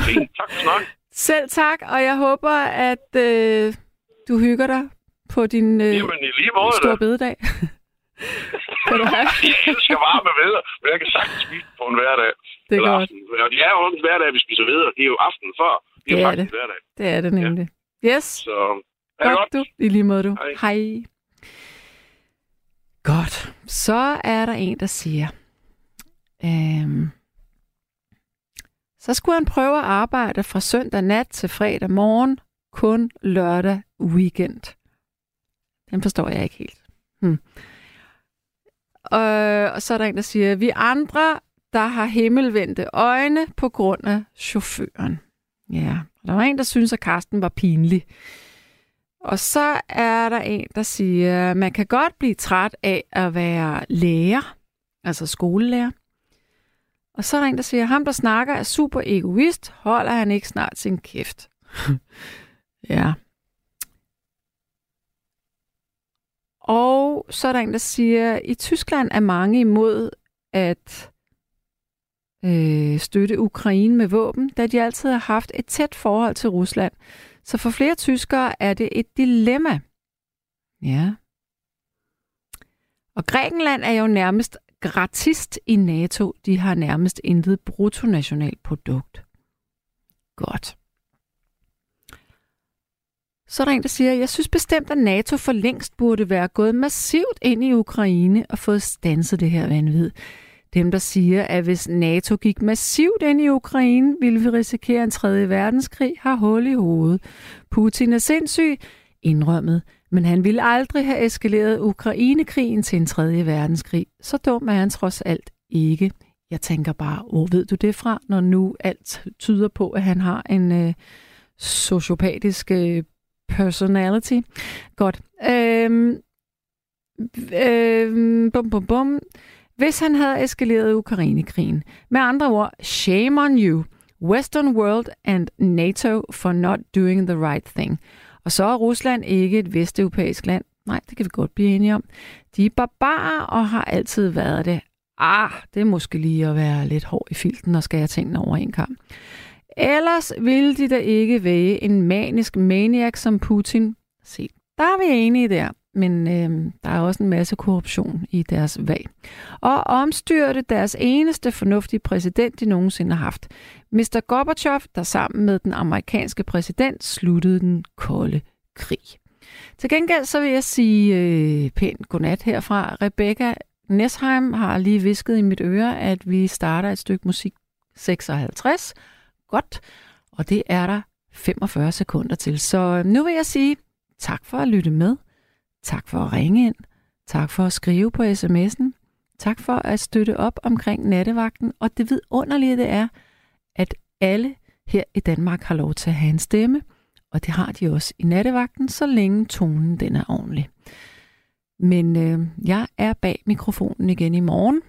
fint. Tak for snakken. [LAUGHS] Selv tak, og jeg håber, at øh, du hygger dig på din øh, Jamen, i lige måde, store da. bededag. kan du have? jeg elsker varme veder, men jeg kan sagtens spise på en hverdag. Det er godt. aften. Og det er jo en hverdag, vi spiser videre. Det er jo aften før. Det er, Det er faktisk det. hverdag. Det er det nemlig. Yes, Så er godt godt. du. I lige måde du. Hej. Hej. Godt. Så er der en, der siger, øhm, så skulle han prøve at arbejde fra søndag nat til fredag morgen, kun lørdag weekend. Den forstår jeg ikke helt. Hmm. Øh, og så er der en, der siger, vi andre, der har himmelvendte øjne på grund af chaufføren. Ja, der var en, der synes, at Karsten var pinlig. Og så er der en, der siger, man kan godt blive træt af at være lærer, altså skolelærer. Og så er der en, der siger, ham der snakker er super egoist, holder han ikke snart sin kæft. [LAUGHS] ja. Og så er der en, der siger, i Tyskland er mange imod at øh, støtte Ukraine med våben, da de altid har haft et tæt forhold til Rusland. Så for flere tyskere er det et dilemma. Ja. Og Grækenland er jo nærmest gratist i NATO. De har nærmest intet bruttonationalprodukt. Godt. Så er der en, der siger, jeg synes bestemt, at NATO for længst burde være gået massivt ind i Ukraine og fået stanset det her vanvid. Dem, der siger, at hvis NATO gik massivt ind i Ukraine, ville vi risikere en tredje verdenskrig, har hul i hovedet. Putin er sindssyg, indrømmet, men han ville aldrig have eskaleret Ukrainekrigen til en tredje verdenskrig. Så dum er han trods alt ikke. Jeg tænker bare, hvor ved du det fra, når nu alt tyder på, at han har en øh, sociopatisk øh, personality. Godt. Øhm, øhm, bum, bum, bum. Hvis han havde eskaleret Ukrainekrigen. Med andre ord, shame on you, Western world and NATO for not doing the right thing. Og så er Rusland ikke et vesteuropæisk land. Nej, det kan vi godt blive enige om. De er barbarer og har altid været det. Ah, det er måske lige at være lidt hård i filten og skære tingene over en kamp. Ellers ville de da ikke væge en manisk maniak som Putin. Se, der er vi enige der, men øh, der er også en masse korruption i deres valg. Og omstyrte deres eneste fornuftige præsident, de nogensinde har haft. Mr. Gorbachev, der sammen med den amerikanske præsident sluttede den kolde krig. Til gengæld så vil jeg sige øh, pænt godnat herfra. Rebecca Nesheim har lige visket i mit øre, at vi starter et stykke musik 56. Godt. Og det er der 45 sekunder til. Så øh, nu vil jeg sige tak for at lytte med. Tak for at ringe ind. Tak for at skrive på sms'en. Tak for at støtte op omkring nattevagten. Og det vidunderlige det er, at alle her i Danmark har lov til at have en stemme. Og det har de også i nattevagten, så længe tonen den er ordentlig. Men øh, jeg er bag mikrofonen igen i morgen.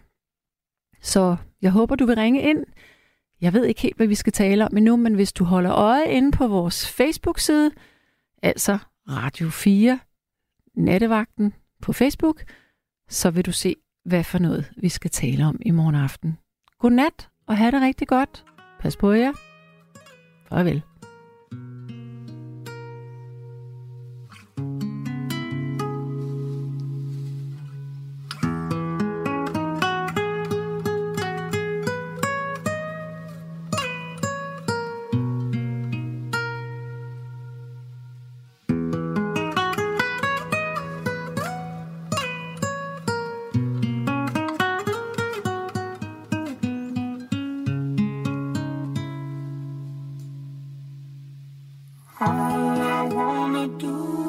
Så jeg håber, du vil ringe ind. Jeg ved ikke helt, hvad vi skal tale om endnu, men hvis du holder øje inde på vores Facebook-side, altså Radio 4 Nattevagten på Facebook, så vil du se, hvad for noget vi skal tale om i morgen aften. Godnat, og have det rigtig godt. Pas på jer. Farvel. All I wanna do